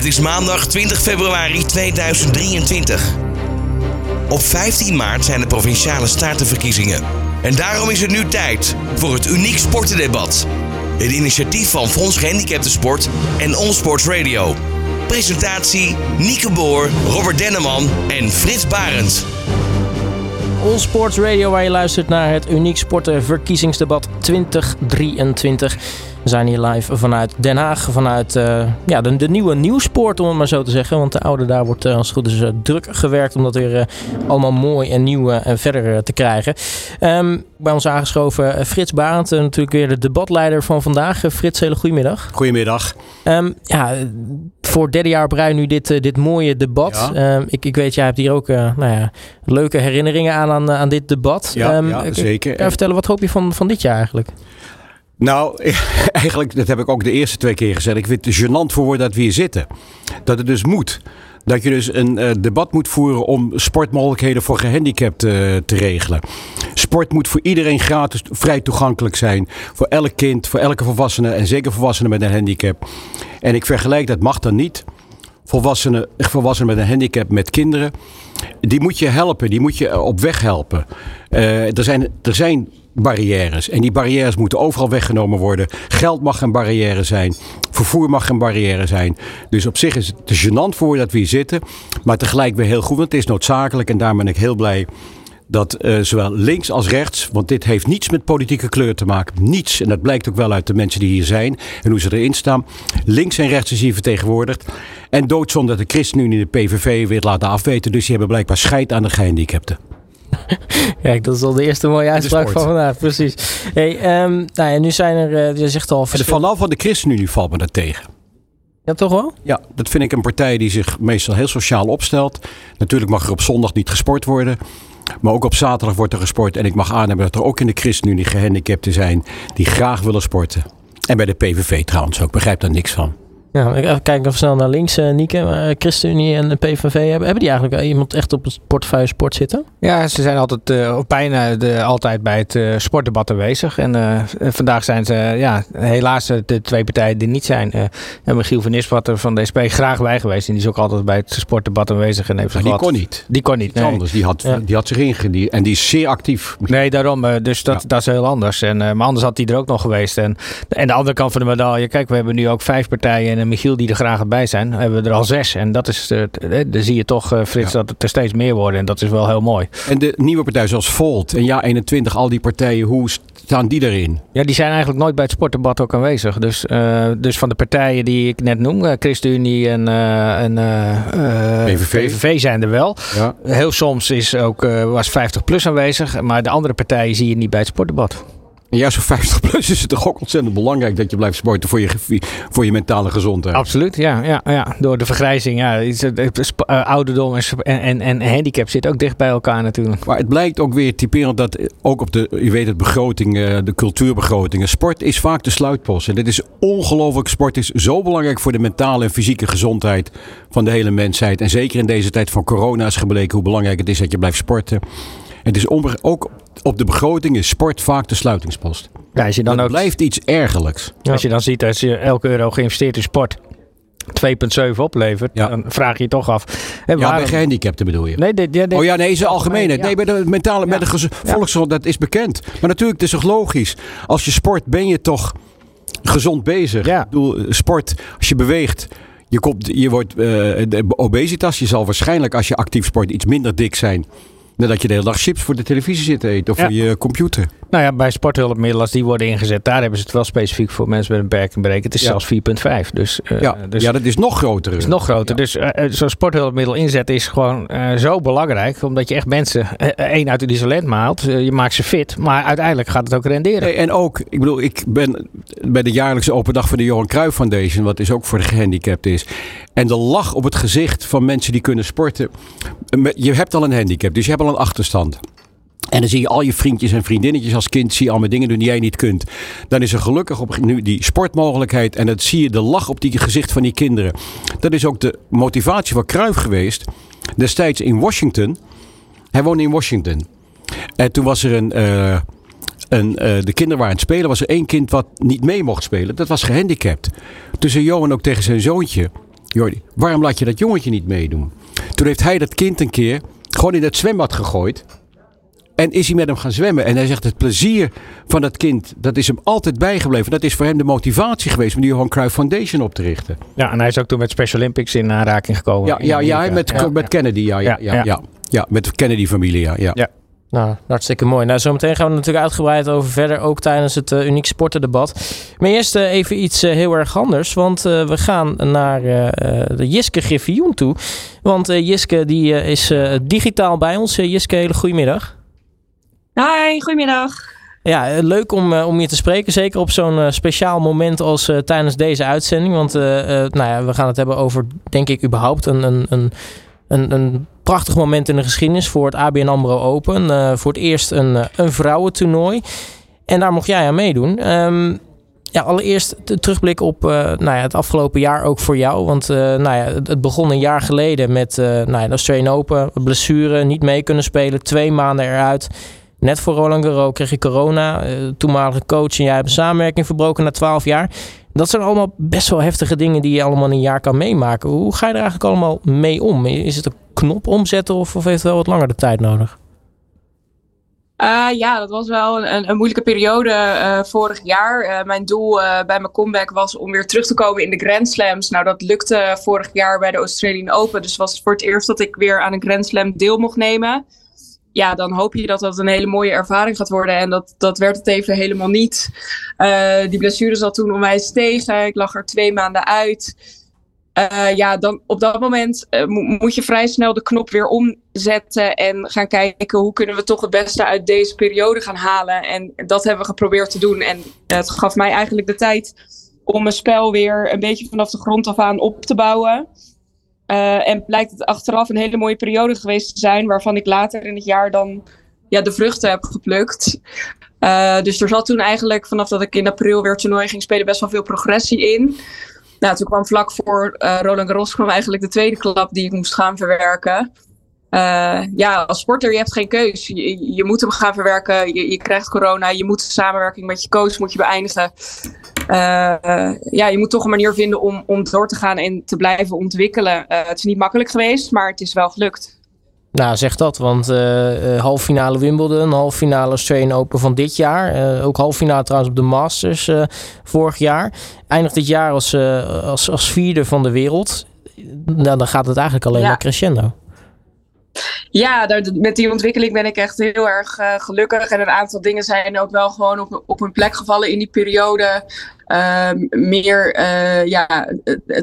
Het is maandag 20 februari 2023. Op 15 maart zijn de provinciale statenverkiezingen. En daarom is het nu tijd voor het uniek sportendebat. Het initiatief van Fonds Gehandicapten Sport en Onsports Radio. Presentatie Nieke Boor, Robert Denneman en Frits Barend. All Sports Radio, waar je luistert naar het Uniek Sporten Verkiezingsdebat 2023. We zijn hier live vanuit Den Haag, vanuit uh, ja, de, de, nieuwe nieuwspoort, om het maar zo te zeggen. Want de oude daar wordt uh, als het goed is uh, druk gewerkt om dat weer allemaal mooi en nieuw en verder te krijgen. Um, bij ons aangeschoven Frits Barend, natuurlijk weer de debatleider van vandaag. Frits, hele goedemiddag. Goedemiddag. Um, ja, voor derde jaar op rij nu dit, dit mooie debat. Ja. Um, ik, ik weet, jij hebt hier ook nou ja, leuke herinneringen aan, aan, aan dit debat. Ja, ja zeker. Kan je vertellen, wat hoop je van, van dit jaar eigenlijk? Nou, eigenlijk, dat heb ik ook de eerste twee keer gezegd. Ik vind het gênant voor dat we hier zitten. Dat het dus moet. Dat je dus een uh, debat moet voeren om sportmogelijkheden voor gehandicapten uh, te regelen. Sport moet voor iedereen gratis vrij toegankelijk zijn. Voor elk kind, voor elke volwassene en zeker volwassenen met een handicap. En ik vergelijk dat mag dan niet. Volwassenen, volwassenen met een handicap met kinderen. Die moet je helpen, die moet je op weg helpen. Uh, er, zijn, er zijn barrières. En die barrières moeten overal weggenomen worden. Geld mag een barrière zijn. Vervoer mag een barrière zijn. Dus op zich is het te gênant voor dat we hier zitten. Maar tegelijk weer heel goed, want het is noodzakelijk. En daar ben ik heel blij dat uh, zowel links als rechts, want dit heeft niets met politieke kleur te maken. Niets. En dat blijkt ook wel uit de mensen die hier zijn en hoe ze erin staan. Links en rechts is hier vertegenwoordigd. En doodzonde dat de ChristenUnie de PVV weer laten afweten. Dus die hebben blijkbaar scheid aan de gehandicapten. Kijk, dat is al de eerste mooie uitspraak van vandaag. Precies. Hey, um, nou ja, nu zijn er, uh, je zegt al... Vanaf van de ChristenUnie valt me dat tegen. Ja, toch wel? Ja, dat vind ik een partij die zich meestal heel sociaal opstelt. Natuurlijk mag er op zondag niet gesport worden. Maar ook op zaterdag wordt er gesport. En ik mag aannemen dat er ook in de ChristenUnie gehandicapten zijn die graag willen sporten. En bij de PVV trouwens ook. Ik begrijp daar niks van. Ja, even kijken of snel naar links, uh, Nieke. Uh, ChristenUnie en de PVV, hebben, hebben die eigenlijk iemand echt op het portefeuille sport zitten? Ja, ze zijn altijd, uh, bijna de, altijd bij het uh, sportdebat aanwezig. En vandaag zijn ze, ja, helaas de twee partijen die niet zijn. en Michiel van Nispatter van de SP graag bij geweest. En die is ook altijd bij het sportdebat aanwezig. En heeft maar die kon niet. Die kon niet, nee. anders. Die had, ja. die had zich ingediend. En die is zeer actief. Nee, daarom. dus dat, ja. dat is heel anders. En, maar anders had hij er ook nog geweest. En, en de andere kant van de medaille. Kijk, we hebben nu ook vijf partijen en Michiel die er graag bij zijn, hebben we er al zes. En dat is, uh, dan zie je toch, uh, Frits, ja. dat het er steeds meer worden. En dat is wel heel mooi. En de nieuwe partijen zoals Volt en Ja21, al die partijen, hoe staan die erin? Ja, die zijn eigenlijk nooit bij het sportdebat ook aanwezig. Dus, uh, dus van de partijen die ik net noem, ChristenUnie en, en PVV. PVV zijn er wel. Ja. Heel soms is ook, was 50 plus aanwezig. Maar de andere partijen zie je niet bij het sportdebat. En juist voor 50 plus is het toch ook ontzettend belangrijk dat je blijft sporten voor je, voor je mentale gezondheid. Absoluut, ja. ja, ja. Door de vergrijzing, ja. Ouderdom en, en, en handicap zitten ook dicht bij elkaar natuurlijk. Maar het blijkt ook weer typerend dat ook op de, je weet het, begroting, de cultuurbegrotingen. Sport is vaak de sluitpost. En dit is ongelooflijk. Sport is zo belangrijk voor de mentale en fysieke gezondheid van de hele mensheid. En zeker in deze tijd van corona is gebleken hoe belangrijk het is dat je blijft sporten. Het is ook op de begroting is sport vaak de sluitingspost. Ja, als je dan dat ook, blijft iets ergerlijks. Ja. Als je dan ziet dat je elke euro geïnvesteerd in sport 2,7 oplevert, ja. dan vraag je je toch af. Hè, ja, bij gehandicapten bedoel je? Nee, dit, dit, oh ja, nee, is algemeen. Nee, bij de mentale, met de volksgezondheid, dat is bekend. Maar natuurlijk, het is toch logisch. Als je sport, ben je toch gezond bezig. Ik bedoel, sport, als je beweegt, je, komt, je wordt uh, de obesitas. Je zal waarschijnlijk, als je actief sport, iets minder dik zijn dat je de hele dag chips voor de televisie zit te eten of ja. voor je computer. Nou ja, bij sporthulpmiddelen als die worden ingezet, daar hebben ze het wel specifiek voor mensen met een beperking berekend. Het is ja. zelfs 4,5. Dus, uh, ja. dus, ja, dat is nog groter. is nog groter. Dus uh, zo'n sporthulpmiddel inzetten is gewoon uh, zo belangrijk. Omdat je echt mensen, één uit het isolement maalt. je maakt ze fit. Maar uiteindelijk gaat het ook renderen. Nee, en ook, ik bedoel, ik ben bij de jaarlijkse open dag van de Johan Cruijff Foundation. Wat is ook voor de gehandicapten is. En de lach op het gezicht van mensen die kunnen sporten. Je hebt al een handicap, dus je hebt al een achterstand. En dan zie je al je vriendjes en vriendinnetjes als kind zie je allemaal dingen doen die jij niet kunt. Dan is er gelukkig op nu die sportmogelijkheid en dat zie je de lach op die gezicht van die kinderen. Dat is ook de motivatie van Cruijff geweest. Destijds in Washington. Hij woonde in Washington. En toen was er een, een uh, de kinderen waren aan het spelen. Was er één kind wat niet mee mocht spelen. Dat was gehandicapt. Toen zei Johan ook tegen zijn zoontje. Jordi, waarom laat je dat jongetje niet meedoen? Toen heeft hij dat kind een keer gewoon in het zwembad gegooid. En is hij met hem gaan zwemmen. En hij zegt het plezier van dat kind, dat is hem altijd bijgebleven. Dat is voor hem de motivatie geweest om die Johan Cruijff Foundation op te richten. Ja, en hij is ook toen met Special Olympics in aanraking gekomen. Ja, ja, ja, met, met Kennedy. Ja, ja, ja, ja, ja. met de Kennedy-familie. Ja, ja. Nou, hartstikke mooi. Nou, zometeen gaan we natuurlijk uitgebreid over verder, ook tijdens het uh, Uniek Sportendebat. Maar eerst uh, even iets uh, heel erg anders, want we gaan naar de Jiske Griffioen toe. Want Jiske die is digitaal bij ons. Jiske, hele goedemiddag. Hi, goedemiddag. Ja, leuk om, om je te spreken. Zeker op zo'n speciaal moment als tijdens deze uitzending. Want nou ja, we gaan het hebben over, denk ik, überhaupt een, een, een, een, een prachtig moment in de geschiedenis voor het ABN AMRO Open. Uh, voor het eerst een, uh, een vrouwentoernooi. En daar mocht jij aan meedoen. Um, ja, allereerst de terugblik op uh, nou ja, het afgelopen jaar ook voor jou. Want nou ja, het begon een jaar geleden met nou ja, de Australian Open. Blessure, niet mee kunnen spelen. Twee maanden eruit. Net voor Roland Garros kreeg je corona. toenmalige coach en jij hebt een samenwerking verbroken na twaalf jaar. Dat zijn allemaal best wel heftige dingen die je allemaal in een jaar kan meemaken. Hoe ga je er eigenlijk allemaal mee om? Is het een knop omzetten of, heeft het wel wat langer de tijd nodig? Uh, ja, dat was wel een, een moeilijke periode uh, vorig jaar. Mijn doel bij mijn comeback was om weer terug te komen in de Grand Slams. Nou, dat lukte vorig jaar bij de Australian Open. Dus was het voor het eerst dat ik weer aan een Grand Slam deel mocht nemen ja, dan hoop je dat dat een hele mooie ervaring gaat worden. En dat, dat werd het even helemaal niet. Uh, die blessure zat toen onwijs tegen. Ik lag er twee maanden uit. Uh, ja, dan op dat moment uh, moet je vrij snel de knop weer omzetten en gaan kijken hoe kunnen we toch het beste uit deze periode gaan halen. En dat hebben we geprobeerd te doen. En het gaf mij eigenlijk de tijd om mijn spel weer een beetje vanaf de grond af aan op te bouwen. Uh, en blijkt het achteraf een hele mooie periode geweest te zijn, waarvan ik later in het jaar dan ja, de vruchten heb geplukt. Uh, dus er zat toen eigenlijk, vanaf dat ik in april weer toernooi ging spelen, best wel veel progressie in. Nou, toen kwam vlak voor uh, Roland Garros kwam eigenlijk de tweede klap die ik moest gaan verwerken. Ja, als sporter, je hebt geen keus. Je, je moet hem gaan verwerken. Je, je, krijgt corona. Je moet de samenwerking met je coach moet je beëindigen. Uh, ja, je moet toch een manier vinden om, om door te gaan en te blijven ontwikkelen. Uh, het is niet makkelijk geweest, maar het is wel gelukt. Nou, zeg dat, want halve finale Wimbledon, halve finale Australian Open van dit jaar. ook halve finale trouwens op de Masters vorig jaar. Eindigt dit jaar als, als, als vierde van de wereld. Nou, dan gaat het eigenlijk alleen ja. maar crescendo. Ja, daar, met die ontwikkeling ben ik echt heel erg uh, gelukkig. En een aantal dingen zijn ook wel gewoon op, op hun plek gevallen in die periode. Uh, meer uh, ja,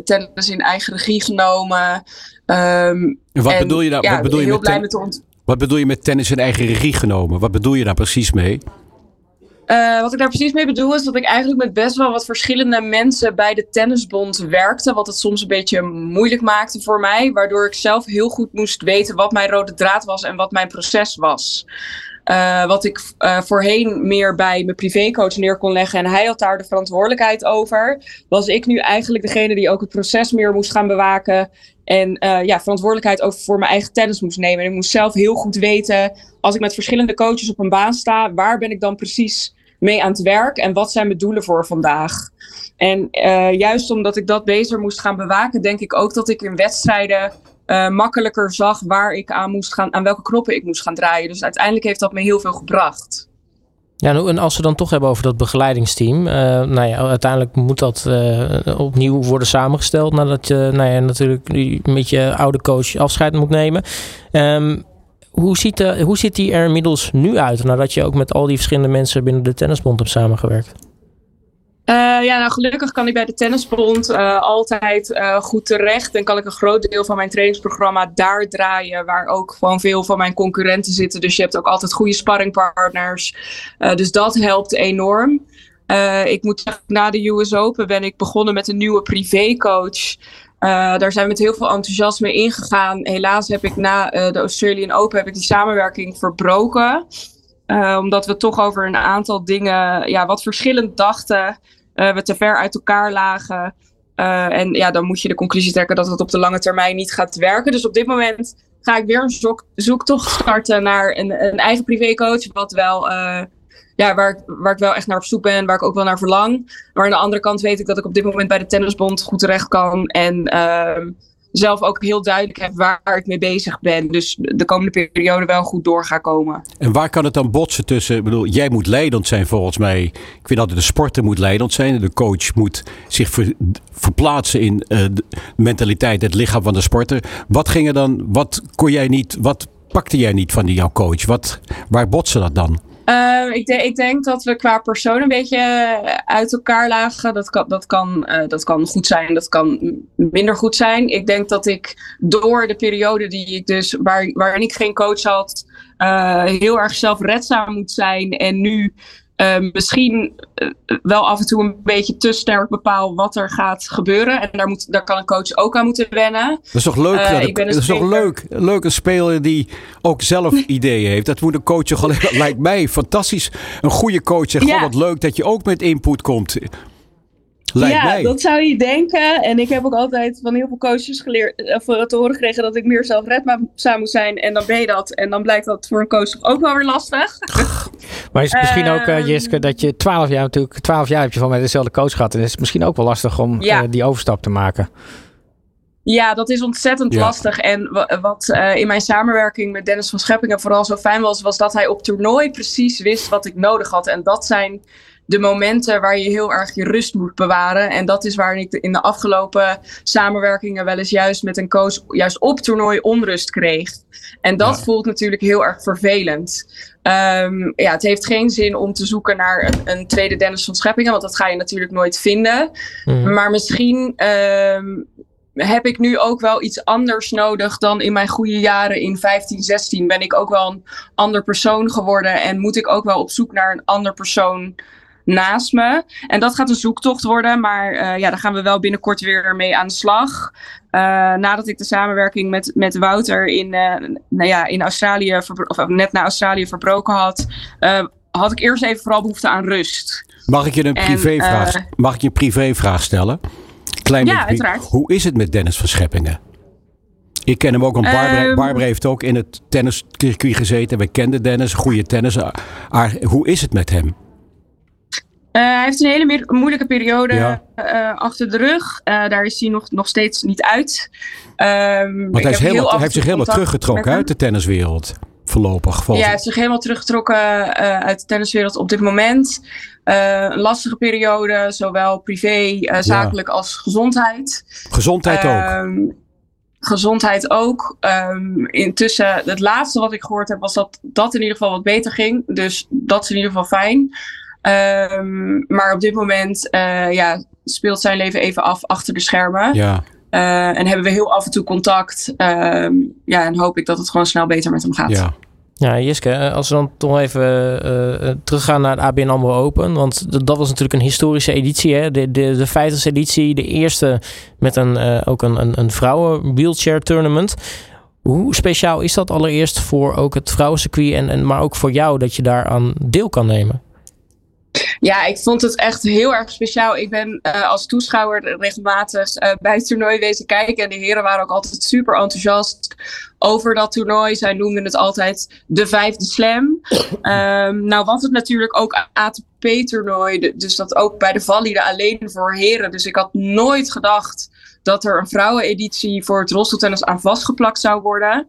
tennis in eigen regie genomen. Um, wat en, bedoel je nou? Ja, wat bedoel je met Wat bedoel je met tennis in eigen regie genomen? Wat bedoel je daar precies mee? Uh, wat ik daar precies mee bedoel is dat ik eigenlijk met best wel wat verschillende mensen bij de tennisbond werkte. Wat het soms een beetje moeilijk maakte voor mij. Waardoor ik zelf heel goed moest weten wat mijn rode draad was en wat mijn proces was. Uh, wat ik uh, voorheen meer bij mijn privécoach neer kon leggen en hij had daar de verantwoordelijkheid over, was ik nu eigenlijk degene die ook het proces meer moest gaan bewaken en ja, verantwoordelijkheid over voor mijn eigen tennis moest nemen. En ik moest zelf heel goed weten, als ik met verschillende coaches op een baan sta, waar ben ik dan precies mee aan het werk en wat zijn mijn doelen voor vandaag. En uh, juist omdat ik dat beter moest gaan bewaken, denk ik ook dat ik in wedstrijden uh, makkelijker zag waar ik aan moest gaan, aan welke knoppen ik moest gaan draaien. Dus uiteindelijk heeft dat me heel veel gebracht. Ja, en als we dan toch hebben over dat begeleidingsteam. Uh, nou ja, uiteindelijk moet dat opnieuw worden samengesteld. Nadat je nou ja, natuurlijk met je oude coach afscheid moet nemen. Um, hoe, ziet de, hoe ziet die er inmiddels nu uit? Nadat je ook met al die verschillende mensen binnen de Tennisbond hebt samengewerkt? Uh, ja, nou gelukkig kan ik bij de Tennisbond uh, altijd goed terecht. En kan ik een groot deel van mijn trainingsprogramma daar draaien. Waar ook gewoon veel van mijn concurrenten zitten. Dus je hebt ook altijd goede sparringpartners. dus dat helpt enorm. ik moet zeggen, na de US Open ben ik begonnen met een nieuwe privécoach. Uh, daar zijn we met heel veel enthousiasme ingegaan. Helaas heb ik na uh, de Australian Open heb ik die samenwerking verbroken. Uh, omdat we toch over een aantal dingen ja, wat verschillend dachten. we te ver uit elkaar lagen. en ja, dan moet je de conclusie trekken dat het op de lange termijn niet gaat werken. Dus op dit moment ga ik weer een zoek, zoektocht starten naar een, een eigen privécoach. Wat wel ja, waar, ik, waar ik wel echt naar op zoek ben, waar ik ook wel naar verlang. Maar aan de andere kant weet ik dat ik op dit moment bij de Tennisbond goed terecht kan. En ehm, zelf ook heel duidelijk heb waar ik mee bezig ben. Dus de komende periode wel goed door ga komen. En waar kan het dan botsen tussen? Ik bedoel, jij moet leidend zijn volgens mij. Ik vind altijd de sporter moet leidend zijn. De coach moet zich verplaatsen in uh, de mentaliteit, het lichaam van de sporter. Wat ging er dan? Wat kon jij niet? Wat pakte jij niet van die, jouw coach? Wat, waar botsen dat dan? Uh, ik, ik, denk dat we qua persoon een beetje uit elkaar lagen. Dat kan, dat, kan, uh, dat kan goed zijn, dat kan minder goed zijn. Ik denk dat ik door de periode die ik dus, waar, waarin ik geen coach had, uh, heel erg zelfredzaam moet zijn. En nu uh, misschien uh, wel af en toe een beetje te sterk bepaal wat er gaat gebeuren. En daar, moet, daar kan een coach ook aan moeten wennen. Dat is toch leuk? Uh, dat, dat is toch leuk? Leuk een speler die ook zelf ideeën heeft. Dat moet een coach gewoon, lijkt mij fantastisch. Een goede coach zegt, ja. wat leuk dat je ook met input komt. Lijkt ja, mij. dat zou je denken. En ik heb ook altijd van heel veel coaches geleerd, of te horen gekregen dat ik meer zelfredzaam moet zijn. En dan ben je dat. En dan blijkt dat voor een coach ook wel weer lastig. Maar is het misschien ook, uh, Jiske, dat je twaalf jaar natuurlijk, twaalf jaar heb je van mij dezelfde coach gehad. En is het misschien ook wel lastig om ja. uh, die overstap te maken. Ja, dat is ontzettend ja. lastig. En wat uh, in mijn samenwerking met Dennis van Scheppingen vooral zo fijn was, was dat hij op toernooi precies wist wat ik nodig had. En dat zijn de momenten waar je heel erg je rust moet bewaren. En dat is waar ik in de afgelopen samenwerkingen wel eens juist met een coach juist op toernooi onrust kreeg. En dat ja. voelt natuurlijk heel erg vervelend. Um, ja, het heeft geen zin om te zoeken naar een, een, tweede Dennis van Scheppingen, want dat ga je natuurlijk nooit vinden. Mm. Maar misschien um, heb ik nu ook wel iets anders nodig dan in mijn goede jaren in 15, 16. Ben ik ook wel een ander persoon geworden en moet ik ook wel op zoek naar een ander persoon naast me. En dat gaat een zoektocht worden, maar uh, ja, daar gaan we wel binnenkort weer mee aan de slag. Uh, nadat ik de samenwerking met, met Wouter in, uh, nou ja, in Australië, of net naar Australië verbroken had, had ik eerst even vooral behoefte aan rust. Mag ik je een privévraag, mag ik je een privévraag stellen? Klein ja, uiteraard. Hoe is het met Dennis van Scheppingen? Ik ken hem ook, want Barbara, um, Barbara heeft ook in het tenniscircuit gezeten. We kenden Dennis, goede tennisser. Hoe is het met hem? Uh, hij heeft een hele moeilijke periode ja. uh, achter de rug. Uh, daar is hij nog, nog steeds niet uit. Um, Want hij, is helemaal, hij heeft zich helemaal teruggetrokken uit de tenniswereld. Voorlopig. Ja, hij heeft zich helemaal teruggetrokken uit de tenniswereld op dit moment. een lastige periode, zowel privé, zakelijk ja. als gezondheid. Gezondheid ook. Um, gezondheid ook. Um, intussen, het laatste wat ik gehoord heb, was dat dat in ieder geval wat beter ging. Dus dat is in ieder geval fijn. Um, maar op dit moment uh, ja, speelt zijn leven even af achter de schermen. Ja. Uh, en hebben we heel af en toe contact. Um, ja, en hoop ik dat het gewoon snel beter met hem gaat. Ja. Ja, Jiske, als we dan toch even uh, teruggaan naar het ABN AMRO Open. Want dat was natuurlijk een historische editie. Hè? De, de, de 50 editie, de eerste met een, uh, ook een, een, een vrouwen wheelchair tournament. Hoe speciaal is dat allereerst voor ook het vrouwencircuit en, en maar ook voor jou dat je daaraan deel kan nemen? Ja, ik vond het echt heel erg speciaal. Ik ben uh, als toeschouwer regelmatig uh, bij het toernooi wezen kijken. En de heren waren ook altijd super enthousiast over dat toernooi. Zij noemden het altijd de vijfde slam. Um, nou was het natuurlijk ook ATP-toernooi. Dus dat ook bij de valide alleen voor heren. Dus ik had nooit gedacht dat er een vrouweneditie voor het rolstoeltennis aan vastgeplakt zou worden.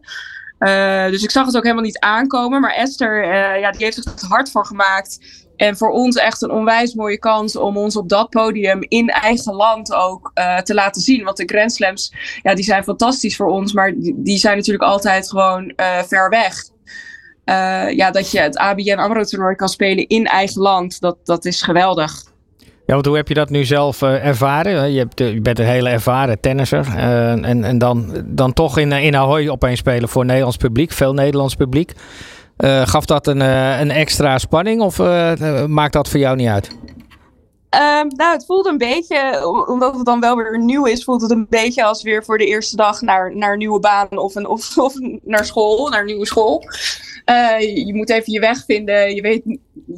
Uh, dus ik zag het ook helemaal niet aankomen. Maar Esther, ja, die heeft er het hard voor gemaakt. En voor ons echt een onwijs mooie kans om ons op dat podium in eigen land ook uh, te laten zien. Want de Grand Slams, ja, die zijn fantastisch voor ons, maar die, die zijn natuurlijk altijd gewoon uh, ver weg. Uh, ja, dat je het ABN AMRO toernooi kan spelen in eigen land, dat, dat is geweldig. Ja, want hoe heb je dat nu zelf ervaren? Je, hebt, je, bent een hele ervaren tennisser. En en dan, dan toch in, in Ahoy opeens spelen voor Nederlands publiek, veel Nederlands publiek. Uh, gaf dat een, uh, een extra spanning of uh, maakt dat voor jou niet uit? Um, nou, het voelt een beetje, omdat het dan wel weer nieuw is, voelt het een beetje als weer voor de eerste dag naar, naar een nieuwe baan of, een, of, of naar school, naar nieuwe school. je moet even je weg vinden. Je weet,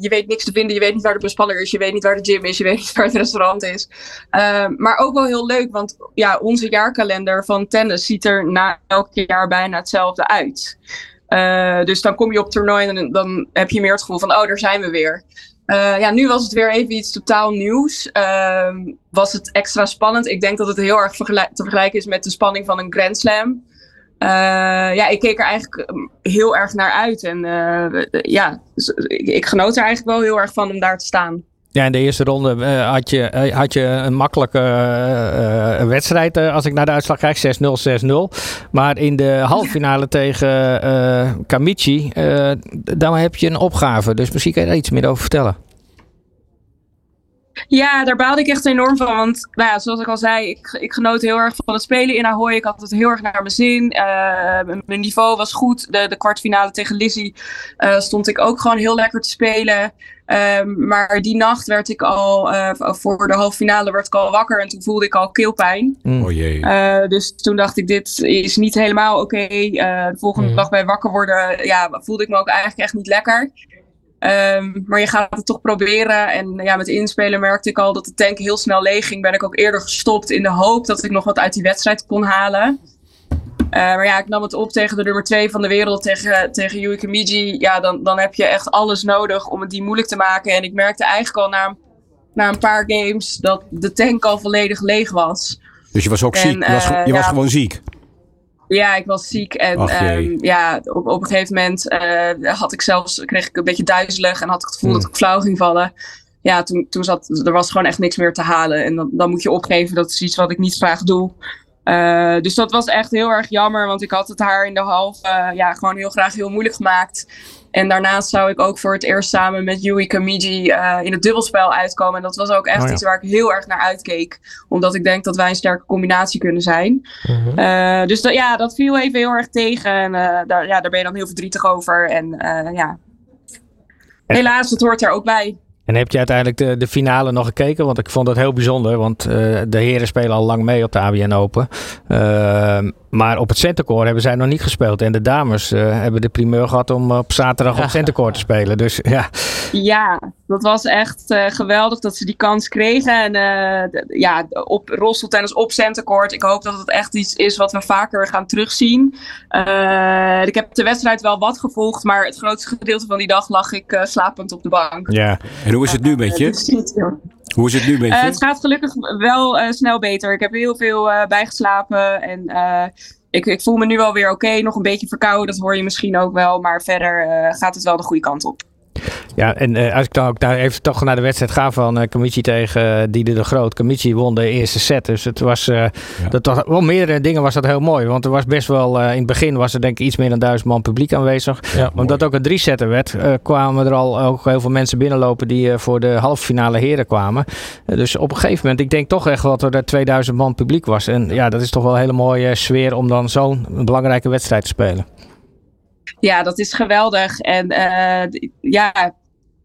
je weet niks te vinden. Je weet niet waar de buspaller is. Je weet niet waar de gym is. Je weet niet waar het restaurant is. Uh, maar ook wel heel leuk, want ja, onze jaarkalender van tennis ziet er na elk jaar bijna hetzelfde uit. Dus dan kom je op toernooi en dan heb je meer het gevoel van, oh, daar zijn we weer. ja, nu was het weer even iets totaal nieuws. Ehm, was het extra spannend. Ik denk dat het heel erg te vergelijken is met de spanning van een Grand Slam. ja, ik keek er eigenlijk heel erg naar uit. En ja, dus ik genoot er eigenlijk wel heel erg van om daar te staan. Ja, in de eerste ronde uh, had, je, uh, had je een makkelijke uh, wedstrijd als ik naar de uitslag kijk. 6-0, 6-0. Maar in de halve finale tegen Kamichi, daar heb je een opgave. Dus misschien kan je daar iets meer over vertellen. Ja, daar baalde ik echt enorm van. Want nou ja, zoals ik al zei, ik, ik genoot heel erg van het spelen in Ahoy. Ik had het heel erg naar mijn zin. mijn niveau was goed. De, de kwartfinale tegen Lizzie stond ik ook gewoon heel lekker te spelen. Um, maar die nacht werd ik al, uh, voor de halve finale werd ik al wakker en toen voelde ik al keelpijn. Mm. Oh jee. Uh, dus toen dacht ik, dit is niet helemaal oké. Okay. Uh, de volgende mm. dag bij wakker worden, ja, voelde ik me ook eigenlijk echt niet lekker. Um, maar je gaat het toch proberen. En ja, met inspelen merkte ik al dat de tank heel snel leeg ging. Ben ik ook eerder gestopt in de hoop dat ik nog wat uit die wedstrijd kon halen. Uh, maar ja, ik nam het op tegen de nummer 2 van de wereld, tegen, tegen Yui Kamiji. Ja, dan, dan heb je echt alles nodig om het die moeilijk te maken. En ik merkte eigenlijk al na, na een paar games dat de tank al volledig leeg was. Dus je was ook ziek? Je was, uh, je was gewoon ziek? Ja, ik was ziek. En um, ja, op, op een gegeven moment uh, had ik zelfs, kreeg ik een beetje duizelig en had ik het gevoel hmm. dat ik flauw ging vallen. Ja, toen, toen zat, er was gewoon echt niks meer te halen. En dan, dan moet je opgeven. Dat is iets wat ik niet graag doe. Uh, dus dat was echt heel erg jammer, want ik had het haar in de halve uh, ja, gewoon heel graag heel moeilijk gemaakt. En daarnaast zou ik ook voor het eerst samen met Yui Kamiji uh, in het dubbelspel uitkomen. En dat was ook echt oh, ja. iets waar ik heel erg naar uitkeek. Omdat ik denk dat wij een sterke combinatie kunnen zijn. Mm -hmm. dus dat, ja, dat viel even heel erg tegen. En daar, ja, daar ben je dan heel verdrietig over. En ja, helaas, het hoort er ook bij. En heb je uiteindelijk de, de finale nog gekeken? Want ik vond dat heel bijzonder. Want uh, de heren spelen al lang mee op de ABN Open. Uh, maar op het centercore hebben zij nog niet gespeeld. En de dames uh, hebben de primeur gehad om op zaterdag op centercore te spelen. Dus ja. Ja, dat was echt uh, geweldig dat ze die kans kregen. En uh, ja, op rolstoeltennis op centercourt. Ik hoop dat het echt iets is wat we vaker gaan terugzien. Uh, ik heb de wedstrijd wel wat gevolgd. Maar het grootste gedeelte van die dag lag ik slapend op de bank. Ja, en hoe is het nu met je? Hoe is het nu met je? het gaat gelukkig wel snel beter. Ik heb heel veel bijgeslapen en ik, ik, voel me nu wel weer oké. Okay. Nog een beetje verkouden, dat hoor je misschien ook wel. Maar verder uh, gaat het wel de goede kant op. Ja, en uh, als ik dan ook daar even toch naar de wedstrijd ga van uh, Kamichi tegen uh, Diede de Groot. Kamichi won de eerste set. Dus het was, uh, ja. dat was wel meerdere dingen was dat heel mooi. Want er was best wel, in het begin was er denk ik iets meer dan duizend man publiek aanwezig. Ja, Omdat mooi. ook een drie setter werd, kwamen er al ook heel veel mensen binnenlopen die voor de halve finale heren kwamen. dus op een gegeven moment, ik denk toch echt dat er 2000 man publiek was. En ja, dat is toch wel een hele mooie sfeer om dan zo'n belangrijke wedstrijd te spelen. Ja, dat is geweldig. En uh, ja,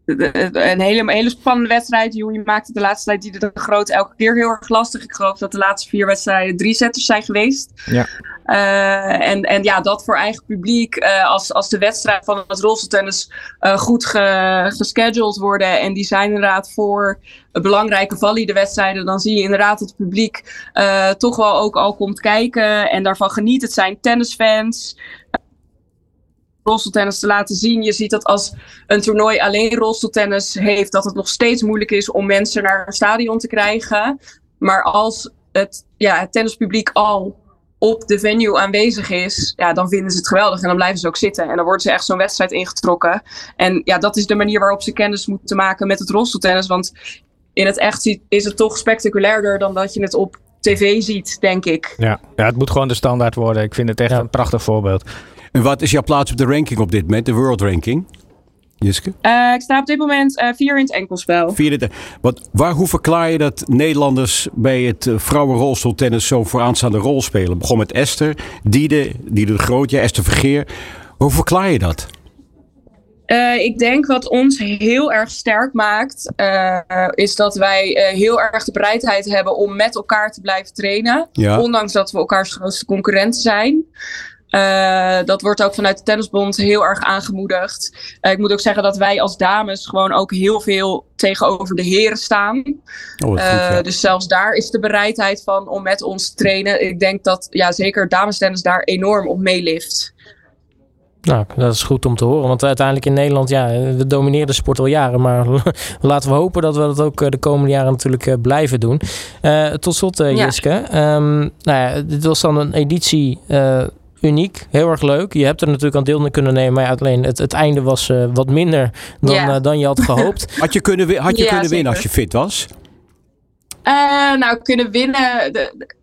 een hele, hele spannende wedstrijd. Jullie maakte de laatste tijd die de groot elke keer heel erg lastig. Ik geloof dat de laatste vier wedstrijden drie setters zijn geweest. Ja. Uh, en, en ja, dat voor eigen publiek. Uh, als, als de wedstrijd van het rolstoeltennis uh, goed ge, gescheduled worden. En die zijn inderdaad voor belangrijke valide wedstrijden. Dan zie je inderdaad dat het publiek toch wel ook al komt kijken. En daarvan geniet. Het zijn tennisfans rolstoeltennis te laten zien. Je ziet dat als een toernooi alleen rolstoeltennis heeft, dat het nog steeds moeilijk is om mensen naar een stadion te krijgen. Maar als het, ja, het tennispubliek al op de venue aanwezig is, ja, dan vinden ze het geweldig en dan blijven ze ook zitten. En dan worden ze echt zo'n wedstrijd ingetrokken. En ja, dat is de manier waarop ze kennis moeten maken met het rolstoeltennis. Want in het echt is het toch spectaculairder dan dat je het op tv ziet, denk ik. Ja, ja het moet gewoon de standaard worden. Ik vind het echt ja. een prachtig voorbeeld. En wat is jouw plaats op de ranking op dit moment, de world ranking? Jiske? Uh, ik sta op dit moment uh, vier in het enkelspel. Vierde. Wat, waar, hoe verklaar je dat Nederlanders bij het uh, vrouwenrolstoeltennis zo vooraanstaande rol spelen? Begon met Esther, Diede, Diede de Groot, ja, Esther Vergeer. Hoe verklaar je dat? Uh, ik denk wat ons heel erg sterk maakt, uh, is dat wij uh, heel erg de bereidheid hebben om met elkaar te blijven trainen. Ja. Ondanks dat we elkaars grootste concurrenten zijn. Uh, dat wordt ook vanuit de Tennisbond heel erg aangemoedigd. Uh, ik moet ook zeggen dat wij als dames gewoon ook heel veel tegenover de heren staan. Oh, goed, ja. Dus zelfs daar is de bereidheid van om met ons te trainen. Ik denk dat ja, zeker damestennis daar enorm op meelift. Nou, dat is goed om te horen. Want uiteindelijk in Nederland, ja, we domineren de sport al jaren. Maar laten we hopen dat we dat ook eh, de komende jaren natuurlijk blijven doen. Uh, tot slot, uh, Jiske. Ja. Um, nou ja, dit was dan een editie uniek. Heel erg leuk. Je hebt er natuurlijk aan deel kunnen nemen. Maar alleen het, het einde was wat minder dan, ja. dan je had gehoopt. had je kunnen, had je ja, kunnen winnen als je fit was? nou, kunnen winnen. De,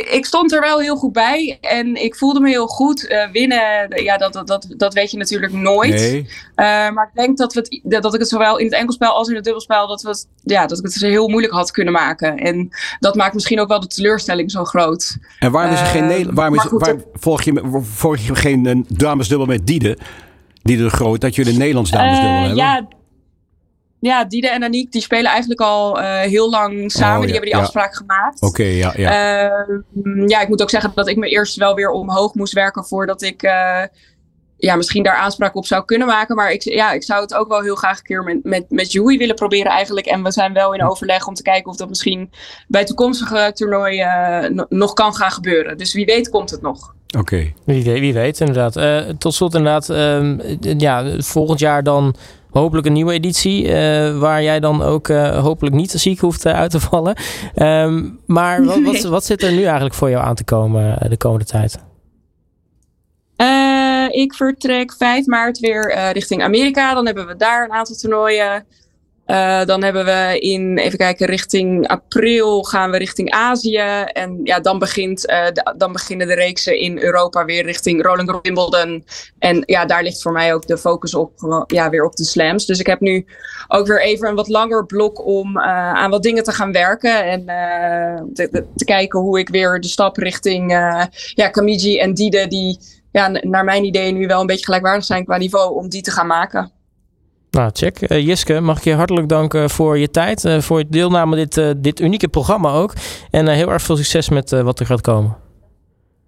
ik stond er wel heel goed bij en ik voelde me heel goed. Uh, winnen, ja, dat, dat, dat, dat weet je natuurlijk nooit. Nee. Uh, maar ik denk dat, we het, dat ik het zowel in het enkelspel als in het dubbelspel, dat, we het, ja, dat ik het heel moeilijk had kunnen maken. En dat maakt misschien ook wel de teleurstelling zo groot. En waarom is er geen, uh, waarom is, waar, volg, je, volg je geen damesdubbel met Diede? Diede de Groot, dat jullie een Nederlands damesdubbel hebben? Ja, ja, Diede en Aniek, die spelen eigenlijk al uh, heel lang samen. Oh, ja, die hebben die ja. afspraak gemaakt. Oké, okay, ja. Ja. Uh, ja, ik moet ook zeggen dat ik me eerst wel weer omhoog moest werken voordat ik uh, ja, misschien daar aanspraak op zou kunnen maken. Maar ik, ja, ik zou het ook wel heel graag een keer met, met, met Joey willen proberen eigenlijk. En we zijn wel in overleg om te kijken of dat misschien bij toekomstige toernooien nog kan gaan gebeuren. Dus wie weet komt het nog. Oké. Okay. Wie, wie, weet, inderdaad. tot slot inderdaad, ehm, ja, volgend jaar dan hopelijk een nieuwe editie. Uh, waar jij dan ook uh, hopelijk niet ziek hoeft uh, uit te vallen. Um, maar wat, wat, wat, zit er nu eigenlijk voor jou aan te komen de komende tijd? ik vertrek 5 maart weer richting Amerika. Dan hebben we daar een aantal toernooien. Uh, dan hebben we in, even kijken, richting april gaan we richting Azië. En ja, dan, begint, de, dan beginnen de reeksen in Europa weer richting Roland Garros Wimbledon. En ja, daar ligt voor mij ook de focus op, ja, weer op de slams. Dus ik heb nu ook weer even een wat langer blok om aan wat dingen te gaan werken. En te, te, kijken hoe ik weer de stap richting ja, Kamiji en Dide, die ja, naar mijn idee nu wel een beetje gelijkwaardig zijn qua niveau, om die te gaan maken. Nou, check. Uh, Jiske, mag ik je hartelijk danken voor je tijd, uh, voor je deelname dit, uh, dit unieke programma ook. En heel erg veel succes met wat er gaat komen.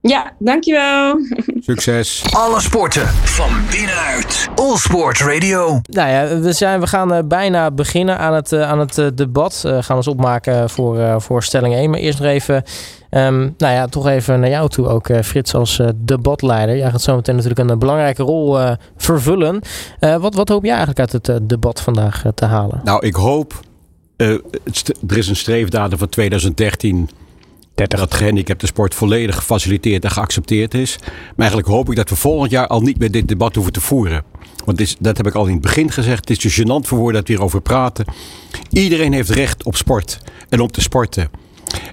Ja, dankjewel. Succes. Alle sporten van binnenuit. All Sport Radio. Nou ja, we, zijn, we gaan bijna beginnen aan het, aan het debat. We gaan ons opmaken voor, voor stelling 1. Maar eerst nog even Um, nou ja, toch even naar jou toe ook, uh, Frits, als uh, debatleider. Jij gaat zo meteen natuurlijk een belangrijke rol uh, vervullen. wat, wat hoop jij eigenlijk uit het debat vandaag te halen? Nou, ik hoop. er is een streefdatum van 2013. 30. Dat gehandicapte sport volledig gefaciliteerd en geaccepteerd is. Maar eigenlijk hoop ik dat we volgend jaar al niet meer dit debat hoeven te voeren. Want is, dat heb ik al in het begin gezegd. Het is te gênant voor woorden dat we hierover praten. Iedereen heeft recht op sport en om te sporten.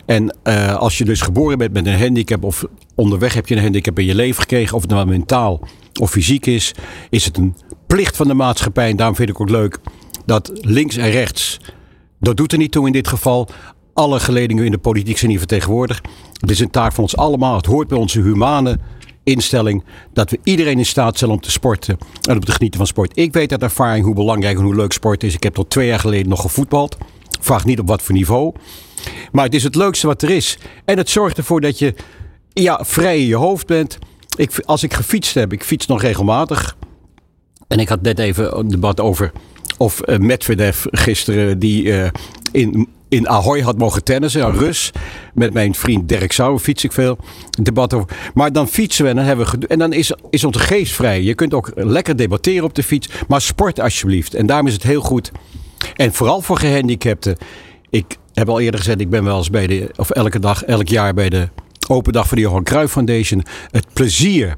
En uh, als je dus geboren bent met een handicap of onderweg heb je een handicap in je leven gekregen, of het nou mentaal of fysiek is, is het een plicht van de maatschappij. En daarom vind ik ook leuk dat links en rechts, dat doet er niet toe in dit geval, alle geledingen in de politiek zijn hier vertegenwoordigd. Het is een taak van ons allemaal. Het hoort bij onze humane instelling dat we iedereen in staat stellen om te sporten en om te genieten van sport. Ik weet uit ervaring hoe belangrijk en hoe leuk sport is. Ik heb tot twee jaar geleden nog gevoetbald. Vraag niet op wat voor niveau. Maar het is het leukste wat er is. En het zorgt ervoor dat je ja, vrij in je hoofd bent. Ik, als ik gefietst heb, ik fiets nog regelmatig. En ik had net even een debat over of uh, Medvedev gisteren die uh, in, in Ahoy had mogen tennissen, aan Rus. Met mijn vriend Dirk Sauer fiets ik veel. Debat over. Maar dan fietsen we en dan, hebben we en dan is, is onze geest vrij. Je kunt ook lekker debatteren op de fiets. Maar sport alsjeblieft. En daarom is het heel goed. En vooral voor gehandicapten. Ik heb al eerder gezegd, ik ben wel eens bij de, of elke dag, elk jaar bij de Open Dag van de Johan Cruijff Foundation. Het plezier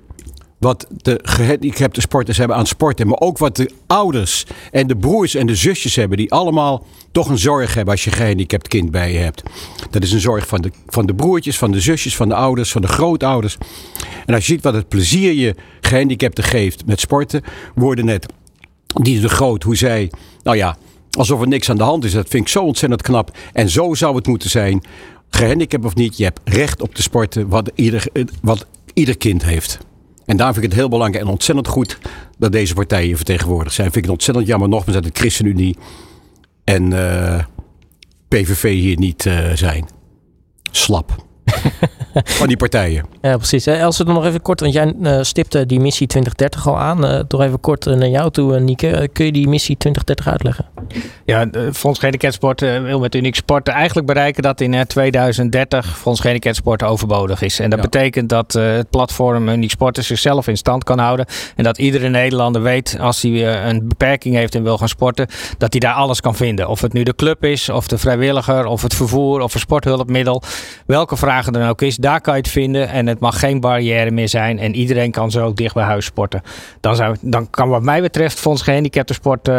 wat de gehandicapte sporters hebben aan sporten. Maar ook wat de ouders en de broers en de zusjes hebben. Die allemaal toch een zorg hebben als je een gehandicapt kind bij je hebt. Dat is een zorg van de, van de broertjes, van de zusjes, van de ouders, van de grootouders. En als je ziet wat het plezier je gehandicapten geeft met sporten. Worden net die de groot, hoe zij, nou ja, alsof er niks aan de hand is. Dat vind ik zo ontzettend knap. En zo zou het moeten zijn. Gehandicapt of niet, je hebt recht op te sporten wat ieder, wat ieder kind heeft. En daar vind ik het heel belangrijk en ontzettend goed dat deze partijen vertegenwoordigd zijn. Vind ik het ontzettend jammer nogmaals dat de ChristenUnie en eh, PVV hier niet uh, zijn. Slap. van die partijen. Ja, precies. Als we dan nog even kort, want jij uh, stipte die missie 2030 al aan. Uh, toch even kort naar jou toe, Nieke. kun je die missie 2030 uitleggen? Ja, Fonds Gehandicapsport uh, wil met Uniek Sport eigenlijk bereiken dat in 2030 Fonds Gehandicapsport overbodig is. En dat betekent dat het platform Uniek Sport zichzelf in stand kan houden. En dat iedere Nederlander weet als hij een beperking heeft en wil gaan sporten, dat hij daar alles kan vinden. Of het nu de club is, of de vrijwilliger, of het vervoer, of een sporthulpmiddel. Welke vraag er dan ook is, daar kan je het vinden. En het mag geen barrière meer zijn. En iedereen kan zo dicht bij huis sporten. Dan, zou, dan kan wat mij betreft Fonds Gehandicaptensport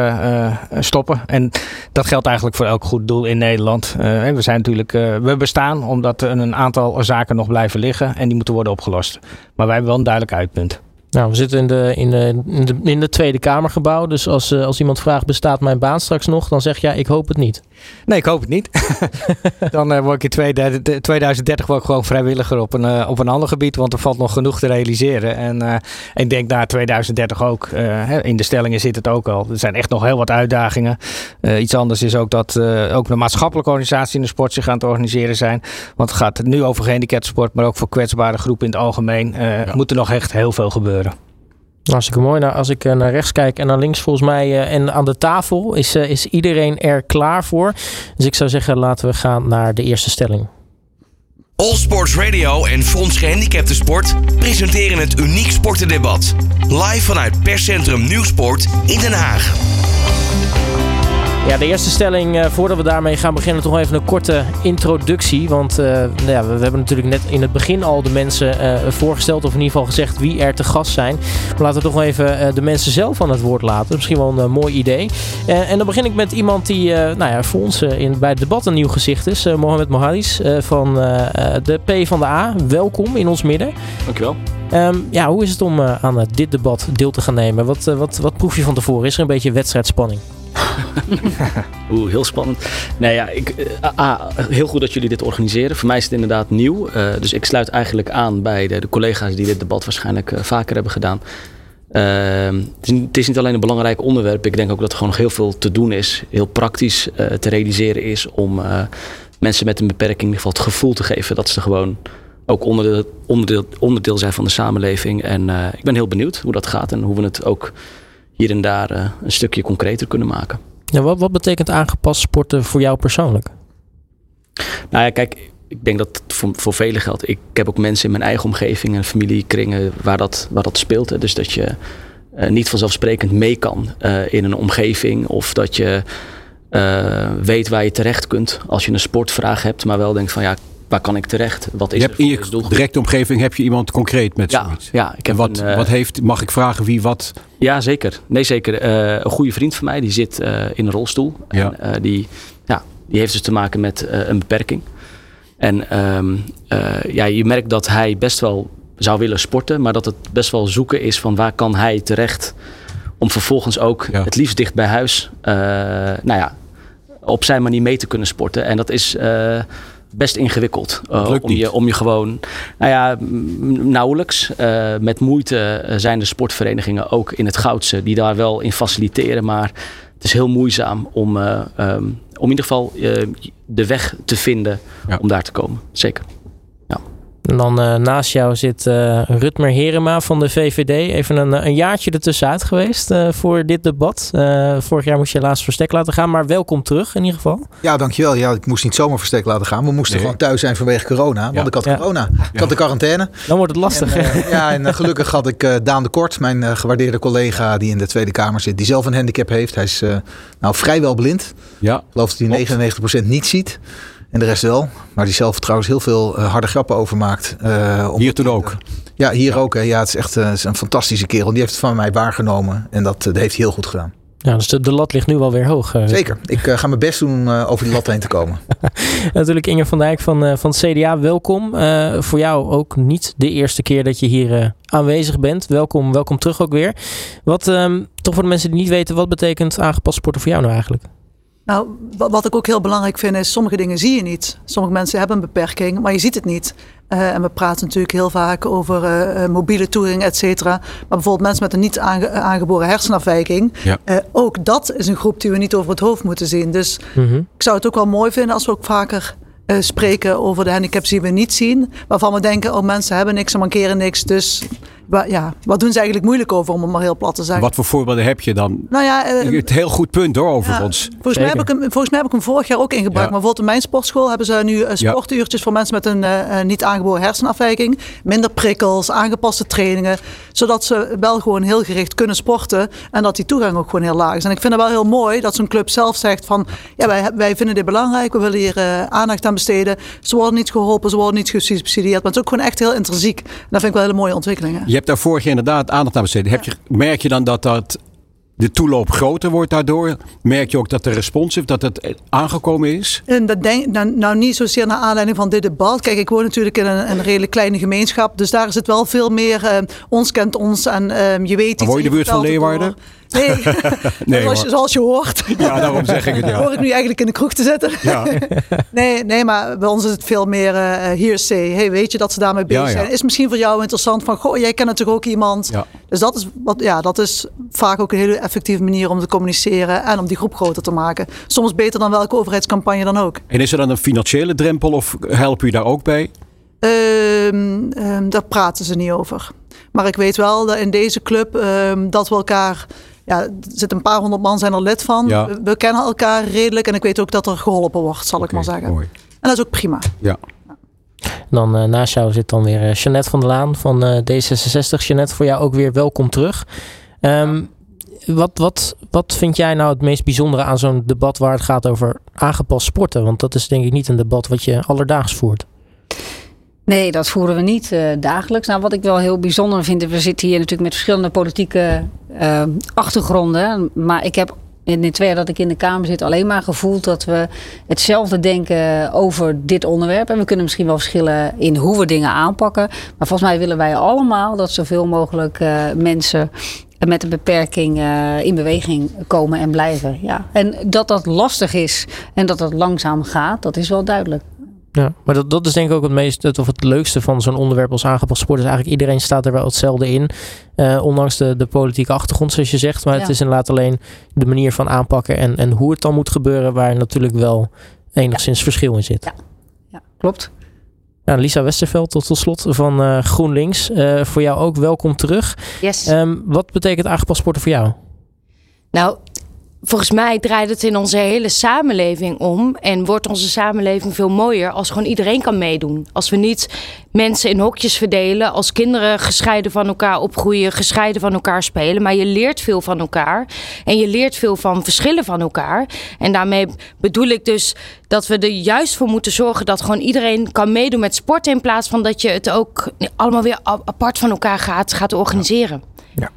stoppen. En dat geldt eigenlijk voor elk goed doel in Nederland. Uh, we zijn natuurlijk, uh, we bestaan omdat er een aantal zaken nog blijven liggen en die moeten worden opgelost. Maar wij hebben wel een duidelijk uitpunt. Nou, we zitten in de, in de, in de, in de Tweede Kamergebouw. Dus als, uh, als iemand vraagt, bestaat mijn baan straks nog? Dan zeg je, ja, ik hoop het niet. Nee, ik hoop het niet. dan uh, word ik in 2030 word ik gewoon vrijwilliger op een, uh, op een ander gebied. Want er valt nog genoeg te realiseren. En ik denk na 2030 ook. in de stellingen zit het ook al. Er zijn echt nog heel wat uitdagingen. iets anders is ook dat ook de maatschappelijke organisaties in de sport zich aan het organiseren zijn. Want het gaat nu over gehandicaptensport, maar ook voor kwetsbare groepen in het algemeen. Ja. Moet er nog echt heel veel gebeuren. Hartstikke mooi. Nou, als ik naar rechts kijk en naar links volgens mij uh, en aan de tafel is, uh, is iedereen er klaar voor. Dus ik zou zeggen laten we gaan naar de eerste stelling. All Sports Radio en Fonds Gehandicapten Sport presenteren het Uniek Sportendebat. Live vanuit perscentrum Nieuwsport in Den Haag. Ja, de eerste stelling, uh, voordat we daarmee gaan beginnen, toch even een korte introductie. Want uh, nou ja, we, we, hebben natuurlijk net in het begin al de mensen uh, voorgesteld, of in ieder geval gezegd wie er te gast zijn. Maar laten we toch even de mensen zelf aan het woord laten. Misschien wel een mooi idee. en dan begin ik met iemand die nou ja, voor ons in, bij het debat een nieuw gezicht is. Mohamed Mohadis van de P van de A. Welkom in ons midden. Dankjewel. Um, ja, hoe is het om aan dit debat deel te gaan nemen? Wat, wat, wat proef je van tevoren? Is er een beetje wedstrijdspanning? Oeh, heel spannend. Nee, ja, ik, uh, heel goed dat jullie dit organiseren. Voor mij is het inderdaad nieuw. Uh, dus ik sluit eigenlijk aan bij de, de collega's die dit debat waarschijnlijk uh, vaker hebben gedaan. Het, is, niet alleen een belangrijk onderwerp. Ik denk ook dat er gewoon nog heel veel te doen is. Heel praktisch te realiseren is om mensen met een beperking in ieder geval het gevoel te geven dat ze gewoon ook onderdeel, onderdeel zijn van de samenleving. En ik ben heel benieuwd hoe dat gaat en hoe we het ook hier en daar uh, een stukje concreter kunnen maken. Ja, wat, wat betekent aangepast sporten voor jou persoonlijk? Nou ja, kijk, ik denk dat het voor, voor velen geldt. Ik heb ook mensen in mijn eigen omgeving en familiekringen waar dat, waar dat speelt. Dus dat je uh, niet vanzelfsprekend mee kan uh, in een omgeving of dat je weet waar je terecht kunt als je een sportvraag hebt, maar wel denkt van ja, waar kan ik terecht? Wat is je hebt in je directe omgeving heb je iemand concreet met ja, zoiets? Ja, ik heb wat, een, uh, wat heeft, mag ik vragen wie wat? Ja, zeker. Nee, zeker. Uh, een goede vriend van mij, die zit uh, in een rolstoel. Ja. En die, ja, die heeft dus te maken met een beperking. En um, ja, je merkt dat hij best wel zou willen sporten, maar dat het best wel zoeken is van waar kan hij terecht om vervolgens ook ja. het liefst dicht bij huis, nou ja, op zijn manier mee te kunnen sporten. En dat is best ingewikkeld. Uh, om, je, om je gewoon, nou ja, nauwelijks. Uh, met moeite zijn de sportverenigingen ook in het Goudse die daar wel in faciliteren. Maar het is heel moeizaam om, um, om in ieder geval de weg te vinden ja. om daar te komen. Zeker. En dan uh, naast jou zit uh, Rutmer Herema van de VVD. Even een, een jaartje ertussenuit geweest uh, voor dit debat. vorig jaar moest je helaas verstek laten gaan, maar welkom terug in ieder geval. Ja, dankjewel. Ja, ik moest niet zomaar verstek laten gaan. We moesten nee. gewoon thuis zijn vanwege corona, want ja. ik had corona. Ik had de quarantaine. Dan wordt het lastig. En, ja, en gelukkig had ik Daan de Kort, mijn gewaardeerde collega die in de Tweede Kamer zit, die zelf een handicap heeft. Hij is nou vrijwel blind. Ja. Ik geloof dat hij 99% niet ziet. En de rest wel. Maar die zelf trouwens heel veel uh, harde grappen over maakt. Uh, hier toen ook? ja, hier ook. Hè. Ja, het is echt uh, is een fantastische kerel. Die heeft het van mij waargenomen. En dat, dat heeft hij heel goed gedaan. Ja, dus de, de, lat ligt nu wel weer hoog. Zeker. Ik ga mijn best doen over die lat heen te komen. Natuurlijk Inge van Dijk van, van het CDA, welkom. voor jou ook niet de eerste keer dat je hier aanwezig bent. Welkom, welkom terug ook weer. Wat, um, toch voor de mensen die niet weten, wat betekent aangepast sporten voor jou nou eigenlijk? Nou, wat ik ook heel belangrijk vind is, sommige dingen zie je niet. Sommige mensen hebben een beperking, maar je ziet het niet. Uh, en we praten natuurlijk heel vaak over uh, mobiele touring, et cetera. Maar bijvoorbeeld mensen met een niet aange aangeboren hersenafwijking. Ja. Uh, ook dat is een groep die we niet over het hoofd moeten zien. Dus mm -hmm. ik zou het ook wel mooi vinden als we ook vaker spreken over de handicaps die we niet zien. Waarvan we denken, oh mensen hebben niks en mankeren niks. Dus ja, wat doen ze eigenlijk moeilijk over, om het maar heel plat te zeggen. Wat voor voorbeelden heb je dan? Nou ja, uh, het heel goed punt hoor, overigens. Ja, volgens, mij heb ik hem, volgens mij heb ik hem vorig jaar ook ingebracht. Maar bijvoorbeeld in mijn sportschool hebben ze nu sportuurtjes voor mensen met een niet aangeboren hersenafwijking. Minder prikkels, aangepaste trainingen. Zodat ze wel gewoon heel gericht kunnen sporten. En dat die toegang ook gewoon heel laag is. En ik vind het wel heel mooi dat zo'n club zelf zegt van... Ja, wij, wij vinden dit belangrijk. We willen hier aandacht aan besteden. Ze worden niet geholpen, ze worden niet gesubsidieerd. Maar het is ook gewoon echt heel intrinsiek. En dat vind ik wel hele mooie ontwikkelingen. Je hebt daar vorig jaar inderdaad aandacht aan besteed. Heb je, merk je dan dat dat de toeloop groter wordt daardoor? Merk je ook dat de responsive, dat het aangekomen is? En dat denk, nou, nou niet zozeer naar aanleiding van dit debat. Kijk, ik woon natuurlijk in een, een redelijk kleine gemeenschap. Dus daar is het wel veel meer uh, ons kent ons en uh, je weet iets. Word je de buurt van Leeuwarden? Nee, nee zoals, je, zoals, je, hoort. Ja, daarom zeg ik het. Ja. Hoor ik nu eigenlijk in de kroeg te zitten? Ja. nee, nee, maar bij ons is het veel meer uh, hearsay. Hey, weet je dat ze daarmee bezig zijn? Is misschien voor jou interessant van, goh, jij kent natuurlijk ook iemand. Dus dat is, wat, ja, dat is vaak ook een hele effectieve manier om te communiceren en om die groep groter te maken. Soms beter dan welke overheidscampagne dan ook. En is er dan een financiële drempel of helpen u daar ook bij? Um, um, daar praten ze niet over. Maar ik weet wel dat in deze club um, dat we elkaar ja, er zitten een paar honderd man zijn er lid van. We, kennen elkaar redelijk en ik weet ook dat er geholpen wordt, zal ik maar zeggen. Mooi. En dat is ook prima. Ja. Dan uh, naast jou zit dan weer uh, Jeannette van der Laan van uh, D66. Jeannette, voor jou ook weer welkom terug. Um, wat, wat, wat vind jij nou het meest bijzondere aan zo'n debat waar het gaat over aangepast sporten? Want dat is denk ik niet een debat wat je alledaags voert. Nee, dat voeren we niet uh, dagelijks. Nou, wat ik wel heel bijzonder vind, we zitten hier natuurlijk met verschillende politieke uh, achtergronden. Maar ik heb in de twee jaar dat ik in de Kamer zit alleen maar gevoeld dat we hetzelfde denken over dit onderwerp. En we kunnen misschien wel verschillen in hoe we dingen aanpakken. Maar volgens mij willen wij allemaal dat zoveel mogelijk uh, mensen met een beperking in beweging komen en blijven. Ja. En dat dat lastig is en dat dat langzaam gaat, dat is wel duidelijk. Ja, maar dat, dat is denk ik ook het meest of het leukste van zo'n onderwerp als aangepast sport. Is eigenlijk iedereen staat er wel hetzelfde in. Uh, ondanks de, de politieke achtergrond, zoals je zegt. Maar het is inderdaad alleen de manier van aanpakken en, en hoe het dan moet gebeuren, waar natuurlijk wel enigszins verschil in zit. Ja, ja klopt. Nou, Lisa Westerveld, tot, tot slot van uh, GroenLinks. Uh, voor jou ook welkom terug. Yes. Um, wat betekent aangepast sporten voor jou? Nou, volgens mij draait het in onze hele samenleving om. En wordt onze samenleving veel mooier als gewoon iedereen kan meedoen. Als we niet mensen in hokjes verdelen. Als kinderen gescheiden van elkaar opgroeien, gescheiden van elkaar spelen. Maar je leert veel van elkaar. En je leert veel van verschillen van elkaar. En daarmee bedoel ik dus dat we er juist voor moeten zorgen dat gewoon iedereen kan meedoen met sporten. In plaats van dat je het ook allemaal weer apart van elkaar gaat, gaat organiseren. Ja.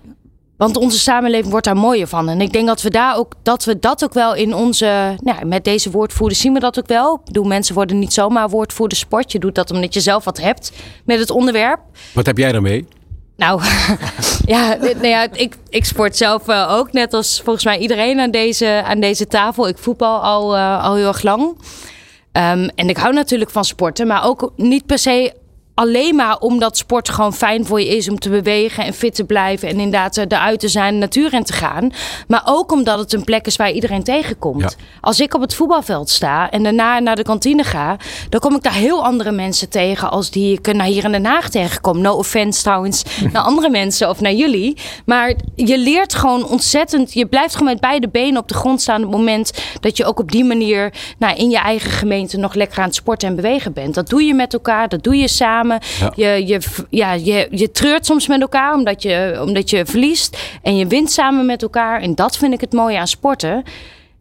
Want onze samenleving wordt daar mooier van. En ik denk dat we daar ook dat we dat ook wel in onze. Nou, met deze woordvoerders zien we dat ook wel. Ik bedoel, mensen worden niet zomaar woordvoerder sport. Je doet dat omdat je zelf wat hebt met het onderwerp. Wat heb jij daarmee? Nou, ja, nou ja ik, ik sport zelf uh, ook, net als volgens mij iedereen aan deze, aan deze tafel. Ik voetbal al, uh, al heel erg lang. Um, en ik hou natuurlijk van sporten, maar ook niet per se alleen maar omdat sport gewoon fijn voor je is om te bewegen en fit te blijven. En inderdaad eruit te zijn, de natuur in te gaan. Maar ook omdat het een plek is waar iedereen tegenkomt. Als ik op het voetbalveld sta en daarna naar de kantine ga, dan kom ik daar heel andere mensen tegen als die ik naar hier in Den Haag tegenkom. No offense trouwens naar andere mensen of naar jullie. Maar je leert gewoon ontzettend. Je blijft gewoon met beide benen op de grond staan op het moment dat je ook op die manier nou, in je eigen gemeente nog lekker aan het sporten en bewegen bent. Dat doe je met elkaar, dat doe je samen. Je, je, ja, je, je treurt soms met elkaar omdat je, omdat je verliest. En je wint samen met elkaar. En dat vind ik het mooie aan sporten.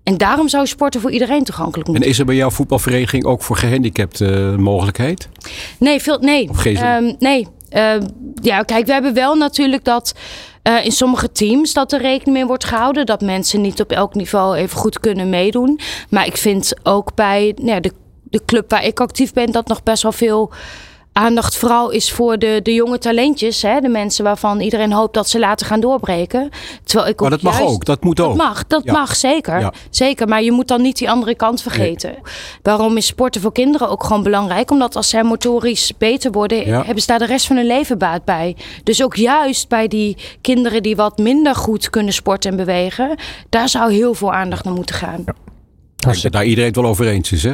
En daarom zou sporten voor iedereen toegankelijk moeten En is er bij jouw voetbalvereniging ook voor gehandicapten uh, mogelijkheid? Nee, veel, nee. Uh, nee. Uh, ja, kijk, we hebben wel natuurlijk dat uh, in sommige teams dat er rekening mee wordt gehouden. Dat mensen niet op elk niveau even goed kunnen meedoen. Maar ik vind ook bij nou ja, de, de club waar ik actief ben, dat nog best wel veel aandacht vooral is voor de, de jonge talentjes. Hè? De mensen waarvan iedereen hoopt dat ze later gaan doorbreken. Terwijl ik maar dat mag ook, dat moet ook. Dat mag, dat mag zeker. Zeker, maar je moet dan niet die andere kant vergeten. Waarom is sporten voor kinderen ook gewoon belangrijk? Omdat als zij motorisch beter worden, hebben ze daar de rest van hun leven baat bij. Dus ook juist bij die kinderen die wat minder goed kunnen sporten en bewegen, daar zou heel veel aandacht naar moeten gaan. Ja. Als je daar iedereen het wel over eens is, hè?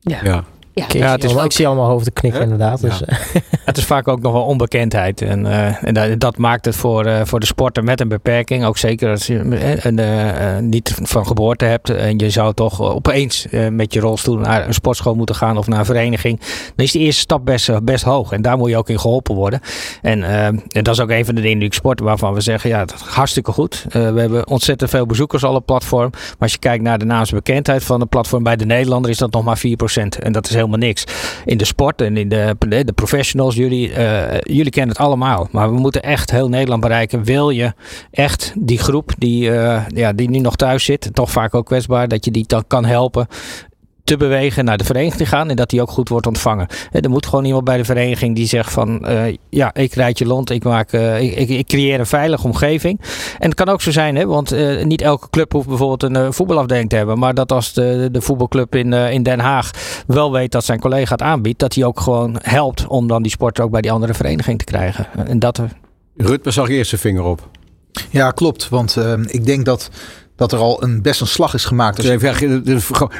Ja. Ja. Het is ik zie allemaal hoofden knikken inderdaad. Dus. het is vaak ook nog wel onbekendheid. En, uh, en dat, dat, maakt het voor, uh, voor de sporter met een beperking. Ook zeker als je uh, niet van geboorte hebt. En je zou toch opeens met je rolstoel naar een sportschool moeten gaan of naar een vereniging. Dan is de eerste stap best, best hoog. En daar moet je ook in geholpen worden. En, en dat is ook een van de dingen die ik sport waarvan we zeggen, ja, dat hartstikke goed. we hebben ontzettend veel bezoekers al op platform. Maar als je kijkt naar de naamsbekendheid van het platform bij de Nederlander, is dat nog maar 4%. En dat is heel helemaal niks. In de sport en in de, de professionals, jullie, uh, jullie kennen het allemaal. Maar we moeten echt heel Nederland bereiken. Wil je echt die groep die, uh, ja, die nu nog thuis zit, toch vaak ook kwetsbaar, dat je die dan kan helpen te bewegen naar de vereniging te gaan en dat die ook goed wordt ontvangen. Er moet gewoon iemand bij de vereniging die zegt van uh, ja, ik rijd je lont, ik, maak, uh, ik, ik, creëer een veilige omgeving. En het kan ook zo zijn, hè, want uh, niet elke club hoeft bijvoorbeeld een voetbalafdeling te hebben, maar dat als de, de voetbalclub in, in Den Haag wel weet dat zijn collega het aanbiedt, dat hij ook gewoon helpt om dan die sport ook bij die andere vereniging te krijgen. En dat... Rutme zag eerst zijn vinger op. Ja, klopt. Want ik denk dat dat er al een best een slag is gemaakt. Dus even,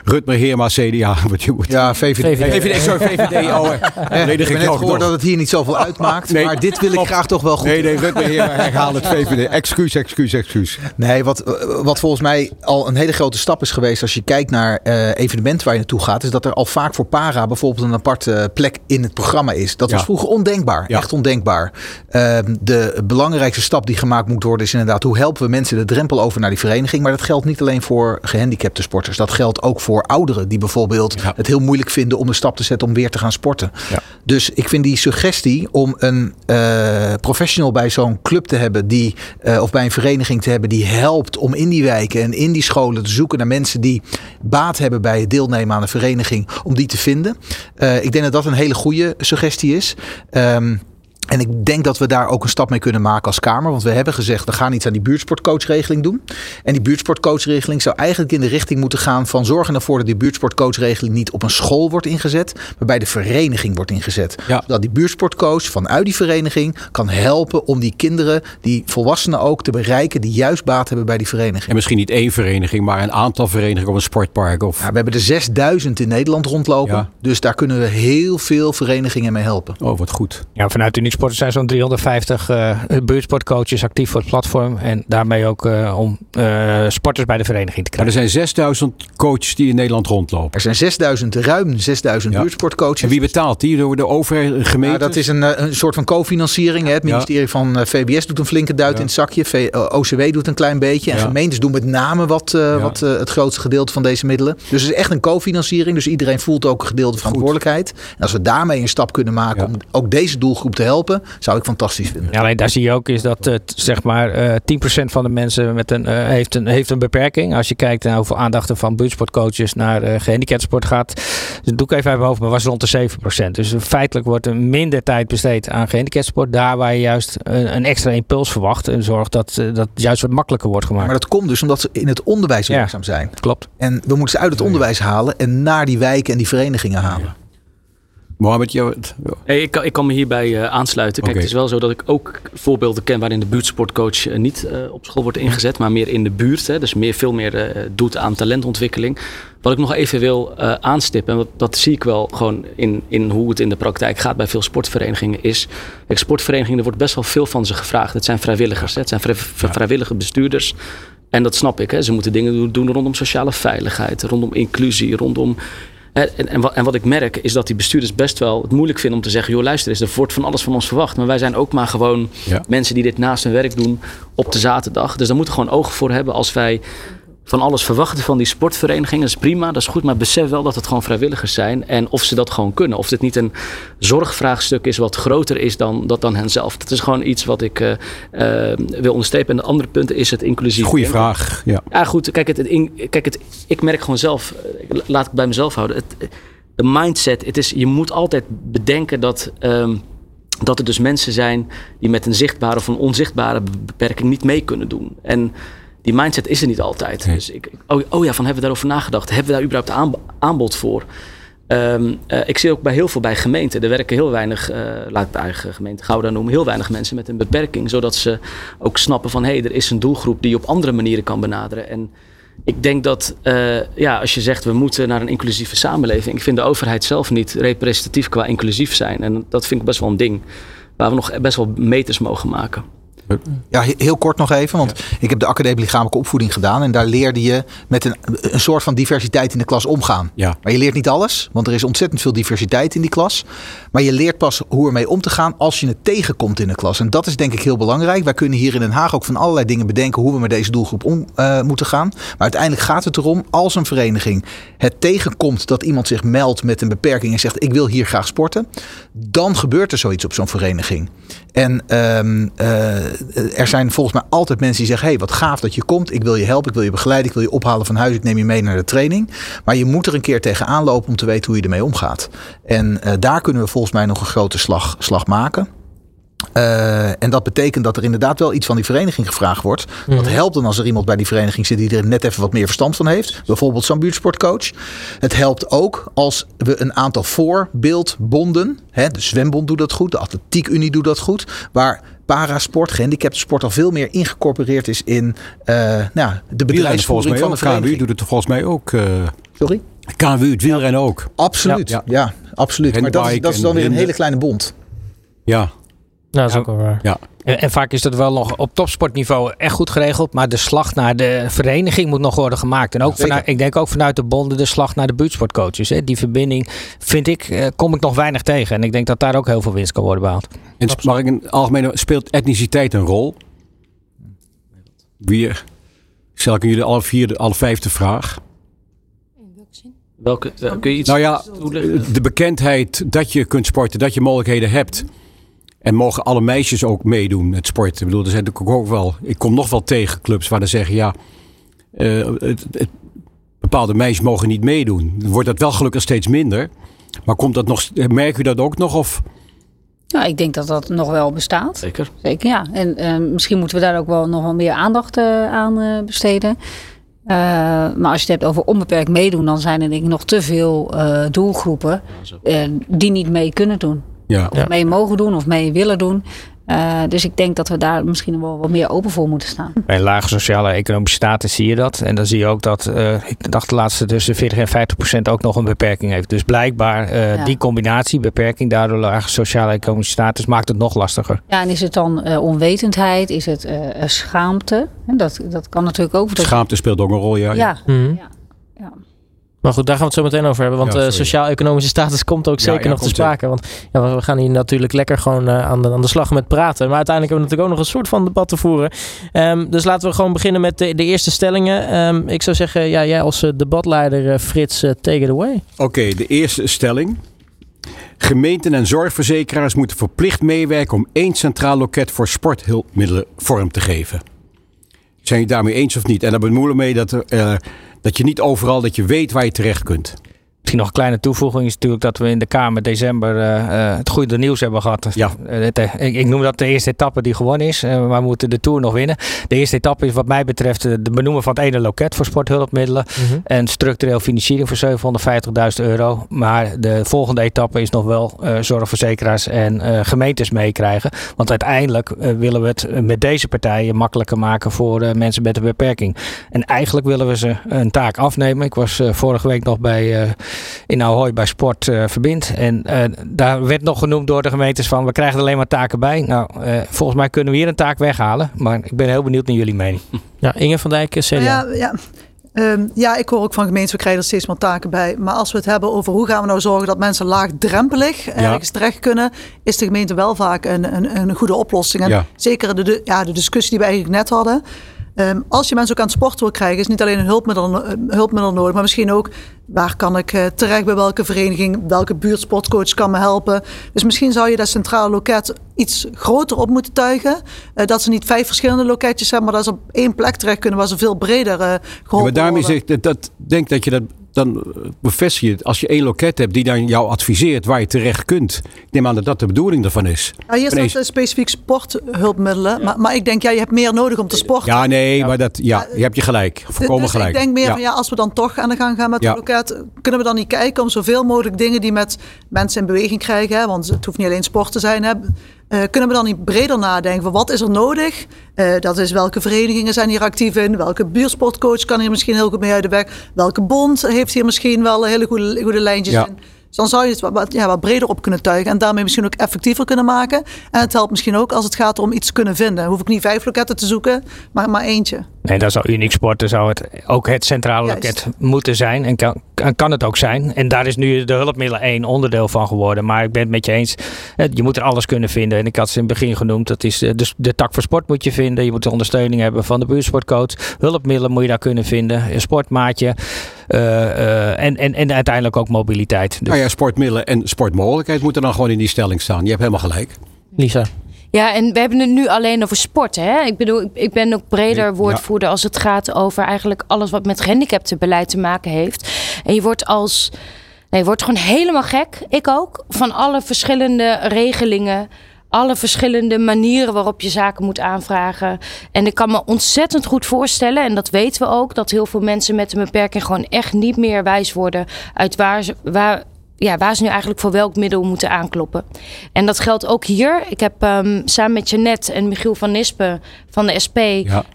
Rutmer Heerma, CDA. Wat je moet. Ja, VVD. VVD, sorry, VVD. Oh, nee, ik heb net gehoord dat het hier niet zoveel uitmaakt. Nee, maar dit wil ik graag toch wel goed. Nee, nee, Rutmer Heerma, herhaal het VVD. Excuus, excuus, excuus. Nee, wat, wat volgens mij al een hele grote stap is geweest als je kijkt naar uh, evenementen waar je naartoe gaat, is dat er al vaak voor para bijvoorbeeld een aparte plek in het programma is. Dat was vroeger ondenkbaar. Echt ondenkbaar. Uh, de belangrijkste stap die gemaakt moet worden is inderdaad hoe helpen we mensen de drempel over naar die vereniging maar dat geldt niet alleen voor gehandicapte sporters. Dat geldt ook voor ouderen die bijvoorbeeld het heel moeilijk vinden om de stap te zetten om weer te gaan sporten. Ja. Dus ik vind die suggestie om een uh, professional bij zo'n club te hebben die, uh, of bij een vereniging te hebben die helpt om in die wijken en in die scholen te zoeken naar mensen die baat hebben bij het deelnemen aan een vereniging, om die te vinden. Uh, ik denk dat dat een hele goede suggestie is. Um, en ik denk dat we daar ook een stap mee kunnen maken als Kamer. Want we hebben gezegd, we gaan iets aan die buurtsportcoachregeling doen. En die buurtsportcoachregeling zou eigenlijk in de richting moeten gaan van zorgen ervoor dat die buurtsportcoachregeling niet op een school wordt ingezet, maar bij de vereniging wordt ingezet. Ja. Zodat die buurtsportcoach vanuit die vereniging kan helpen om die kinderen, die volwassenen ook, te bereiken die juist baat hebben bij die vereniging. En misschien niet één vereniging, maar een aantal verenigingen of een sportpark. Of... Ja, we hebben er 6000 in Nederland rondlopen. Dus daar kunnen we heel veel verenigingen mee helpen. Oh, wat goed. Ja, vanuit de er zijn zo'n 350 uh, buurtsportcoaches actief voor het platform. En daarmee ook uh, om uh, sporters bij de vereniging te krijgen. Maar er zijn 6000 coaches die in Nederland rondlopen. Er zijn 6000, ruim 6000 ja. buurtsportcoaches. En wie betaalt die? Door de overheid, gemeente? Ja, dat is een, een soort van cofinanciering. Het ministerie ja. van VBS doet een flinke duit in het zakje. V OCW doet een klein beetje. En gemeentes doen met name wat, wat het grootste gedeelte van deze middelen. Dus het is echt een cofinanciering. Dus iedereen voelt ook een gedeelte verantwoordelijkheid. En als we daarmee een stap kunnen maken om ook deze doelgroep te helpen zou ik fantastisch vinden. Ja, alleen daar zie je ook is dat uh, zeg maar uh, eh, 10% van de mensen met een, uh, heeft, een, heeft een beperking. Als je kijkt naar hoeveel aandacht er van buurtsportcoaches naar uh, gehandicaptensport gaat. Dus doe ik even uit mijn hoofd, maar was rond de 7%. Dus feitelijk wordt er minder tijd besteed aan gehandicaptensport. Daar waar je juist een, een extra impuls verwacht. En zorgt dat dat juist wat makkelijker wordt gemaakt. Maar dat komt dus omdat ze in het onderwijs werkzaam ja, zijn. Klopt. En we moeten ze uit het onderwijs halen en naar die wijken en die verenigingen halen. Mohamed, jou, hey, ik, kan, ik kan me hierbij uh, aansluiten. Kijk, het is wel zo dat ik ook voorbeelden ken waarin de buurtsportcoach uh, niet uh, op school wordt ingezet, maar meer in de buurt. Hè, dus meer, veel meer doet aan talentontwikkeling. Wat ik nog even wil aanstippen, en dat, dat, zie ik wel gewoon in, in hoe het in de praktijk gaat bij veel sportverenigingen, is. Kijk, sportverenigingen, er wordt best wel veel van ze gevraagd. Het zijn vrijwilligers, hè, het zijn vrij, vrijwillige bestuurders. En dat snap ik. Hè. Ze moeten dingen doen rondom sociale veiligheid, rondom inclusie, rondom en, en, wat, en, wat, ik merk is dat die bestuurders best wel het moeilijk vinden om te zeggen: joh, luister eens, er wordt van alles van ons verwacht. Maar wij zijn ook maar gewoon mensen die dit naast hun werk doen op de zaterdag. Dus daar moeten we gewoon ogen voor hebben als wij van alles verwachten van die sportverenigingen. Dat is prima, dat is goed. Maar besef wel dat het gewoon vrijwilligers zijn. En of ze dat gewoon kunnen. Of dit niet een zorgvraagstuk is wat groter is dan, dat dan henzelf. Dat is gewoon iets wat ik uh, uh, wil onderstrepen. En de andere punten is het inclusief. Goeie vraag. Ja, ja goed. Kijk, het, het, kijk het, ik merk gewoon zelf, eh, laat ik bij mezelf houden. Het, de mindset, het is, je moet altijd bedenken dat. Um, dat er dus mensen zijn die met een zichtbare of een onzichtbare beperking niet mee kunnen doen. En die mindset is er niet altijd. Dus ik, oh, oh, ja, van hebben we daarover nagedacht? Hebben we daar überhaupt aanbod voor? Um, uh, ik zie ook bij heel veel bij gemeenten. Er werken heel weinig, uh, laat ik de eigen gemeente Gouda noemen, heel weinig mensen met een beperking. Zodat ze ook snappen van hé, hey, er is een doelgroep die je op andere manieren kan benaderen. En Ik denk dat ja, als je zegt we moeten naar een inclusieve samenleving. Ik vind de overheid zelf niet representatief qua inclusief zijn. En dat vind ik best wel een ding waar we nog best wel meters mogen maken. Ja, heel kort nog even, want ik heb de academie lichamelijke opvoeding gedaan en daar leerde je met een, een soort van diversiteit in de klas omgaan. Ja. Maar je leert niet alles, want er is ontzettend veel diversiteit in die klas. Maar je leert pas hoe ermee om te gaan als je het tegenkomt in de klas. En dat is denk ik heel belangrijk. Wij kunnen hier in Den Haag ook van allerlei dingen bedenken hoe we met deze doelgroep om uh, moeten gaan. Maar uiteindelijk gaat het erom, als een vereniging het tegenkomt dat iemand zich meldt met een beperking en zegt ik wil hier graag sporten, dan gebeurt er zoiets op zo'n vereniging. En um, uh, er zijn volgens mij altijd mensen die zeggen: hey, wat gaaf dat je komt. Ik wil je helpen, ik wil je begeleiden, ik wil je ophalen van huis, ik neem je mee naar de training. Maar je moet er een keer tegenaan lopen om te weten hoe je ermee omgaat. En uh, daar kunnen we volgens mij nog een grote slag, slag maken. Uh, en dat betekent dat er inderdaad wel iets van die vereniging gevraagd wordt. Mm. Dat helpt dan als er iemand bij die vereniging zit die er net even wat meer verstand van heeft. Bijvoorbeeld zo'n buurtsportcoach. Het helpt ook als we een aantal voorbeeldbonden. Hè, de zwembond doet dat goed, de atletiekunie doet dat goed. Waar parasport, gehandicapte sport al veel meer ingecorporeerd is in uh, nou, de bedrijfsvoering van de vereniging. KWU doet het volgens mij ook. Uh, Sorry? KWU, het wielrennen ook. Absoluut, ja, ja. ja absoluut. Maar dat is, dat is dan weer een hele kleine bond. Ja, nou, dat is ook wel waar. Ja. En, en, vaak is dat wel nog op topsportniveau echt goed geregeld. Maar de slag naar de vereniging moet nog worden gemaakt. En ook vanuit, ik denk ook vanuit de bonden de slag naar de buurtsportcoaches. Hè. Die verbinding vind ik, eh, kom ik nog weinig tegen. En ik denk dat daar ook heel veel winst kan worden behaald. En mag ik in algemeen speelt etniciteit een rol? Wie, stel ik jullie alle vier, alle vijfde vraag. Welke, uh, kun je iets nou ja, de bekendheid dat je kunt sporten, dat je mogelijkheden hebt. En mogen alle meisjes ook meedoen met sport? Ik bedoel, er zijn natuurlijk ook wel. Ik kom nog wel tegen clubs waar ze zeggen: ja, uh, het, het, bepaalde meisjes mogen niet meedoen. Dan wordt dat wel gelukkig steeds minder. Maar komt dat nog, merk u dat ook nog? Of? Ja, ik denk dat dat nog wel bestaat. Zeker. Zeker, ja. En uh, misschien moeten we daar ook wel nog wel meer aandacht uh, aan besteden. maar als je het hebt over onbeperkt meedoen, dan zijn er denk ik nog te veel doelgroepen die niet mee kunnen doen. Ja. Of mee mogen doen of mee willen doen. Uh, dus ik denk dat we daar misschien wel wat meer open voor moeten staan. Bij lage sociale economische status zie je dat. En dan zie je ook dat, uh, ik dacht de laatste tussen 40 en 50 procent ook nog een beperking heeft. Dus blijkbaar uh, ja. die combinatie, beperking, daardoor lage sociale economische status, maakt het nog lastiger. Ja, en is het dan onwetendheid? Is het schaamte? Dat, dat kan natuurlijk ook. Schaamte speelt ook een rol, ja. Ja, ja. ja. ja. Maar goed, daar gaan we het zo meteen over hebben. Want ja, uh, sociaal-economische status komt ook zeker ja, ja, nog te sprake. Want ja, we gaan hier natuurlijk lekker gewoon uh, aan, de, aan de slag met praten. Maar uiteindelijk hebben we natuurlijk ook nog een soort van debat te voeren. Um, dus laten we gewoon beginnen met de, de eerste stellingen. Um, ik zou zeggen, ja, jij als uh, debatleider Frits, take it away. Oké, okay, de eerste stelling. Gemeenten en zorgverzekeraars moeten verplicht meewerken om één centraal loket voor sporthulpmiddelen vorm te geven. Zijn jullie daarmee eens of niet? En daar bemoeilijk mee dat er dat je niet overal dat je weet waar je terecht kunt. Misschien nog een kleine toevoeging is natuurlijk dat we in de Kamer december uh, het goede nieuws hebben gehad. Ja. Het, ik, ik, noem dat de eerste etappe die gewonnen is. Maar we moeten de Tour nog winnen. De eerste etappe is wat mij betreft de benoemen van het ene loket voor sporthulpmiddelen. Mm -hmm. En structureel financiering voor 750.000 euro. Maar de volgende etappe is nog wel zorgverzekeraars en gemeentes meekrijgen. Want uiteindelijk willen we het met deze partijen makkelijker maken voor mensen met een beperking. En eigenlijk willen we ze een taak afnemen. Ik was vorige week nog bij in Ahoy bij Sport uh, verbindt. En uh, daar werd nog genoemd door de gemeentes van we krijgen er alleen maar taken bij. Nou, uh, volgens mij kunnen we hier een taak weghalen. Maar ik ben heel benieuwd naar jullie mening. Ja, Inge van Dijk, CDA. Ja, ja. Um, ja, ik hoor ook van gemeenten, we krijgen er steeds meer taken bij. Maar als we het hebben over hoe gaan we nou zorgen dat mensen laagdrempelig ja. ergens terecht kunnen, is de gemeente wel vaak een, een, een goede oplossing. En ja. zeker de, de, ja, de discussie die we eigenlijk net hadden. Um, als je mensen ook aan het sport wil krijgen, is niet alleen een hulpmiddel, hulpmiddel nodig, maar misschien ook waar kan ik uh, terecht bij welke vereniging, welke buurtsportcoach kan me helpen. Dus misschien zou je dat centrale loket iets groter op moeten tuigen. Uh, dat ze niet vijf verschillende loketjes hebben, maar dat ze op één plek terecht kunnen waar ze veel breder uh, geholpen ja, maar daarmee worden. zeg ik, dat, dat denk dat je dat dan bevestig je als je één loket hebt die dan jou adviseert waar je terecht kunt. Ik neem aan dat dat de bedoeling ervan is. Ja, hier staat Ineens... specifiek sporthulpmiddelen. Ja. Maar, maar ik denk, ja, je hebt meer nodig om te sporten. Ja, nee, ja. maar dat, ja, je hebt je gelijk. Volkomen dus gelijk. ik denk meer ja. van, ja, als we dan toch aan de gang gaan met ja. het loket, kunnen we dan niet kijken om zoveel mogelijk dingen die met mensen in beweging krijgen. Hè? Want het hoeft niet alleen sport te zijn. Hè? Kunnen we dan niet breder nadenken van wat is er nodig? dat is welke verenigingen zijn hier actief in? Welke buursportcoach kan hier misschien heel goed mee uit de weg? Welke bond heeft hier misschien wel hele goede, goede lijntjes in? Dus dan zou je het wat, ja, wat breder op kunnen tuigen en daarmee misschien ook effectiever kunnen maken. En het helpt misschien ook als het gaat om iets kunnen vinden. Dan hoef ik niet vijf loketten te zoeken, maar maar eentje. Nee, dan zou Unique Sporten zou het ook het centrale loket moeten zijn. En kan, kan het ook zijn. En daar is nu de hulpmiddelen één onderdeel van geworden. Maar ik ben het met je eens. Je moet er alles kunnen vinden. En ik had ze in het begin genoemd. Dat is de, de tak voor sport moet je vinden. Je moet de ondersteuning hebben van de buurtsportcoach. Hulpmiddelen moet je daar kunnen vinden. Een sportmaatje. Uh, uh, en, en, en uiteindelijk ook mobiliteit. Dus. Nou ja, sportmiddelen en sportmogelijkheid moeten dan gewoon in die stelling staan. Je hebt helemaal gelijk. Lisa. Ja, en we hebben het nu alleen over sport. Hè? Ik bedoel, ik ben ook breder woordvoerder als het gaat over eigenlijk alles wat met gehandicaptenbeleid te maken heeft. En je wordt als. Nee, je wordt gewoon helemaal gek. Ik ook. Van alle verschillende regelingen alle verschillende manieren waarop je zaken moet aanvragen. En ik kan me ontzettend goed voorstellen, en dat weten we ook, dat heel veel mensen met een beperking gewoon echt niet meer wijs worden uit waar ze, waar, ja, waar ze nu eigenlijk voor welk middel moeten aankloppen. En dat geldt ook hier. Ik heb um, samen met Jeannette en Michiel van Nispen van de SP...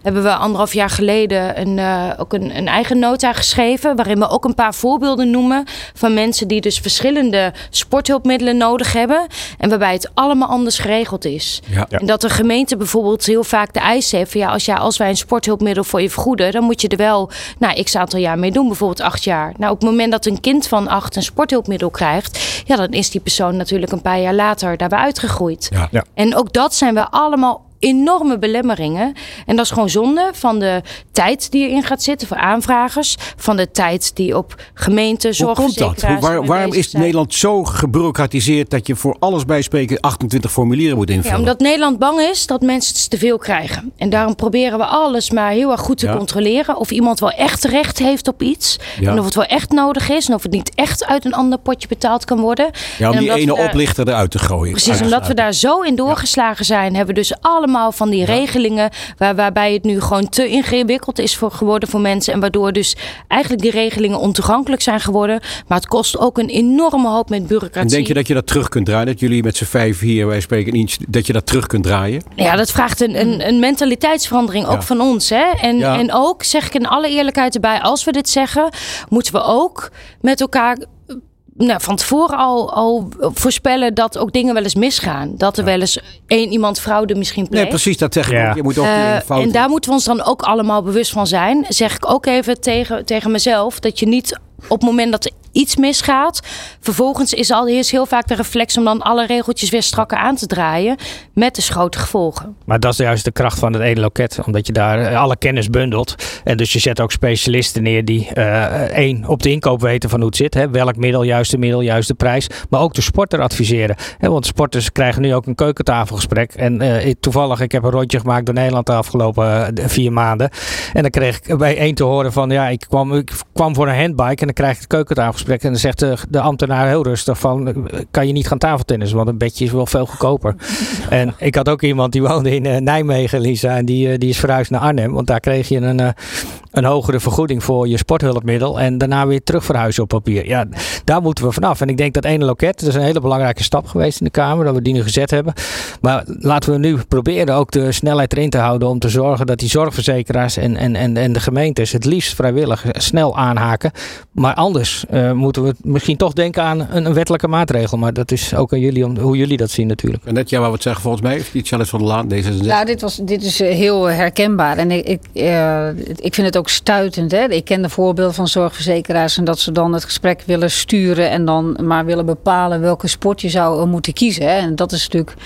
hebben we anderhalf jaar geleden een, uh, ook een, een, eigen nota geschreven... waarin we ook een paar voorbeelden noemen... van mensen die dus verschillende sporthulpmiddelen nodig hebben... en waarbij het allemaal anders geregeld is. Ja. En dat de gemeente bijvoorbeeld heel vaak de eis heeft... Van, ja, als, ja, als wij een sporthulpmiddel voor je vergoeden... dan moet je er wel nou, x aantal jaar mee doen, bijvoorbeeld acht jaar. Nou, op het moment dat een kind van acht een sporthulpmiddel krijgt, ja, dan is die persoon natuurlijk een paar jaar later daarbij uitgegroeid. Ja. En ook dat zijn we allemaal enorme belemmeringen. En dat is gewoon zonde van de tijd die erin gaat zitten voor aanvragers. Van de tijd die op gemeenten, zorgverzekeraars... Waar, waarom is Nederland zo gebureaucratiseerd... dat je voor alles bij spreken 28 formulieren moet invullen? Ja, omdat Nederland bang is dat mensen het te veel krijgen. En daarom proberen we alles maar heel erg goed te controleren. Of iemand wel echt recht heeft op iets. En of het wel echt nodig is. En of het niet echt uit een ander potje betaald kan worden. Ja, om die ene oplichter eruit te gooien. Precies, omdat we daar zo in doorgeslagen zijn... hebben we dus allemaal van die regelingen waar, waarbij het nu gewoon te ingewikkeld is voor, geworden voor mensen. En waardoor dus eigenlijk die regelingen ontoegankelijk zijn geworden. Maar het kost ook een enorme hoop met bureaucratie. En denk je dat je dat terug kunt draaien? Dat jullie met z'n vijf hier, wij spreken iets, dat je dat terug kunt draaien? Ja, dat vraagt een, een, een mentaliteitsverandering ook van ons. Hè? En, en ook, zeg ik in alle eerlijkheid erbij, als we dit zeggen, moeten we ook met elkaar nou, van tevoren al, al voorspellen dat ook dingen wel eens misgaan. Dat er wel eens één iemand fraude misschien pleegt. Nee, precies, dat zeg ik ook. Je moet ook uh, en daar moeten we ons dan ook allemaal bewust van zijn. Zeg ik ook even tegen, tegen mezelf. Dat je niet op het moment dat iets misgaat. Vervolgens is al is heel vaak de reflex om dan alle regeltjes weer strakker aan te draaien. Met dus grote gevolgen. Maar dat is juist de kracht van het ene loket. Omdat je daar eh, alle kennis bundelt. En dus je zet ook specialisten neer die uh, één op de inkoop weten van hoe het zit. Hè, welk middel, juiste middel, juiste prijs. Maar ook de sporter adviseren. Hè, want sporters krijgen nu ook een keukentafelgesprek. En uh, toevallig, ik heb een rondje gemaakt door Nederland de afgelopen vier maanden. En dan kreeg ik bij één te horen van ja, ik kwam, ik kwam voor een handbike. En dan krijg ik het keukentafelgesprek en dan zegt de, de ambtenaar heel rustig van, kan je niet gaan tafeltennissen, want een bedje is wel veel goedkoper. en ik had ook iemand die woonde in uh, Nijmegen, Lisa, en die, uh, die is verhuisd naar Arnhem, want daar kreeg je een, een hogere vergoeding voor je sporthulpmiddel en daarna weer terug verhuizen op papier. Ja, daar moeten we vanaf. En ik denk dat ene loket, dat is een hele belangrijke stap geweest in de Kamer, dat we die nu gezet hebben. Maar laten we nu proberen ook de snelheid erin te houden om te zorgen dat die zorgverzekeraars en, en, en, en de gemeentes het liefst vrijwillig snel aanhaken. Maar anders uh, moeten we misschien toch denken aan een, een, wettelijke maatregel. Maar dat is ook aan jullie om hoe jullie dat zien natuurlijk. En net jij wat het zeggen volgens mij, die Charles van der Laan, deze Nou, dit, was, dit is eh, heel herkenbaar. En ik, ik, uh, ik vind het ook stuitend. Hè? Ik ken de voorbeelden van zorgverzekeraars en dat ze dan het gesprek willen sturen en dan maar willen bepalen welke sport je zou moeten kiezen. Hè? En dat is natuurlijk.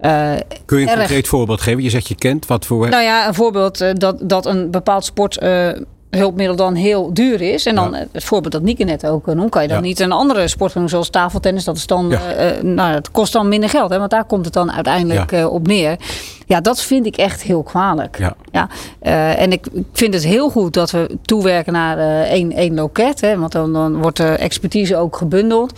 Uh, Kun je een concreet voorbeeld geven? Je zegt je kent wat voor. Nou ja, een voorbeeld uh, dat, dat een bepaald sport uh, hulpmiddel dan heel duur is. En dan het voorbeeld dat Nieke net ook noemt, kan je dan niet een andere sport doen zoals tafeltennis. Dat is dan, uh, nou, het kost dan minder geld, hè, want daar komt het dan uiteindelijk uh, op neer. Ja, dat vind ik echt heel kwalijk. Ja. Ja, uh, en ik vind het heel goed dat we toewerken naar één, één loket, hè, want dan, dan wordt de expertise ook gebundeld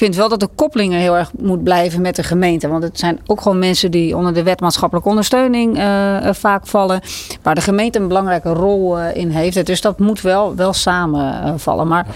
vind wel dat de koppeling heel erg moet blijven met de gemeente. Want het zijn ook gewoon mensen die onder de wet maatschappelijke ondersteuning uh, vaak vallen. Waar de gemeente een belangrijke rol uh, in heeft. Dus dat moet wel, wel samenvallen. maar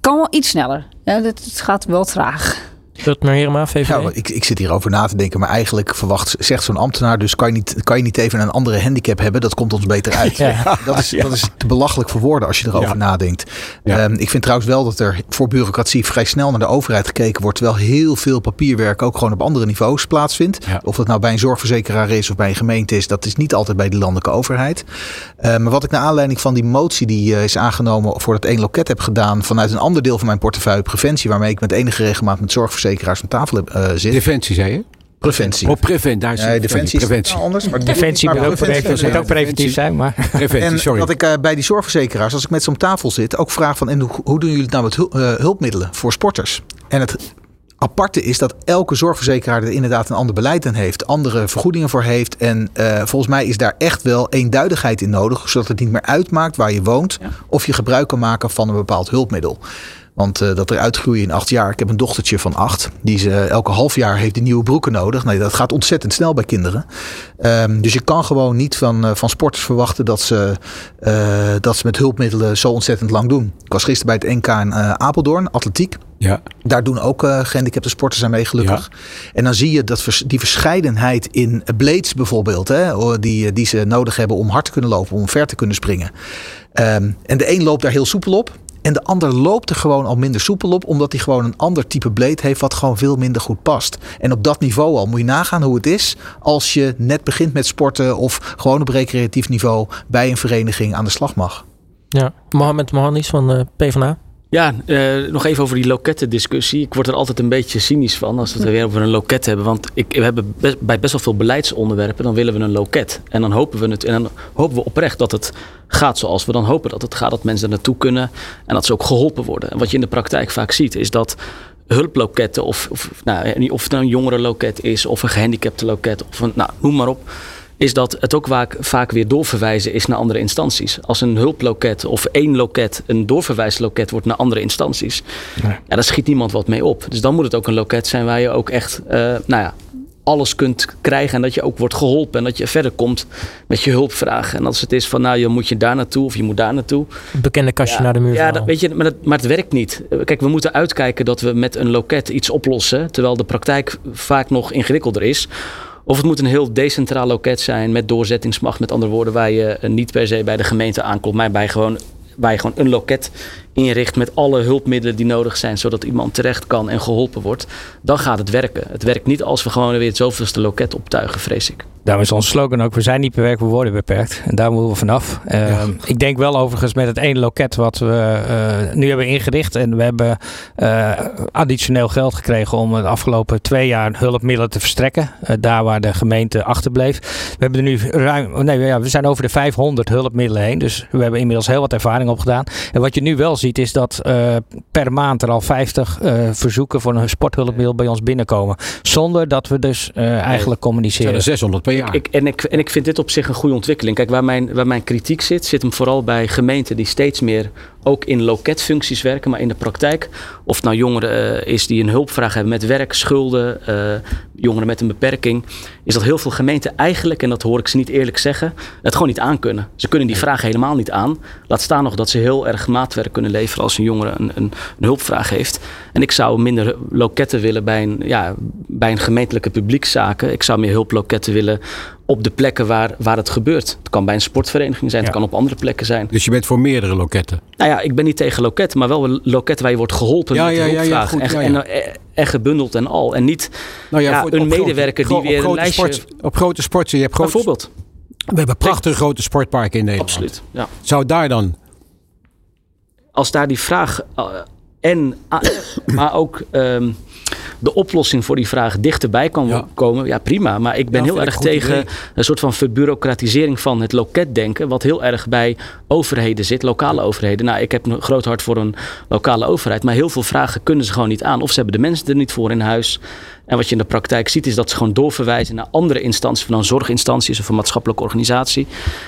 kan wel iets sneller. Ja, het gaat wel traag. Dat Herema, VVD? Nou, ik, ik zit hierover na te denken, maar eigenlijk verwacht, zegt zo'n ambtenaar, dus kan je, niet, kan je niet even een andere handicap hebben? Dat komt ons beter uit. Ja. Dat, is, dat is te belachelijk voor woorden als je erover nadenkt. Um, ik vind trouwens wel dat er voor bureaucratie vrij snel naar de overheid gekeken wordt, terwijl heel veel papierwerk ook gewoon op andere niveaus plaatsvindt. Of dat nou bij een zorgverzekeraar is of bij een gemeente is, dat is niet altijd bij de landelijke overheid. Uh, maar wat ik naar aanleiding van die motie die uh, is aangenomen voor dat één loket heb gedaan vanuit een ander deel van mijn portefeuille, preventie, waarmee ik met enige regelmaat met zorgverzekeraars verzekeraars aan tafel uh, zit. Defensie, zei je? Preventie. Op prevent, daar is nee, defensie preventie. is anders. Maar defensie moet ook, preventief, ook preventief zijn. Maar. Preventie, en sorry. wat ik uh, bij die zorgverzekeraars, als ik met ze om tafel zit, ook vraag van en hoe, hoe doen jullie het nou met uh, hulpmiddelen voor sporters? En het aparte is dat elke zorgverzekeraar er inderdaad een ander beleid aan heeft, andere vergoedingen voor heeft. En uh, volgens mij is daar echt wel eenduidigheid in nodig, zodat het niet meer uitmaakt waar je woont ja. of je gebruik kan maken van een bepaald hulpmiddel. Want uh, dat er uitgroeien in acht jaar. Ik heb een dochtertje van acht. Die ze elke half jaar heeft die nieuwe broeken nodig. Nee, dat gaat ontzettend snel bij kinderen. Um, dus je kan gewoon niet van, uh, van sporters verwachten dat ze, dat ze met hulpmiddelen zo ontzettend lang doen. Ik was gisteren bij het NK in Apeldoorn, atletiek. Ja. Daar doen ook uh, gehandicapte sporters aan mee, gelukkig. Ja. En dan zie je dat vers die verscheidenheid in blades bijvoorbeeld, hè, die, die ze nodig hebben om hard te kunnen lopen, om ver te kunnen springen. Um, en de een loopt daar heel soepel op. En de ander loopt er gewoon al minder soepel op, omdat hij gewoon een ander type blade heeft wat gewoon veel minder goed past. En op dat niveau al moet je nagaan hoe het is als je net begint met sporten of gewoon op recreatief niveau bij een vereniging aan de slag mag. Ja, Mohamed Mohanis van de PvdA. Ja, uh, nog even over die loketten-discussie. Ik word er altijd een beetje cynisch van als we het weer over een loket hebben. Want ik, we hebben bij best wel veel beleidsonderwerpen, dan willen we een loket. En dan hopen we het, en dan hopen we oprecht dat het gaat zoals we dan hopen dat het gaat. Dat mensen er naartoe kunnen en dat ze ook geholpen worden. En wat je in de praktijk vaak ziet, is dat hulploketten, of, of, nou, of het nou een jongerenloket is, of een gehandicapte loket, of een, nou, noem maar op is dat het ook vaak, vaak weer doorverwijzen is naar andere instanties. Als een hulploket of één loket een doorverwijsloket wordt naar andere instanties, nee. ja, daar schiet niemand wat mee op. Dus dan moet het ook een loket zijn waar je ook echt, uh, nou ja, alles kunt krijgen en dat je ook wordt geholpen en dat je verder komt met je hulpvragen. En als het is van, nou, je moet je daar naartoe of je moet daar naartoe. Het bekende kastje ja, naar de muur. Ja, dat, weet je, maar, dat, maar het werkt niet. Kijk, we moeten uitkijken dat we met een loket iets oplossen, terwijl de praktijk vaak nog ingewikkelder is. Of het moet een heel decentraal loket zijn met doorzettingsmacht. Met andere woorden, waar je niet per se bij de gemeente aankomt, maar bij gewoon, waar je gewoon een loket inricht met alle hulpmiddelen die nodig zijn, zodat iemand terecht kan en geholpen wordt. Dan gaat het werken. Het werkt niet als we gewoon weer het zoveelste loket optuigen, vrees ik. Daarom is ons slogan ook, we zijn niet beperkt, we worden beperkt. En daar moeten we vanaf. Uh, ja. Ik denk wel overigens met het ene loket wat we uh, nu hebben ingericht. En we hebben uh, additioneel geld gekregen om de afgelopen twee jaar hulpmiddelen te verstrekken. daar waar de gemeente achterbleef. We hebben er nu ruim, nee ja, we zijn over de 500 hulpmiddelen heen. Dus we hebben inmiddels heel wat ervaring opgedaan. En wat je nu wel ziet is dat per maand er al 50 verzoeken voor een sporthulpmiddel bij ons binnenkomen. Zonder dat we dus eigenlijk communiceren. Er 600 per ik, ik, en, ik, en ik vind dit op zich een goede ontwikkeling. Kijk, waar mijn, waar mijn kritiek zit, zit hem vooral bij gemeenten die steeds meer ook in loketfuncties werken, maar in de praktijk. Of het nou jongeren uh, is die een hulpvraag hebben met werk, schulden, uh, jongeren met een beperking. Is dat heel veel gemeenten eigenlijk, en dat hoor ik ze niet eerlijk zeggen, het gewoon niet aankunnen. Ze kunnen die vraag helemaal niet aan. Laat staan nog dat ze heel erg maatwerk kunnen leveren als een jongere een, een, een hulpvraag heeft. En ik zou minder loketten willen bij een, ja, bij een gemeentelijke publiekzaken. Ik zou meer hulploketten willen op de plekken waar, waar het gebeurt. Het kan bij een sportvereniging zijn, ja. het kan op andere plekken zijn. Dus je bent voor meerdere loketten? Nou ja, ik ben niet tegen loketten, maar wel loketten waar je wordt geholpen ja, met ja, de ja, goed, en, ja, en, en, gebundeld en al. En niet nou ja, voor, een medewerker grote, die weer een lijstje... Sport, op grote sporten, je hebt grote, Bijvoorbeeld. We hebben prachtige grote sportparken in Nederland. Absoluut, ja. Zou daar dan... Als daar die vraag... Uh, en, uh, maar ook... Um, de oplossing voor die vraag dichterbij kan ja. komen, ja prima. Maar ik ben ja, heel erg tegen idee. een soort van verbureaucratisering van het loketdenken, wat heel erg bij overheden zit, lokale overheden. Nou, ik heb een groot hart voor een lokale overheid, maar heel veel vragen kunnen ze gewoon niet aan. Of ze hebben de mensen er niet voor in huis. En wat je in de praktijk ziet, is dat ze gewoon doorverwijzen naar andere instanties, van dan zorginstanties of een maatschappelijke organisatie.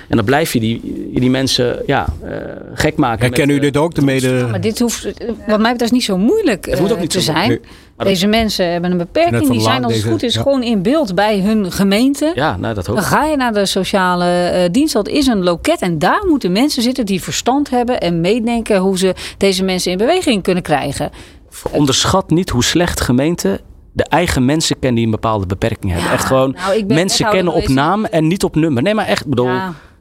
En dan blijf je die, die mensen ja, uh, gek maken. Herkennen u dit ook? De mede... Ja, maar dit hoeft, wat mij betreft, niet zo moeilijk uh, moet ook niet te zo zijn. Deze mensen hebben een beperking. Die zijn als het goed is ja. gewoon in beeld bij hun gemeente. Ja, nou, dat ook. Dan ga je naar de sociale uh, dienst. Dat is een loket. En daar moeten mensen zitten die verstand hebben. En meedenken hoe ze deze mensen in beweging kunnen krijgen. onderschat niet hoe slecht gemeenten de eigen mensen kennen die een bepaalde beperking hebben. echt gewoon nou, mensen kennen op naam en niet op nummer. Nee, maar echt, bedoel,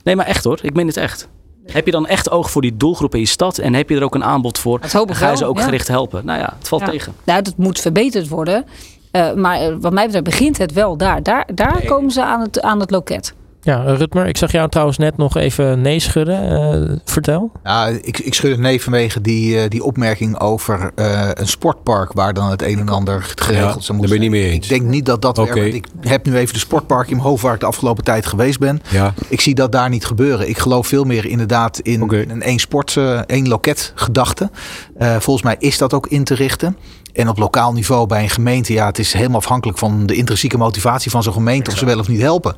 nee, maar echt hoor. Ik meen het echt. Heb je dan echt oog voor die doelgroep in je stad en heb je er ook een aanbod voor? Ga je ze ook gericht helpen? Nou ja, het valt tegen. Nou, dat moet verbeterd worden. Uh, maar wat mij betreft begint het wel daar. Daar, daar komen ze aan het, aan het loket. Ja, Rutmer, ik zag jou trouwens net nog even nee schudden. Uh, vertel. Ja, ik, ik schud het nee vanwege die, uh, die opmerking over uh, een sportpark waar dan het een en ander geregeld zou moeten ben ben niet meer eens. Ik denk niet dat dat okay. werkt. Ik heb nu even de sportpark in mijn hoofd waar ik de afgelopen tijd geweest ben. Ja. Ik zie dat daar niet gebeuren. Ik geloof veel meer inderdaad in, okay. in een één sport, één loket gedachte. volgens mij is dat ook in te richten. En op lokaal niveau bij een gemeente, ja, het is helemaal afhankelijk van de intrinsieke motivatie van zo'n gemeente of ze wel of niet helpen.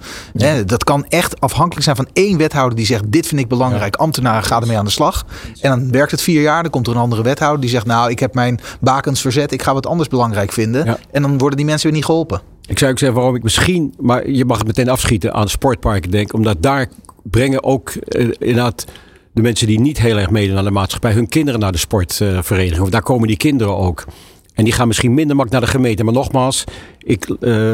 dat kan echt afhankelijk zijn van één wethouder die zegt: Dit vind ik belangrijk, ambtenaren gaan ermee aan de slag. En dan werkt het vier jaar, dan komt er een andere wethouder die zegt: Nou, ik heb mijn bakens verzet, ik ga wat anders belangrijk vinden. En dan worden die mensen weer niet geholpen. Ik zou ook zeggen waarom ik misschien, maar je mag het meteen afschieten aan sportparken, denk omdat daar brengen ook uh, inderdaad de mensen die niet heel erg meedoen aan de maatschappij hun kinderen naar de sportvereniging. of daar komen die kinderen ook. En die gaan misschien minder mak naar de gemeente. Maar nogmaals, ik uh,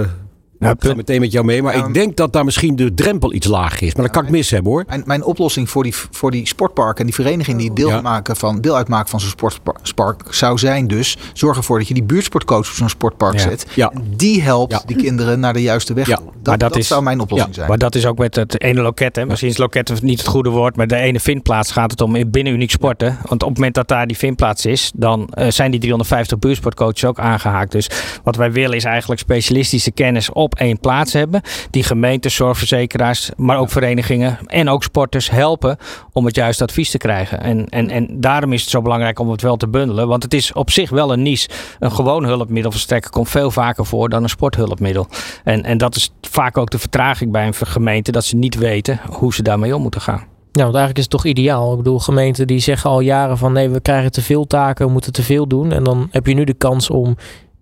ja, ik ga meteen met jou mee. Maar ik denk dat daar misschien de drempel iets lager is. Maar dat kan ik mis hebben hoor. Mijn, mijn oplossing voor die, voor die sportparken en die vereniging die deel, maken van, deel uitmaken van zo'n sportpark zou zijn dus zorg ervoor dat je die buurtsportcoach op zo'n sportpark zet. Ja. Die helpt die kinderen naar de juiste weg. Dat, maar dat, is, zou mijn oplossing zijn. Maar dat is ook met het ene loket. Hè. Misschien is loket niet het goede woord. Maar de ene vindplaats gaat het om binnen uniek sporten. Want op het moment dat daar die vindplaats is, dan uh, zijn die 350 buurtsportcoaches ook aangehaakt. Dus wat wij willen is eigenlijk specialistische kennis op één plaats hebben. Die gemeentes, zorgverzekeraars, maar ook verenigingen en ook sporters helpen om het juiste advies te krijgen. En, en, en daarom is het zo belangrijk om het wel te bundelen. Want het is op zich wel een niche. Een gewoon hulpmiddel verstrekken komt veel vaker voor dan een sporthulpmiddel. En, en dat is vaak ook de vertraging bij een gemeente, dat ze niet weten hoe ze daarmee om moeten gaan. Ja, want eigenlijk is het toch ideaal. Ik bedoel, gemeenten die zeggen al jaren van nee, we krijgen te veel taken, we moeten te veel doen. En dan heb je nu de kans om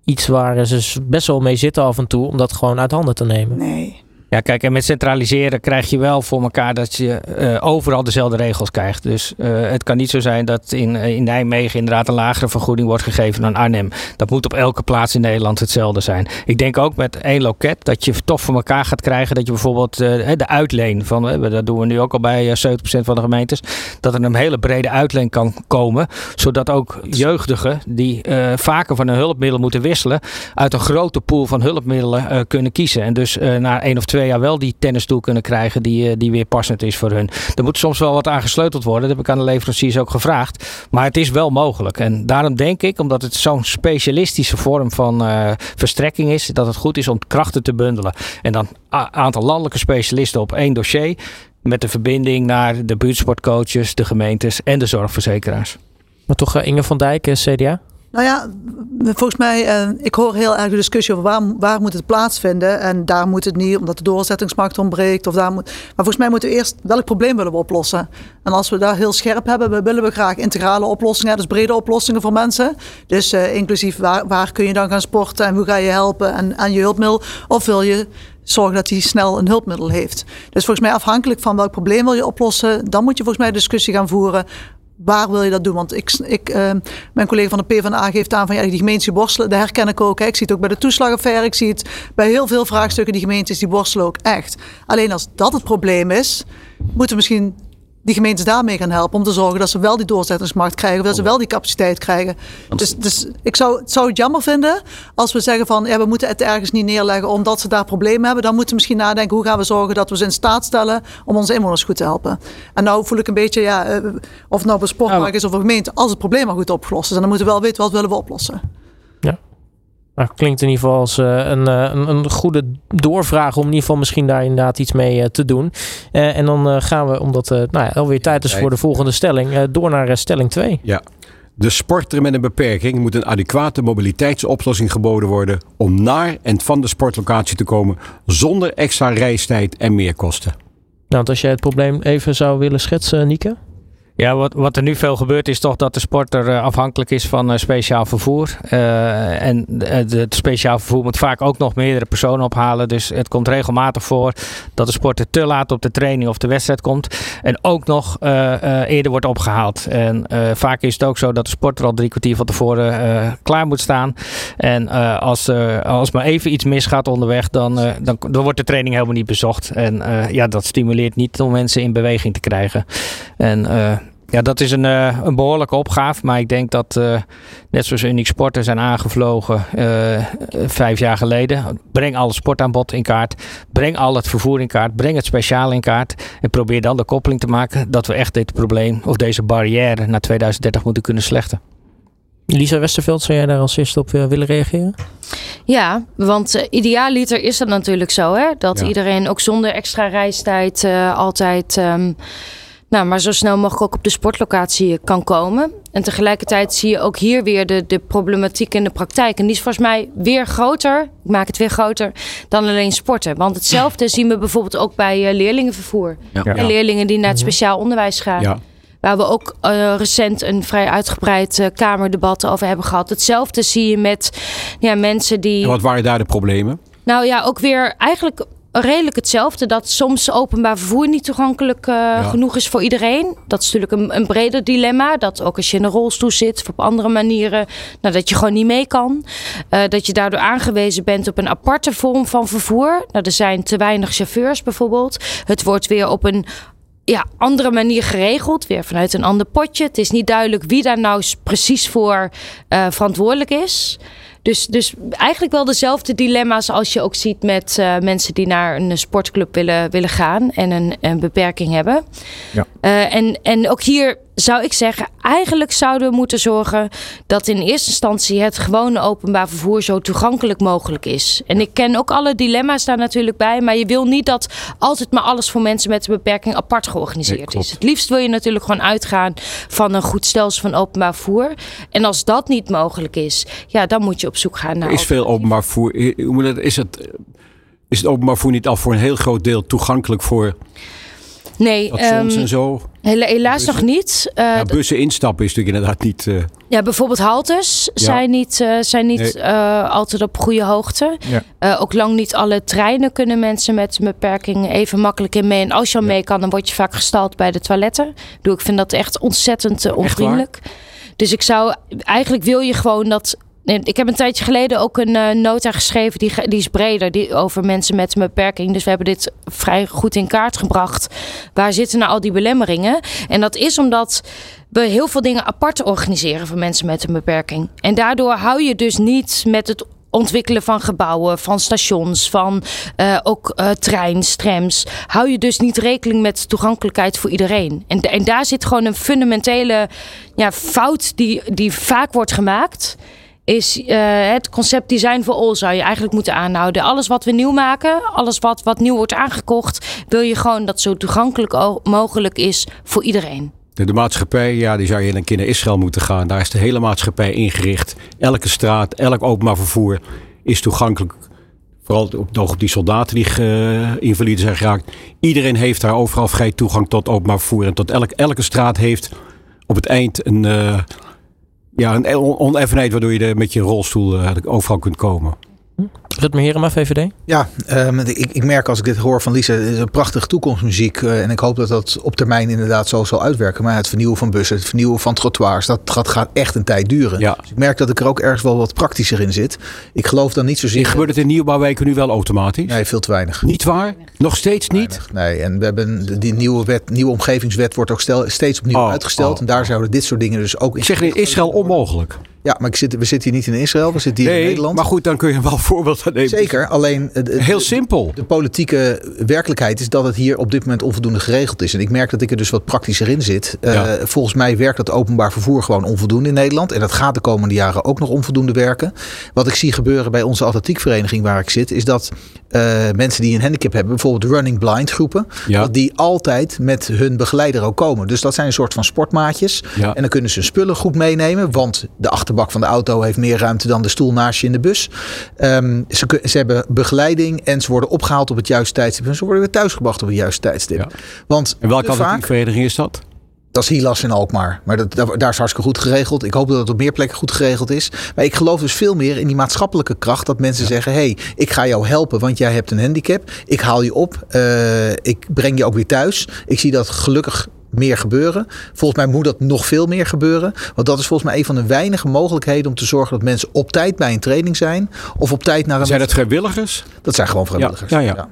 iets waar ze best wel mee zitten af en toe, om dat gewoon uit handen te nemen. Nee. Ja, kijk, en met centraliseren krijg je wel voor elkaar dat je uh, overal dezelfde regels krijgt. Dus uh, het kan niet zo zijn dat in, in Nijmegen inderdaad een lagere vergoeding wordt gegeven dan Arnhem. Dat moet op elke plaats in Nederland hetzelfde zijn. Ik denk ook met één loket dat je toch voor elkaar gaat krijgen dat je bijvoorbeeld de uitleen van, dat doen we nu ook al bij 70% van de gemeentes, dat er een hele brede uitleen kan komen. Zodat ook jeugdigen die vaker van een hulpmiddel moeten wisselen, uit een grote pool van hulpmiddelen kunnen kiezen. En dus naar één of twee jaar wel die tennisstoel kunnen krijgen die, eh, die weer passend is voor hun. Er moet soms wel wat aan gesleuteld worden. Dat heb ik aan de leveranciers ook gevraagd. Maar het is wel mogelijk. En daarom denk ik, omdat het zo'n specialistische vorm van uh, verstrekking is, dat het goed is om krachten te bundelen. En dan een aantal landelijke specialisten op één dossier. Met de verbinding naar de buurtsportcoaches, de gemeentes en de zorgverzekeraars. Maar toch uh, Inge van Dijk, CDA? Nou ja, volgens mij, uh, ik hoor heel erg de discussie over waar, waar moet het plaatsvinden. En daar moet het niet, omdat de doorzettingsmacht ontbreekt. Of daar moet, maar volgens mij moeten we eerst, welk probleem willen we oplossen? En als we daar heel scherp hebben, willen we graag integrale oplossingen. Dus brede oplossingen voor mensen. Dus uh, inclusief waar, waar kun je dan gaan sporten en hoe ga je helpen en aan je hulpmiddel. Of wil je zorgen dat hij snel een hulpmiddel heeft. Dus volgens mij afhankelijk van welk probleem wil je oplossen, dan moet je volgens mij discussie gaan voeren waar wil je dat doen? Want ik, ik, uh, mijn collega van de PvdA geeft aan van ja, die gemeentes die borstelen, dat herken ik ook. Hè. Ik zie het ook bij de toeslagaffaire, ik zie het bij heel veel vraagstukken, die gemeentes die borstelen ook echt. Alleen als dat het probleem is, moeten we misschien die gemeentes daarmee gaan helpen om te zorgen dat ze wel die doorzettingsmacht krijgen, dat ze wel die capaciteit krijgen. Dus, dus ik zou, zou het jammer vinden als we zeggen van ja, we moeten het ergens niet neerleggen omdat ze daar problemen hebben. Dan moeten we misschien nadenken hoe gaan we zorgen dat we ze in staat stellen om onze inwoners goed te helpen. En nou voel ik een beetje, ja, eh, of het nou een sportpark is of een gemeente, als het probleem maar goed opgelost is, dan moeten we wel weten wat willen we oplossen. Nou, klinkt in ieder geval als uh, een, een, een, goede doorvraag om in ieder geval misschien daar inderdaad iets mee uh, te doen. En dan gaan we, omdat nou ja, alweer tijd is voor de volgende stelling, door naar stelling 2. Ja. De sporter met een beperking moet een adequate mobiliteitsoplossing geboden worden om naar en van de sportlocatie te komen zonder extra reistijd en meerkosten. Nou, als jij het probleem even zou willen schetsen, Nieke? Ja, wat, wat er nu veel gebeurt is toch dat de sporter uh, afhankelijk is van uh, speciaal vervoer. Uh, en het speciaal vervoer moet vaak ook nog meerdere personen ophalen. Dus het komt regelmatig voor dat de sporter te laat op de training of de wedstrijd komt. En ook nog eerder wordt opgehaald. En vaak is het ook zo dat de sporter al drie kwartier van tevoren klaar moet staan. En als, als maar even iets misgaat onderweg, dan, dan, dan, wordt de training helemaal niet bezocht. En ja, dat stimuleert niet om mensen in beweging te krijgen. En ja, dat is een, uh, een behoorlijke opgave. Maar ik denk dat, uh, net zoals Unique Sporten zijn aangevlogen uh, vijf jaar geleden. Breng alle sportaanbod in kaart. Breng al het vervoer in kaart. Breng het speciaal in kaart. En probeer dan de koppeling te maken dat we echt dit probleem of deze barrière naar 2030 moeten kunnen slechten. Lisa Westerveld, zou jij daar als eerste op willen reageren? Ja, want uh, idealiter is dat natuurlijk zo, hè? Dat ja. iedereen ook zonder extra reistijd uh, altijd um, nou, maar zo snel mogelijk ook op de sportlocatie kan komen. En tegelijkertijd zie je ook hier weer de, de problematiek in de praktijk. En die is volgens mij weer groter, ik maak het weer groter, dan alleen sporten. Want hetzelfde zien we bijvoorbeeld ook bij uh, leerlingenvervoer. Ja. En leerlingen die naar het mhm. speciaal onderwijs gaan. Ja. Waar we ook uh, recent een vrij uitgebreid uh, kamerdebat over hebben gehad. Hetzelfde zie je met ja, mensen die. En wat waren daar de problemen? Nou ja, ook weer eigenlijk redelijk hetzelfde. Dat soms openbaar vervoer niet toegankelijk uh, genoeg is voor iedereen. Dat is natuurlijk een, een, breder dilemma. Dat ook als je in een rolstoel zit of op andere manieren, nou, dat je gewoon niet mee kan. Uh, dat je daardoor aangewezen bent op een aparte vorm van vervoer. Nou, er zijn te weinig chauffeurs bijvoorbeeld. Het wordt weer op een ja, andere manier geregeld, weer vanuit een ander potje. Het is niet duidelijk wie daar nou precies voor uh, verantwoordelijk is. Dus, dus eigenlijk wel dezelfde dilemma's als je ook ziet met uh, mensen die naar een sportclub willen, willen gaan en een, een beperking hebben. Ja. Uh, en, en ook hier zou ik zeggen, eigenlijk zouden we moeten zorgen dat in eerste instantie het gewone openbaar vervoer zo toegankelijk mogelijk is. En ik ken ook alle dilemma's daar natuurlijk bij, maar je wil niet dat altijd maar alles voor mensen met een beperking apart georganiseerd is. Het liefst wil je natuurlijk gewoon uitgaan van een goed stelsel van openbaar vervoer. En als dat niet mogelijk is, ja, dan moet je op zoek gaan naar. Er is veel openbaar vervoer. Is het, is het openbaar vervoer niet al voor een heel groot deel toegankelijk voor Nee, um, en zo. helaas nog niet. Uh, ja, bussen instappen is natuurlijk inderdaad niet. Uh... Ja, bijvoorbeeld haltes zijn niet, uh, zijn niet nee. altijd op goede hoogte. Ja. ook lang niet alle treinen kunnen mensen met een beperking even makkelijk in mee. En als je al mee kan, dan word je vaak gestald bij de toiletten. Doe, ik vind dat echt ontzettend onvriendelijk. Dus ik zou eigenlijk wil je gewoon dat ik heb een tijdje geleden ook een uh, nota geschreven, die, die is breder, die, over mensen met een beperking. Dus we hebben dit vrij goed in kaart gebracht. Waar zitten nou al die belemmeringen? En dat is omdat we heel veel dingen apart organiseren voor mensen met een beperking. En daardoor hou je dus niet met het ontwikkelen van gebouwen, van stations, van uh, ook uh, treins, trams. Hou je dus niet rekening met toegankelijkheid voor iedereen. En, en daar zit gewoon een fundamentele ja, fout die, die vaak wordt gemaakt is uh, het concept design for all zou je eigenlijk moeten aanhouden. Alles wat we nieuw maken, alles wat, wat nieuw wordt aangekocht, wil je gewoon dat zo toegankelijk mogelijk is voor iedereen. De, maatschappij, ja, die zou je een keer naar Israël moeten gaan. Daar is de hele maatschappij ingericht. Elke straat, elk openbaar vervoer is toegankelijk. Vooral op, die soldaten die invalide zijn geraakt. Iedereen heeft daar overal vrij toegang tot openbaar vervoer. En tot elk, elke straat heeft op het eind een, uh, ja, een oneffenheid waardoor je er met je rolstoel uh, overal kunt komen. Rutme Herema, VVD? Ja, um, ik, ik, merk als ik dit hoor van Lisa, het is een prachtige toekomstmuziek. Uh, en ik hoop dat dat op termijn inderdaad zo zal uitwerken. Maar het vernieuwen van bussen, het vernieuwen van trottoirs, dat gaat, gaat echt een tijd duren. Ja. Dus ik merk dat ik er ook ergens wel wat praktischer in zit. Ik geloof dan niet zozeer... Gebeurt het in nieuwbouwwijken nu wel automatisch? Nee, veel te weinig. Niet waar? Nog steeds niet? Nee, en we hebben die nieuwe, wet, nieuwe omgevingswet wordt ook stel, steeds opnieuw oh, uitgesteld. Oh, en daar zouden dit soort dingen dus ook... in. zeg in Israël onmogelijk? Ja, maar ik zit, we zitten hier niet in Israël, we zitten hier in Nederland. Maar goed, dan kun je wel een voorbeeld nemen. Zeker, alleen... Heel simpel. De politieke werkelijkheid is dat het hier op dit moment onvoldoende geregeld is. En ik merk dat ik er dus wat praktischer in zit. Uh, volgens mij werkt het openbaar vervoer gewoon onvoldoende in Nederland. En dat gaat de komende jaren ook nog onvoldoende werken. Wat ik zie gebeuren bij onze atletiekvereniging waar ik zit, is dat uh, mensen die een handicap hebben, bijvoorbeeld running blind groepen, ja. dat die altijd met hun begeleider ook komen. Dus dat zijn een soort van sportmaatjes. Ja. En dan kunnen ze spullen goed meenemen, want de achterbak van de auto heeft meer ruimte dan de stoel naast je in de bus. Um, ze, ze, hebben begeleiding en ze worden opgehaald op het juiste tijdstip. En ze worden weer thuisgebracht op het juiste tijdstip. Ja. Want en welke vereniging is dat? Dat is Hilas in Alkmaar. Maar dat, daar is hartstikke goed geregeld. Ik hoop dat het op meer plekken goed geregeld is. Maar ik geloof dus veel meer in die maatschappelijke kracht. Dat mensen zeggen: hé, hey, ik ga jou helpen, want jij hebt een handicap. Ik haal je op. Uh, ik breng je ook weer thuis. Ik zie dat gelukkig meer gebeuren. Volgens mij moet dat nog veel meer gebeuren. Want dat is volgens mij een van de weinige mogelijkheden om te zorgen dat mensen op tijd bij een training zijn. Of op tijd naar een. Zijn het vrijwilligers? Dat zijn gewoon vrijwilligers. ja. ja. ja. Ja,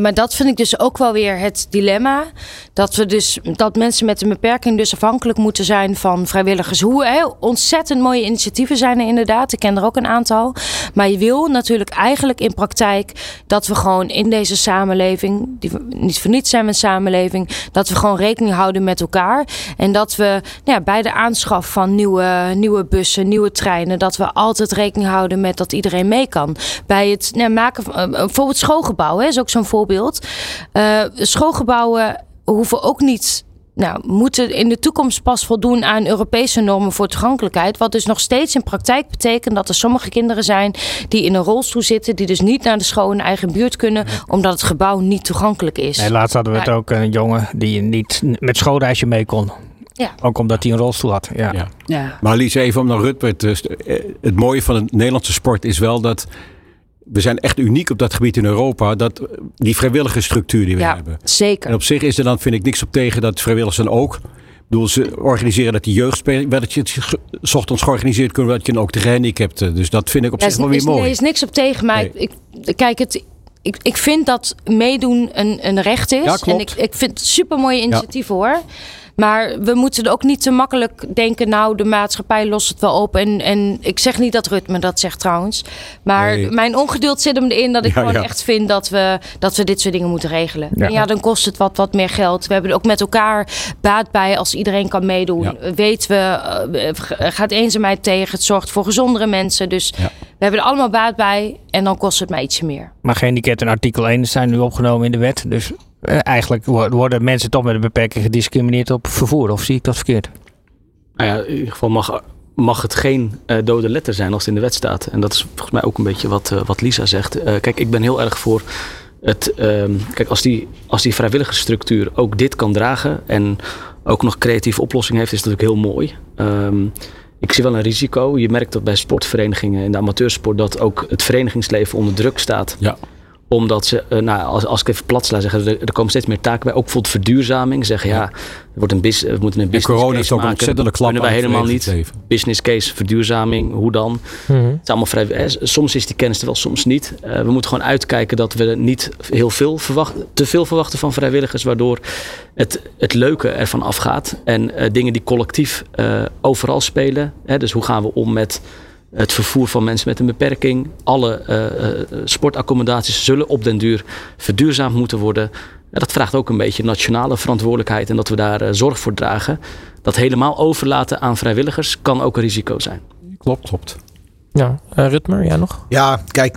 maar dat vind ik dus ook wel weer het dilemma. Dat we dus dat mensen met een beperking dus afhankelijk moeten zijn van vrijwilligers. Hoe hè, ontzettend mooie initiatieven zijn er inderdaad. Ik ken er ook een aantal. Maar je wil natuurlijk eigenlijk in praktijk dat we gewoon in deze samenleving, die niet voor niets zijn een samenleving, dat we gewoon rekening houden met elkaar. En dat we nou ja, bij de aanschaf van nieuwe, nieuwe bussen, nieuwe treinen, dat we altijd rekening houden met dat iedereen mee kan. Bij het nou, maken van uh, bijvoorbeeld schoolgebouwen is ook zo'n voorbeeld. Uh, schoolgebouwen hoeven ook niet nou, moeten in de toekomst pas voldoen aan Europese normen voor toegankelijkheid. Wat dus nog steeds in praktijk betekent dat er sommige kinderen zijn die in een rolstoel zitten, die dus niet naar de school in eigen buurt kunnen, omdat het gebouw niet toegankelijk is. Nee, laatst hadden we het ook een jongen die niet met schoolreisje mee kon. Ja. Ook omdat hij een rolstoel had. Ja. ja. ja. Maar Lies, even om naar Rutbert. Dus, eh, het mooie van het Nederlandse sport is wel dat we zijn echt uniek op dat gebied in Europa. Dat, die vrijwillige structuur die we ja, hebben. Zeker. En op zich is er dan, vind ik, niks op tegen dat vrijwilligers dan ook. Ik bedoel, ze organiseren dat die jeugdspelen. Dat je het ochtends georganiseerd kunnen, dat je dan ook de gehandicapten. Dus dat vind ik op zich wel weer mooi. Er is niks op tegen, maar ik, kijk, het, ik, ik vind dat meedoen een, een recht is. Ja, klopt. En ik, ik vind het super mooie initiatief hoor. Maar we moeten ook niet te makkelijk denken, nou, de maatschappij lost het wel op. En, en ik zeg niet dat Rutme dat zegt trouwens. Maar mijn ongeduld zit hem erin dat ik gewoon echt vind dat we, dat we dit soort dingen moeten regelen. Ja. En ja, dan kost het wat, wat meer geld. We hebben er ook met elkaar baat bij als iedereen kan meedoen. Weten we, uh, gaat eenzaamheid tegen. Het zorgt voor gezondere mensen. Dus we hebben er allemaal baat bij. En dan kost het maar ietsje meer. Maar gehandicapt en artikel 1 zijn nu opgenomen in de wet. Dus eh, eigenlijk worden mensen toch met een beperking gediscrimineerd op vervoer. Of zie ik dat verkeerd? Nou ja, in ieder geval mag, mag het geen uh, dode letter zijn als het in de wet staat. En dat is volgens mij ook een beetje wat, uh, wat Lisa zegt. kijk, ik ben heel erg voor het. Ehm, kijk, als die, als die vrijwillige structuur ook dit kan dragen. en ook nog creatieve oplossingen heeft, is dat natuurlijk heel mooi. Um, ik zie wel een risico. Je merkt dat bij sportverenigingen in de amateursport dat ook het verenigingsleven onder druk staat. Ja omdat ze, uh, nou, als, als ik even plat sla, zeggen er, er komen steeds meer taken bij. Ook bijvoorbeeld verduurzaming. Zeggen ja, er wordt een bus, we moeten een business corona case is ook maken. een klap kunnen wij helemaal niet. Business case, verduurzaming, hoe dan? Mm -hmm. Het is allemaal vrij, soms is die kennis er wel, soms niet. Uh, we moeten gewoon uitkijken dat we niet heel veel verwachten, te veel verwachten van vrijwilligers. Waardoor het, het leuke ervan afgaat. En uh, dingen die collectief overal spelen. Hè, dus hoe gaan we om met het vervoer van mensen met een beperking. Alle uh, sportaccommodaties zullen op den duur verduurzaamd moeten worden. Ja, dat vraagt ook een beetje nationale verantwoordelijkheid en dat we daar uh, zorg voor dragen. Dat helemaal overlaten aan vrijwilligers kan ook een risico zijn. Klopt, klopt. Ja, Rutmer, jij nog? Ja, kijk,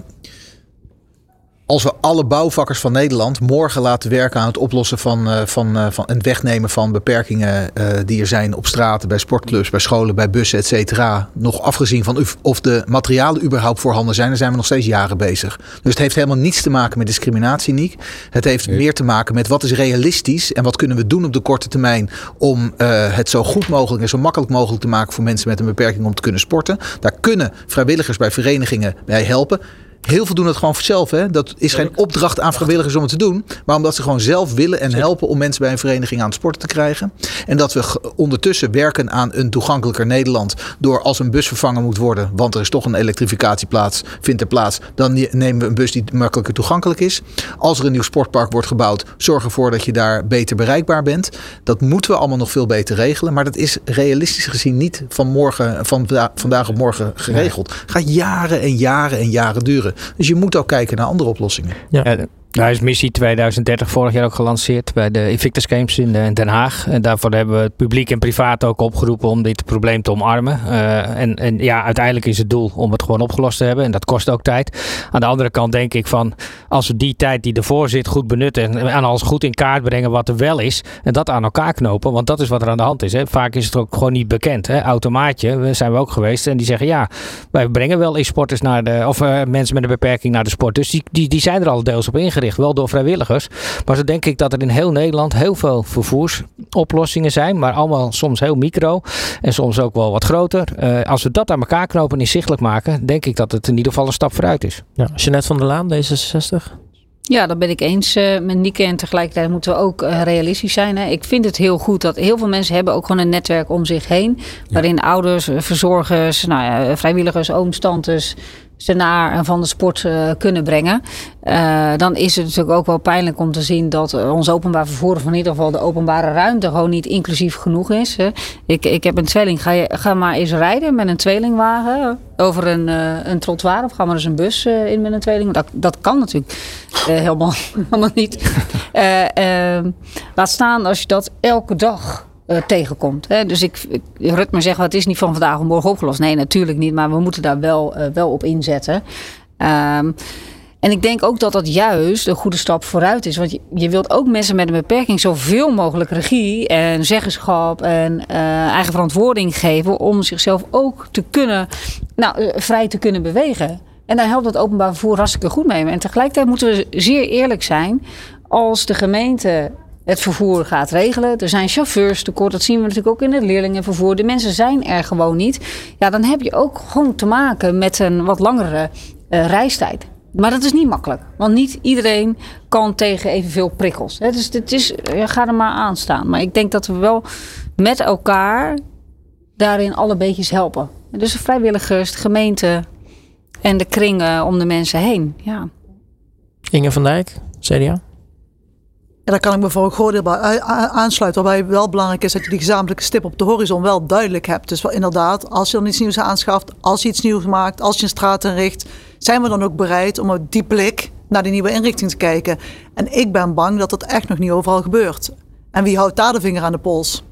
als we alle bouwvakkers van Nederland morgen laten werken aan het oplossen van, uh, van, uh, van het wegnemen van beperkingen uh, die er zijn op straten, bij sportclubs, bij scholen, bij bussen, et cetera. Nog afgezien van of, of de materialen überhaupt voorhanden zijn, dan zijn we nog steeds jaren bezig. Dus het heeft helemaal niets te maken met discriminatie, Niek. Het heeft meer te maken met wat is realistisch en wat kunnen we doen op de korte termijn om het zo goed mogelijk en zo makkelijk mogelijk te maken voor mensen met een beperking om te kunnen sporten. Daar kunnen vrijwilligers bij verenigingen bij helpen. Heel veel doen het gewoon zelf. Hè? Dat is geen opdracht aan vrijwilligers om het te doen. Maar omdat ze gewoon zelf willen en helpen om mensen bij een vereniging aan het sporten te krijgen. En dat we ondertussen werken aan een toegankelijker Nederland. Door als een bus vervangen moet worden. Want er is toch een elektrificatieplaats, vindt er plaats. Dan nemen we een bus die makkelijker toegankelijk is. Als er een nieuw sportpark wordt gebouwd. Zorg ervoor dat je daar beter bereikbaar bent. Dat moeten we allemaal nog veel beter regelen. Maar dat is realistisch gezien niet van, morgen, van vandaag op morgen geregeld. Het gaat jaren en jaren en jaren duren. Dus je moet ook kijken naar andere oplossingen. Ja. Daar is missie 2030 vorig jaar ook gelanceerd bij de Invictus Games in eh, Den Haag. En daarvoor hebben we het publiek en privaat ook opgeroepen om dit probleem te omarmen. Uh, en, en ja, uiteindelijk is het doel om het gewoon opgelost te hebben. En dat kost ook tijd. Aan de andere kant denk ik van, als we die tijd die ervoor zit goed benutten en alles goed in kaart brengen wat er wel is. En dat aan elkaar knopen, want dat is wat er aan de hand is. Hè. Vaak is het ook gewoon niet bekend. Hè. Automaatje, zijn we ook geweest. En die zeggen ja, wij brengen wel e-sporters naar de, of uh, mensen met een beperking naar de sport. Dus die, die, die zijn er al deels op ingericht ingericht. Wel door vrijwilligers. Maar zo denk ik dat er in heel Nederland heel veel vervoersoplossingen zijn. Maar allemaal soms heel micro. En soms ook wel wat groter. Uh, als we dat aan elkaar knopen en inzichtelijk maken. Denk ik dat het in ieder geval een stap vooruit is. Ja, Jeanette van der Laan, D66. Ja, dat ben ik eens uh, met Nieke. En tegelijkertijd moeten we ook uh, realistisch zijn. Hè. Ik vind het heel goed dat heel veel mensen hebben ook gewoon een netwerk om zich heen. Waarin ouders, verzorgers, nou ja, vrijwilligers, ooms, tantes ze naar en van de sport uh, kunnen brengen. Uh, dan is het natuurlijk ook wel pijnlijk om te zien dat ons openbaar vervoer, of in ieder geval de openbare ruimte, gewoon niet inclusief genoeg is. Hè. Ik, ik heb een tweeling, ga, je, ga maar eens rijden met een tweelingwagen over een, uh, een trottoir of ga maar eens een bus in met een tweeling. Dat, dat kan natuurlijk helemaal, helemaal niet. Ehm, laat staan als je dat elke dag uh, tegenkomt. Hè? Dus ik, ik Rutmer zegt, het is niet van vandaag of morgen opgelost. Nee, natuurlijk niet, maar we moeten daar wel, uh, wel op inzetten. Um, en ik denk ook dat dat juist een goede stap vooruit is. Want je, je wilt ook mensen met een beperking zoveel mogelijk regie en zeggenschap en uh, eigen verantwoording geven om zichzelf ook te kunnen, nou, vrij te kunnen bewegen. En daar helpt het openbaar vervoer hartstikke goed mee. En tegelijkertijd moeten we zeer eerlijk zijn. Als de gemeente het vervoer gaat regelen. Er zijn chauffeurs tekort. Dat zien we natuurlijk ook in het leerlingenvervoer. De mensen zijn er gewoon niet. Ja, dan heb je ook gewoon te maken met een wat langere uh, reistijd. Maar dat is niet makkelijk. Want niet iedereen kan tegen evenveel prikkels. Hè. Dus het is, ja, ga er maar aan staan. Maar ik denk dat we wel met elkaar daarin alle beetjes helpen. Dus de vrijwilligers, de gemeente en de kringen om de mensen heen. Ja. Inge van Dijk, CDA. En daar kan ik me voor een groot deel bij aansluiten. Waarbij wel belangrijk is dat je die gezamenlijke stip op de horizon wel duidelijk hebt. Dus wel inderdaad, als je dan iets nieuws aanschaft, als je iets nieuws maakt, als je een straat inricht, zijn we dan ook bereid om op die blik naar die nieuwe inrichting te kijken. En ik ben bang dat dat echt nog niet overal gebeurt. En wie houdt daar de vinger aan de pols?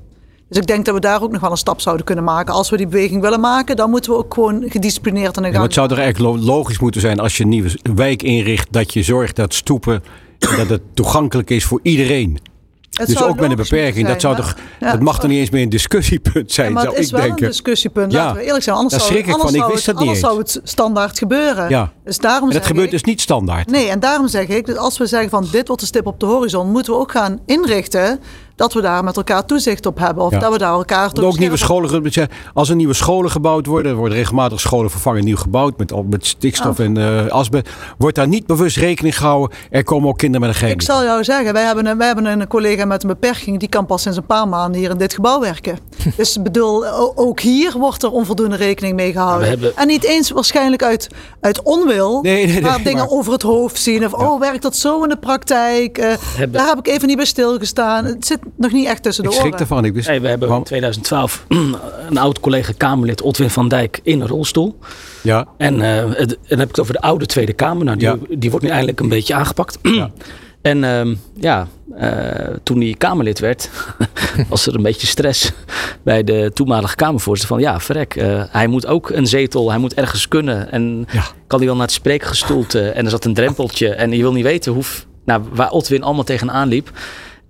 Dus ik denk dat we daar ook nog wel een stap zouden kunnen maken. Als we die beweging willen maken, dan moeten we ook gewoon gedisciplineerd aan de gang. Ja, het zou er eigenlijk logisch moeten zijn als je een nieuwe wijk inricht, dat je zorgt dat stoepen dat het toegankelijk is voor iedereen. Het dus ook met een beperking. dat, zou toch, ja. dat mag toch niet eens meer een discussiepunt zijn, ja, maar zou het is ik wel denken. een discussiepunt, ja. laten we eerlijk zijn. Anders, Daar zou, schrik ik anders, van. Ik zou, wist het, dat niet anders zou het standaard gebeuren. Ja. Dus daarom en dat gebeurt ik, dus niet standaard. Nee, en daarom zeg ik, dat als we zeggen van dit wordt de stip op de horizon, moeten we ook gaan inrichten dat we daar met elkaar toezicht op hebben. Of Ja. dat we daar elkaar Want ook nieuwe scholen, als er nieuwe scholen gebouwd worden, er worden regelmatig scholen vervangen, nieuw gebouwd met, met stikstof Oh. en eh asbest, wordt daar niet bewust rekening gehouden. Er komen ook kinderen met een Ik geen. zal jou zeggen, wij hebben, een, wij hebben een collega met een beperking, die kan pas sinds een paar maanden hier in dit gebouw werken. dus ik bedoel, ook hier wordt er onvoldoende rekening mee gehouden. hebben- En niet eens waarschijnlijk uit, uit onwil, Nee, nee, nee, maar dingen maar- over het hoofd zien. Of, oh, werkt dat zo in de praktijk? Eh, Hebben- Daar heb ik even niet bij stilgestaan. Het zit nog niet echt tussen de Ik oren. schrik ervan. Ik wist, Nee, we hebben in 2012 een oud collega Kamerlid, Otwin van Dijk, in een rolstoel. ja, En, eh, het, en dan heb ik het over de oude Tweede Kamer. Nou, die, Ja. die wordt nu eindelijk een beetje aangepakt. En ehm, ja, eh, toen hij Kamerlid werd, was er een beetje stress bij de toenmalige Kamervoorzitter. Van ja, verrek, eh, hij moet ook een zetel, hij moet ergens kunnen. En Ja. kan hij wel naar het spreekgestoelte? En er zat een drempeltje. En je wil niet weten hoe, nou, waar Otwin allemaal tegenaan liep.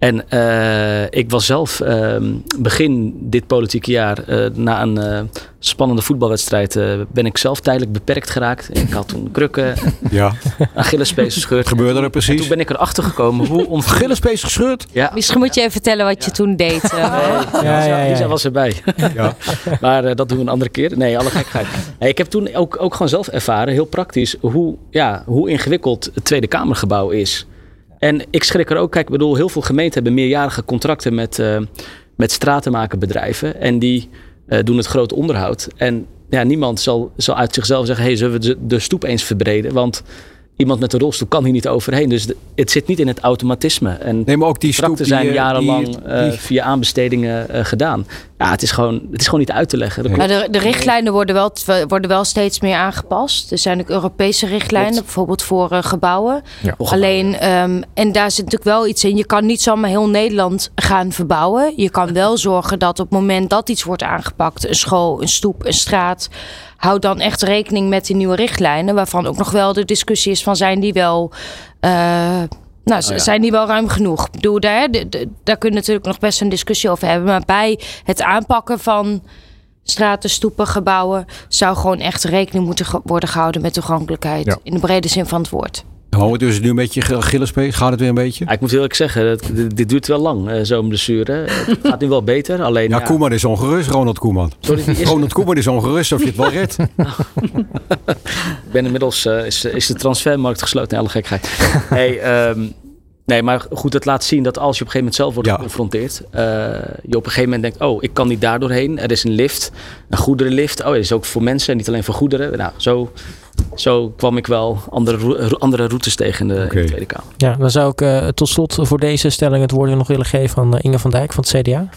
En eh, ik was zelf ehm, begin dit politieke jaar eh, na een eh, spannende voetbalwedstrijd eh, ben ik zelf tijdelijk beperkt geraakt. Ik had toen krukken, ja. Achillespees gescheurd. Gebeurde er En toen precies? ben ik erachter gekomen hoe onvoldoende... Gillespees gescheurd? Ja, Misschien moet je even vertellen wat je toen deed. eh. Ja, ja, ja. die was erbij. Ja. maar dat doen we een andere keer. Nee, alle gekheid. Nee, ik heb toen ook, ook gewoon zelf ervaren, heel praktisch, hoe, ja, hoe ingewikkeld het Tweede Kamergebouw is. En ik schrik er ook, kijk, ik bedoel, heel veel gemeenten hebben meerjarige contracten met, eh met stratenmakerbedrijven. En die eh, doen het groot onderhoud. En ja, niemand zal, zal uit zichzelf zeggen, hey, zullen we de stoep eens verbreden? Want iemand met een rolstoel kan hier niet overheen. Dus de- het zit niet in het automatisme. En Nee, maar ook die stoep contracten die, zijn eh, jarenlang die- eh, die- via aanbestedingen eh, gedaan. Ja, het is, gewoon, het is gewoon niet uit te leggen. Maar de, de richtlijnen worden wel, worden wel steeds meer aangepast. Er zijn ook Europese richtlijnen, Klopt. bijvoorbeeld voor eh, gebouwen. Ja. Alleen, ehm, en daar zit natuurlijk wel iets in. Je kan niet zomaar heel Nederland gaan verbouwen. Je kan wel zorgen dat op het moment dat iets wordt aangepakt, een school, een stoep, een straat, houd dan echt rekening met die nieuwe richtlijnen. Waarvan ook nog wel de discussie is van zijn die wel. eh, nou, ja. zijn die wel ruim genoeg? Ik bedoel, daar, daar kun je natuurlijk nog best een discussie over hebben. Maar bij het aanpakken van straten, stoepen, gebouwen, zou gewoon echt rekening moeten worden gehouden met toegankelijkheid. Ja. In de brede zin van het woord. Oh, dus nu een beetje Gillespees? Gaat het weer een beetje? Ja, ik moet eerlijk zeggen, dat, dit duurt wel lang, uh, zo'n blessure. Het gaat nu wel beter. Alleen, ja, ja, Koeman is ongerust, Ronald Koeman. Sorry, is... Ronald Koeman is ongerust of je het wel redt. ik ben inmiddels, uh, is, is de transfermarkt gesloten. Alle gekheid. hey, um, Nee, maar goed, het laat zien dat als je op een gegeven moment zelf wordt geconfronteerd, uh, je op een gegeven moment denkt, oh, ik kan niet daar doorheen. Er is een lift, een goederenlift. Oh, er is ook voor mensen, niet alleen voor goederen. Nou, zo, zo kwam ik wel andere, andere routes tegen in de, in de Tweede Kamer. Ja, dan zou ik uh, tot slot voor deze stelling het woord nog willen geven aan uh, Inge van Dijk van het CDA.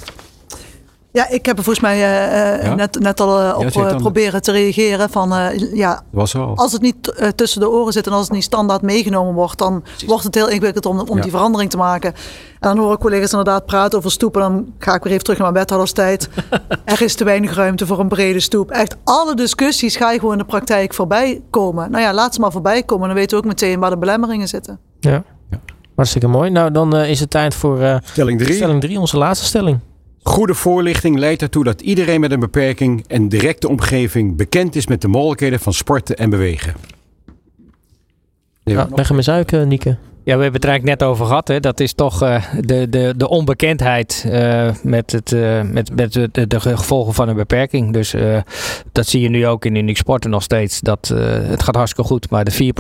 Ja, ik heb er volgens mij uh, ja? net, net al uh, op ja, proberen te reageren. Van, uh, ja, als het niet tussen de oren zit en als het niet standaard meegenomen wordt, dan Precies. wordt het heel ingewikkeld om, om ja. die verandering te maken. En dan hoor ik collega's inderdaad praten over stoepen. Dan ga ik weer even terug naar mijn wethouderstijd. er is te weinig ruimte voor een brede stoep. Echt alle discussies ga je gewoon in de praktijk voorbij komen. Nou ja, laat ze maar voorbij komen. Dan weten we ook meteen waar de belemmeringen zitten. Ja, hartstikke mooi. Nou, dan is het tijd voor stelling 3. Stelling 3, onze laatste stelling. Goede voorlichting leidt ertoe dat iedereen met een beperking en directe omgeving bekend is met de mogelijkheden van sporten en bewegen. Ja, leg hem eens uit, Nieke. Ja, we hebben het er eigenlijk net over gehad. Hè. Dat is toch uh, de, de, de onbekendheid uh, met, het, uh, met, met de, de, gevolgen van een beperking. Dus dat zie je nu ook in Unique Sporten nog steeds. Dat, het gaat hartstikke goed, maar de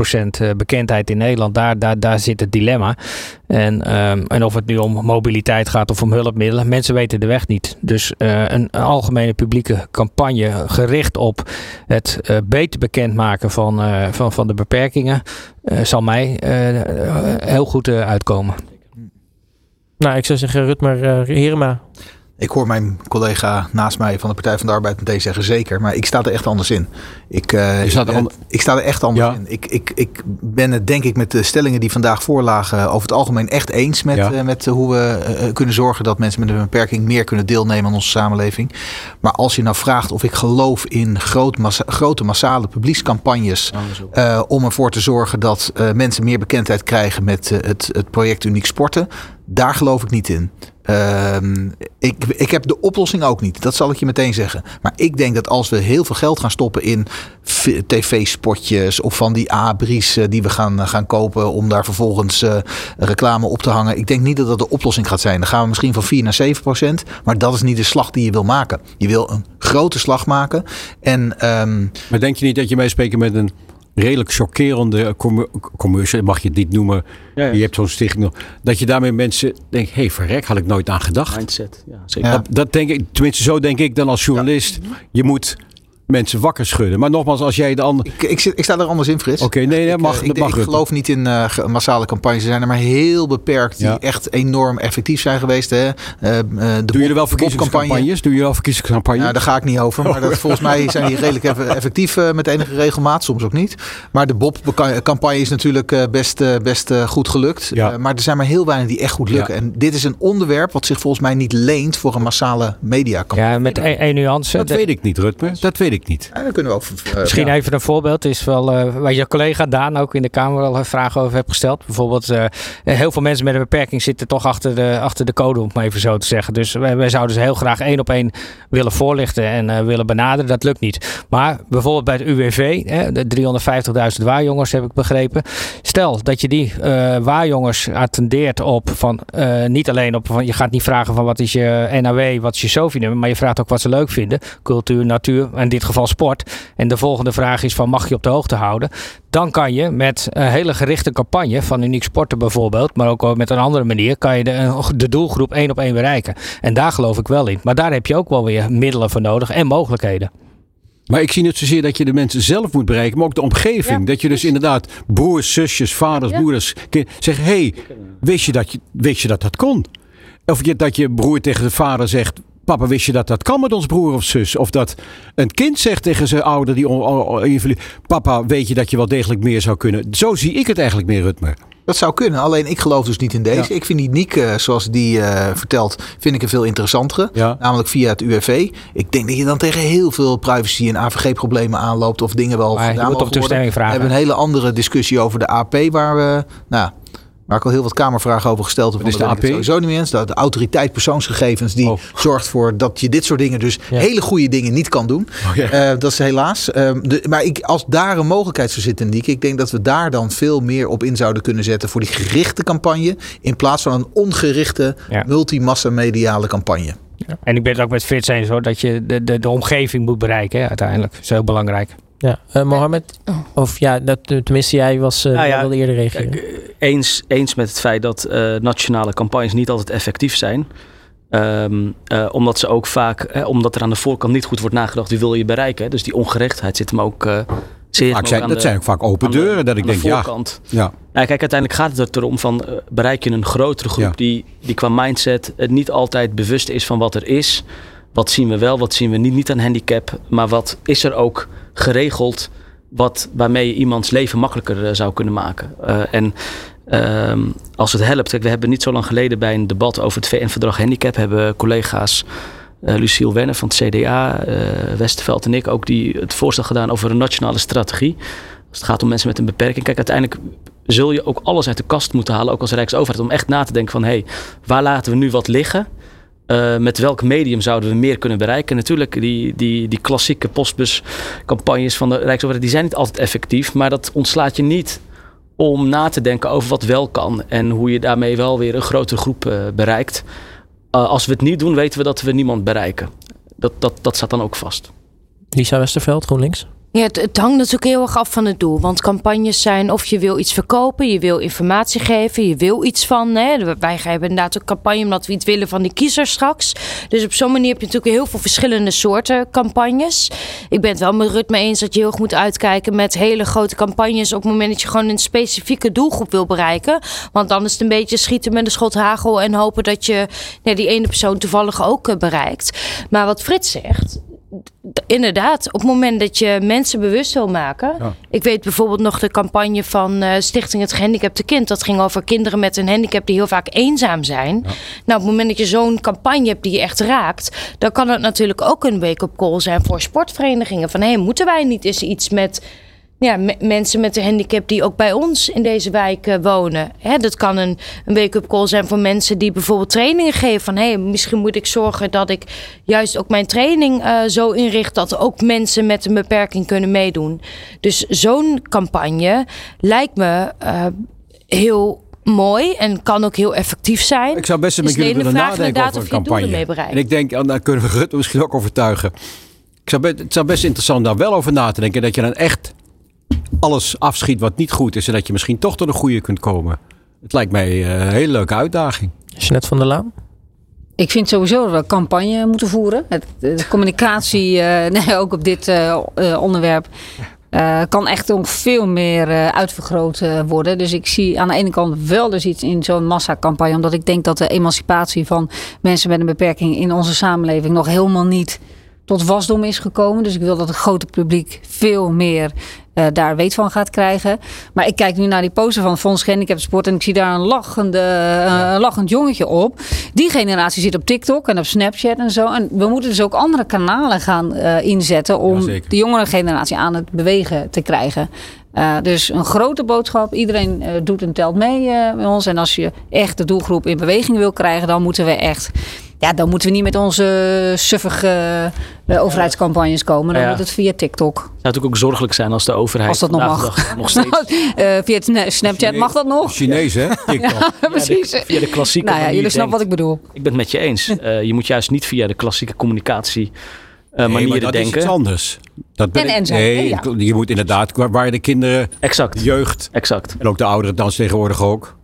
4% bekendheid in Nederland, daar, daar, daar zit het dilemma. En, um, en of het nu om mobiliteit gaat of om hulpmiddelen, mensen weten de weg niet. Dus een, een, algemene publieke campagne gericht op het beter bekendmaken van, van, van de beperkingen, zal mij heel goed uitkomen. Nou, ik zou zeggen, Rutmer Herema. Ik hoor mijn collega naast mij van de Partij van de Arbeid meteen zeggen zeker. Maar ik sta er echt anders in. Ik, uh, ik, er, ik sta er echt anders in. Ik, ik, ik ben het denk ik met de stellingen die vandaag voorlagen over het algemeen echt eens met, ja. uh, met hoe we kunnen zorgen dat mensen met een beperking meer kunnen deelnemen aan onze samenleving. Maar als je nou vraagt of ik geloof in groot massa grote massale publiekscampagnes om ervoor te zorgen dat mensen meer bekendheid krijgen met het, het project Uniek Sporten, daar geloof ik niet in. Uh, ik, ik heb de oplossing ook niet. Dat zal ik je meteen zeggen. Maar ik denk dat als we heel veel geld gaan stoppen in tv-spotjes of van die abris die we gaan, gaan kopen om daar vervolgens uh, reclame op te hangen. Ik denk niet dat dat de oplossing gaat zijn. Dan gaan we misschien van 4 naar 7 procent. Maar dat is niet de slag die je wil maken. Je wil een grote slag maken. En, um... Maar denk je niet dat je meespreekt met een redelijk chockerende commercial, mag je het niet noemen. Ja, ja. Je hebt zo'n stichting nog. Dat je daarmee mensen denkt, hé hey, verrek, had ik nooit aan gedacht. Mindset, ja, zeker. Dat, dat, denk ik, tenminste zo denk ik dan als journalist. Je moet mensen wakker schudden. Maar nogmaals, als jij dan... Ik, ik, ik sta er anders in, Frits. Oké, okay, nee, dat mag. Ik, dat mag ik geloof niet in uh, massale campagnes. Er zijn er maar heel beperkt die ja. echt enorm effectief zijn geweest. Hè. Uh, uh, de Doe je er wel verkiezingscampagnes? Doe je wel verkiezingscampagnes? Nou, daar ga ik niet over. Maar dat, volgens mij zijn die redelijk effectief met enige regelmaat. Soms ook niet. Maar de Bob-campagne is natuurlijk best, best goed gelukt. Ja. maar er zijn maar heel weinig die echt goed lukken. Ja. En dit is een onderwerp wat zich volgens mij niet leent voor een massale mediacampagne. Ja, met één nuance. Dat weet ik niet, Rutmer. Dat weet ik ik niet. Ja, dan kunnen we ook, uh, Misschien ja. even een voorbeeld. Is wel uh, waar je collega Daan ook in de Kamer al vragen over heeft gesteld. Bijvoorbeeld, uh, heel veel mensen met een beperking zitten toch achter de, achter de code, om het maar even zo te zeggen. Dus wij, wij zouden ze heel graag één op één willen voorlichten en willen benaderen. Dat lukt niet. Maar bijvoorbeeld bij het UWV, hè, de 350.000 waarjongers heb ik begrepen. Stel dat je die waarjongers attendeert op van niet alleen op van je gaat niet vragen van wat is je NAW, wat is je SOFI-nummer, maar je vraagt ook wat ze leuk vinden. Cultuur, natuur, in dit geval sport. En de volgende vraag is van mag je op de hoogte houden? Dan kan je met een hele gerichte campagne van Uniek Sporten bijvoorbeeld, maar ook met een andere manier, kan je de, de doelgroep één op één bereiken. En daar geloof ik wel in. Maar daar heb je ook wel weer middelen voor nodig en mogelijkheden. Maar ik zie niet zozeer dat je de mensen zelf moet bereiken, maar ook de omgeving. Ja, dat je dus inderdaad broers, zusjes, vaders, ja. moeders zeggen: hé, hey, wist, je dat je, wist je dat dat kon? Of dat je broer tegen de vader zegt: Papa, wist je dat dat kan met ons broer of zus? Of dat een kind zegt tegen zijn ouder die Papa, weet je dat je wel degelijk meer zou kunnen? Zo zie ik het eigenlijk meer, Rutmer. Dat zou kunnen, alleen ik geloof dus niet in deze. Ja. Ik vind die Niek, uh, zoals die uh, vertelt, vind ik een veel interessantere. Ja. Namelijk via het UWV. Ik denk dat je dan tegen heel veel privacy- en AVG-problemen aanloopt. Of dingen wel maar gedaan je moet toch toestemming vragen. We hebben een hele andere discussie over de AP, waar we... Nou, Waar ik al heel wat kamervragen over gesteld heb. Wat is de AP? Sowieso niet eens. De, de autoriteit persoonsgegevens die Oh. zorgt voor dat je dit soort dingen, dus Ja. hele goede dingen, niet kan doen. Oh, ja. Eh, dat is helaas. Ehm, de, maar ik, als daar een mogelijkheid zou zitten, Niek, ik denk dat we daar dan veel meer op in zouden kunnen zetten voor die gerichte campagne. In plaats van een ongerichte Ja. multimassa mediale campagne. En ik ben het ook met Frits eens hoor, dat je de, de, de omgeving moet bereiken hè, uiteindelijk. Dat is heel belangrijk. Ja, eh, Mohammed? Of ja, dat, tenminste jij was, eh Nou ja, wilde eerder reageren. Kijk, eh, eens, eens met het feit dat eh, nationale campagnes niet altijd effectief zijn. Ehm, eh, omdat ze ook vaak, eh, omdat er aan de voorkant niet goed wordt nagedacht, wie wil je bereiken. Dus die ongerechtheid zit hem ook eh zeer Vaak zijn, aan dat de- zijn ook vaak open de- deuren. Dat ik aan de denk, ja, voorkant. ja. Nou, kijk, uiteindelijk gaat het erom van eh, bereik je een grotere groep Ja. die, die qua mindset het niet altijd bewust is van wat er is. Wat zien we wel, wat zien we niet, niet aan handicap, maar wat is er ook geregeld wat, waarmee je iemands leven makkelijker eh, zou kunnen maken. Eh, en ehm, als het helpt, kijk, we hebben niet zo lang geleden bij een debat over het VN-verdrag handicap, hebben collega's eh Luciel Wenner van het CDA, eh Westerveld en ik ook die het voorstel gedaan over een nationale strategie. Als het gaat om mensen met een beperking. Kijk, uiteindelijk zul je ook alles uit de kast moeten halen, ook als Rijksoverheid, om echt na te denken van hé, hey, waar laten we nu wat liggen? Eh, met welk medium zouden we meer kunnen bereiken? Natuurlijk, die, die, die klassieke postbuscampagnes van de Rijksoverheid, die zijn niet altijd effectief, maar dat ontslaat je niet om na te denken over wat wel kan en hoe je daarmee wel weer een grotere groep eh, bereikt. Uh, als we het niet doen, weten we dat we niemand bereiken. Dat, dat, dat staat dan ook vast. Lisa Westerveld, GroenLinks. Ja, het, hangt natuurlijk heel erg af van het doel. Want campagnes zijn of je wil iets verkopen, je wil informatie geven, je wil iets van. Hè. Wij hebben inderdaad ook campagne omdat we iets willen van die kiezers straks. Dus op zo'n manier heb je natuurlijk heel veel verschillende soorten campagnes. Ik ben het wel met Rut mee eens dat je heel erg moet uitkijken met hele grote campagnes op het moment dat je gewoon een specifieke doelgroep wil bereiken. Want dan is het een beetje schieten met een schot hagel en hopen dat je die ene persoon toevallig ook uh, bereikt. Maar wat Frits zegt, inderdaad, op het moment dat je mensen bewust wil maken. Ja. Ik weet bijvoorbeeld nog de campagne van uh, Stichting Het Gehandicapte Kind. Dat ging over kinderen met een handicap die heel vaak eenzaam zijn. Ja. Nou, op het moment dat je zo'n campagne hebt die je echt raakt, dan kan het natuurlijk ook een wake-up call zijn voor sportverenigingen. Van hé, hey, moeten wij niet eens iets met ja, mensen met een handicap die ook bij ons in deze wijk uh, wonen. Hè, dat kan een, een wake-up call zijn voor mensen die bijvoorbeeld trainingen geven. Van hé, hey, misschien moet ik zorgen dat ik juist ook mijn training uh, zo inricht dat ook mensen met een beperking kunnen meedoen. Dus zo'n campagne lijkt me uh, heel mooi en kan ook heel effectief zijn. Ik zou best met dus jullie willen nadenken over een campagne. En ik denk, dan kunnen we Rut misschien ook overtuigen. Ik zou, het zou best interessant daar wel over na te denken. Dat je dan echt alles afschiet wat niet goed is. En dat je misschien toch tot een goede kunt komen. Het lijkt mij uh, een hele leuke uitdaging. Jeanette van der Laan? Ik vind sowieso dat we campagne moeten voeren. Het, de communicatie, uh, nee, ook op dit uh, onderwerp, kan echt nog veel meer uitvergroot worden. Dus ik zie aan de ene kant wel dus iets in zo'n massacampagne. Omdat ik denk dat de emancipatie van mensen met een beperking in onze samenleving nog helemaal niet tot wasdom is gekomen. Dus ik wil dat het grote publiek veel meer uh, daar weet van gaat krijgen. Maar ik kijk nu naar die poster van Fonds Gehandicapten Sport en ik zie daar een, lachende, uh, een lachend jongetje op. Die generatie zit op TikTok en op Snapchat en zo. En we moeten dus ook andere kanalen gaan uh, inzetten om de jongere generatie aan het bewegen te krijgen. Dus een grote boodschap. Iedereen doet en telt mee met ons. En als je echt de doelgroep in beweging wil krijgen, dan moeten we echt. Ja, dan moeten we niet met onze suffige overheidscampagnes komen. Dan ja. moet het via TikTok. Het zou natuurlijk ook zorgelijk zijn als de overheid. Als dat nog mag. nog steeds. via Snapchat Chinees, mag dat nog. Chinees, hè? TikTok. ja, precies. Ja, de, via de klassieke. Nou ja, jullie snappen wat ik bedoel. Ik ben het met je eens. je moet juist niet via de klassieke communicatie. Uh, nee, manieren maar dat denken. is iets anders. Dat ben en, en zijn, nee, ja. je moet inderdaad waar de kinderen, exact. de jeugd exact. en ook de ouderen dan tegenwoordig ook.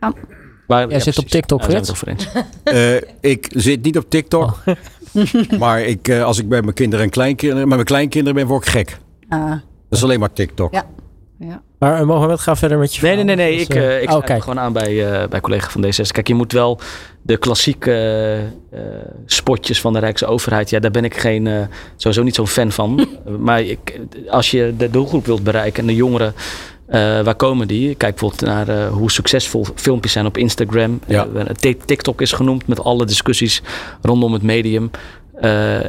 Ja. Waar, Jij ja, zit precies. op TikTok, ja, uh, Ik zit niet op TikTok, oh. maar ik, uh, als ik bij mijn kinderen en kleinkinderen, met mijn kleinkinderen ben, word ik gek. Uh. Dat is alleen maar TikTok. Ja. Ja. Maar Mohamed, ga verder met je Nee, nee, nee. nee. Dus, ik, uh, ik oh, gewoon aan bij, uh, bij collega van D66. Kijk, je moet wel de klassieke uh, spotjes van de Rijksoverheid... Ja, daar ben ik geen, sowieso niet zo'n fan van. maar ik, als je de doelgroep wilt bereiken en de jongeren... waar komen die? Kijk bijvoorbeeld naar hoe succesvol filmpjes zijn op Instagram. Ja. TikTok is genoemd met alle discussies rondom het medium.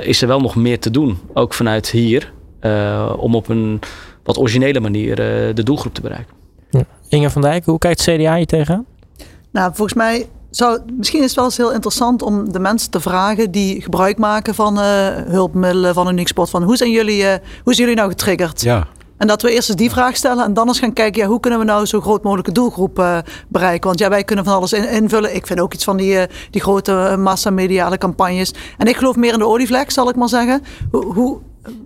is er wel nog meer te doen, ook vanuit hier... om op een wat originele manier uh, de doelgroep te bereiken. Ja. Inge van Dijk, hoe kijkt CDA je tegenaan? Nou, volgens mij zou, misschien is het wel eens heel interessant om de mensen te vragen die gebruik maken van uh, hulpmiddelen, van een. Van hoe zijn jullie, uh, hoe zijn jullie nou getriggerd? Ja. En dat we eerst eens die vraag stellen en dan eens gaan kijken, ja, hoe kunnen we nou zo groot mogelijke doelgroep uh, bereiken? Want ja, wij kunnen van alles in, invullen. Ik vind ook iets van die, die grote massamediale campagnes. En ik geloof meer in de olievlek, zal ik maar zeggen. Hoe, hoe,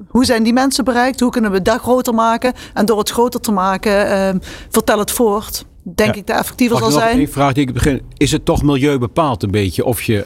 hoe zijn die mensen bereikt? Hoe kunnen we dat groter maken? En door het groter te maken, vertel het voort denk ik de effectiever zal zijn. Een vraag die ik begin. Is het toch milieu bepaald een beetje of je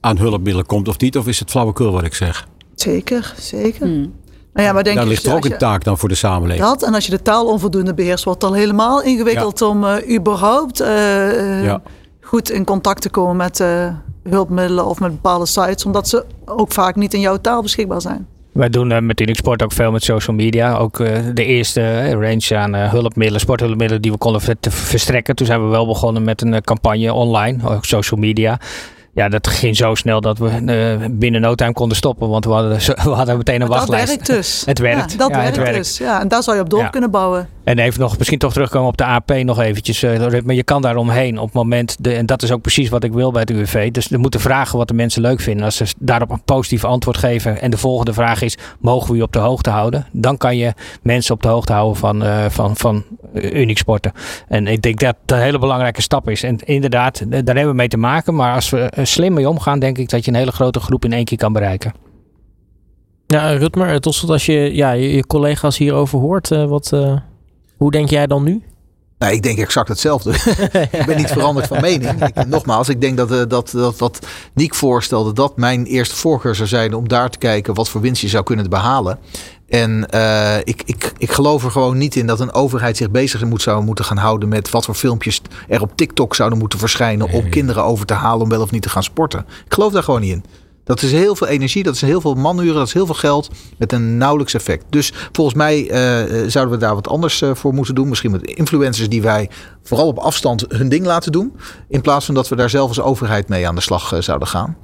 aan hulpmiddelen komt of niet? Of is het flauwekul wat ik zeg? Zeker, zeker. Hmm. Nou ja, maar denk Daar ligt er ook een taak dan voor de samenleving. Dat, en als je de taal onvoldoende beheerst, wordt het al helemaal ingewikkeld om uh, überhaupt uh, goed in contact te komen met uh, hulpmiddelen of met bepaalde sites, omdat ze ook vaak niet in jouw taal beschikbaar zijn. Wij doen uh, met Sport ook veel met social media. Ook uh, de eerste uh, range aan hulpmiddelen, sporthulpmiddelen die we konden verstrekken. Toen zijn we wel begonnen met een campagne online, ook social media ja, dat ging zo snel dat we uh, binnen no time konden stoppen. Want we hadden, we hadden meteen een wachtlijst. Dat werkt dus. het werkt. Ja, dat werkt, het werkt dus. Ja, en daar zou je op door kunnen bouwen. En even nog, misschien toch terugkomen op de AP nog eventjes. Uh, maar je kan daar omheen op het moment. De, en dat is ook precies wat ik wil bij het UWV. Dus we moeten vragen wat de mensen leuk vinden. Als ze daarop een positief antwoord geven. En de volgende vraag is: mogen we je op de hoogte houden? Dan kan je mensen op de hoogte houden van, uh, van, van uniek sporten. En ik denk dat dat een hele belangrijke stap is. En inderdaad, daar hebben we mee te maken. Maar als we slim mee omgaan, denk ik dat je een hele grote groep in één keer kan bereiken. Ja, Rutmer, tot slot als je ja, je, collega's hierover hoort, uh, wat, uh, hoe denk jij dan nu? Nou, ik denk exact hetzelfde. ik ben niet veranderd van mening. Ik, nogmaals, ik denk dat, uh, dat, dat wat Niek voorstelde, dat mijn eerste voorkeur zou zijn om daar te kijken wat voor winst je zou kunnen behalen. En uh, ik, ik, ik geloof er gewoon niet in dat een overheid zich bezig moet, zou moeten gaan houden met wat voor filmpjes er op TikTok zouden moeten verschijnen om kinderen over te halen om wel of niet te gaan sporten. Ik geloof daar gewoon niet in. Dat is heel veel energie, dat is heel veel manuren, dat is heel veel geld met een nauwelijks effect. Dus volgens mij uh, zouden we daar wat anders uh, voor moeten doen. Misschien met influencers die wij vooral op afstand hun ding laten doen. In plaats van dat we daar zelf als overheid mee aan de slag zouden gaan.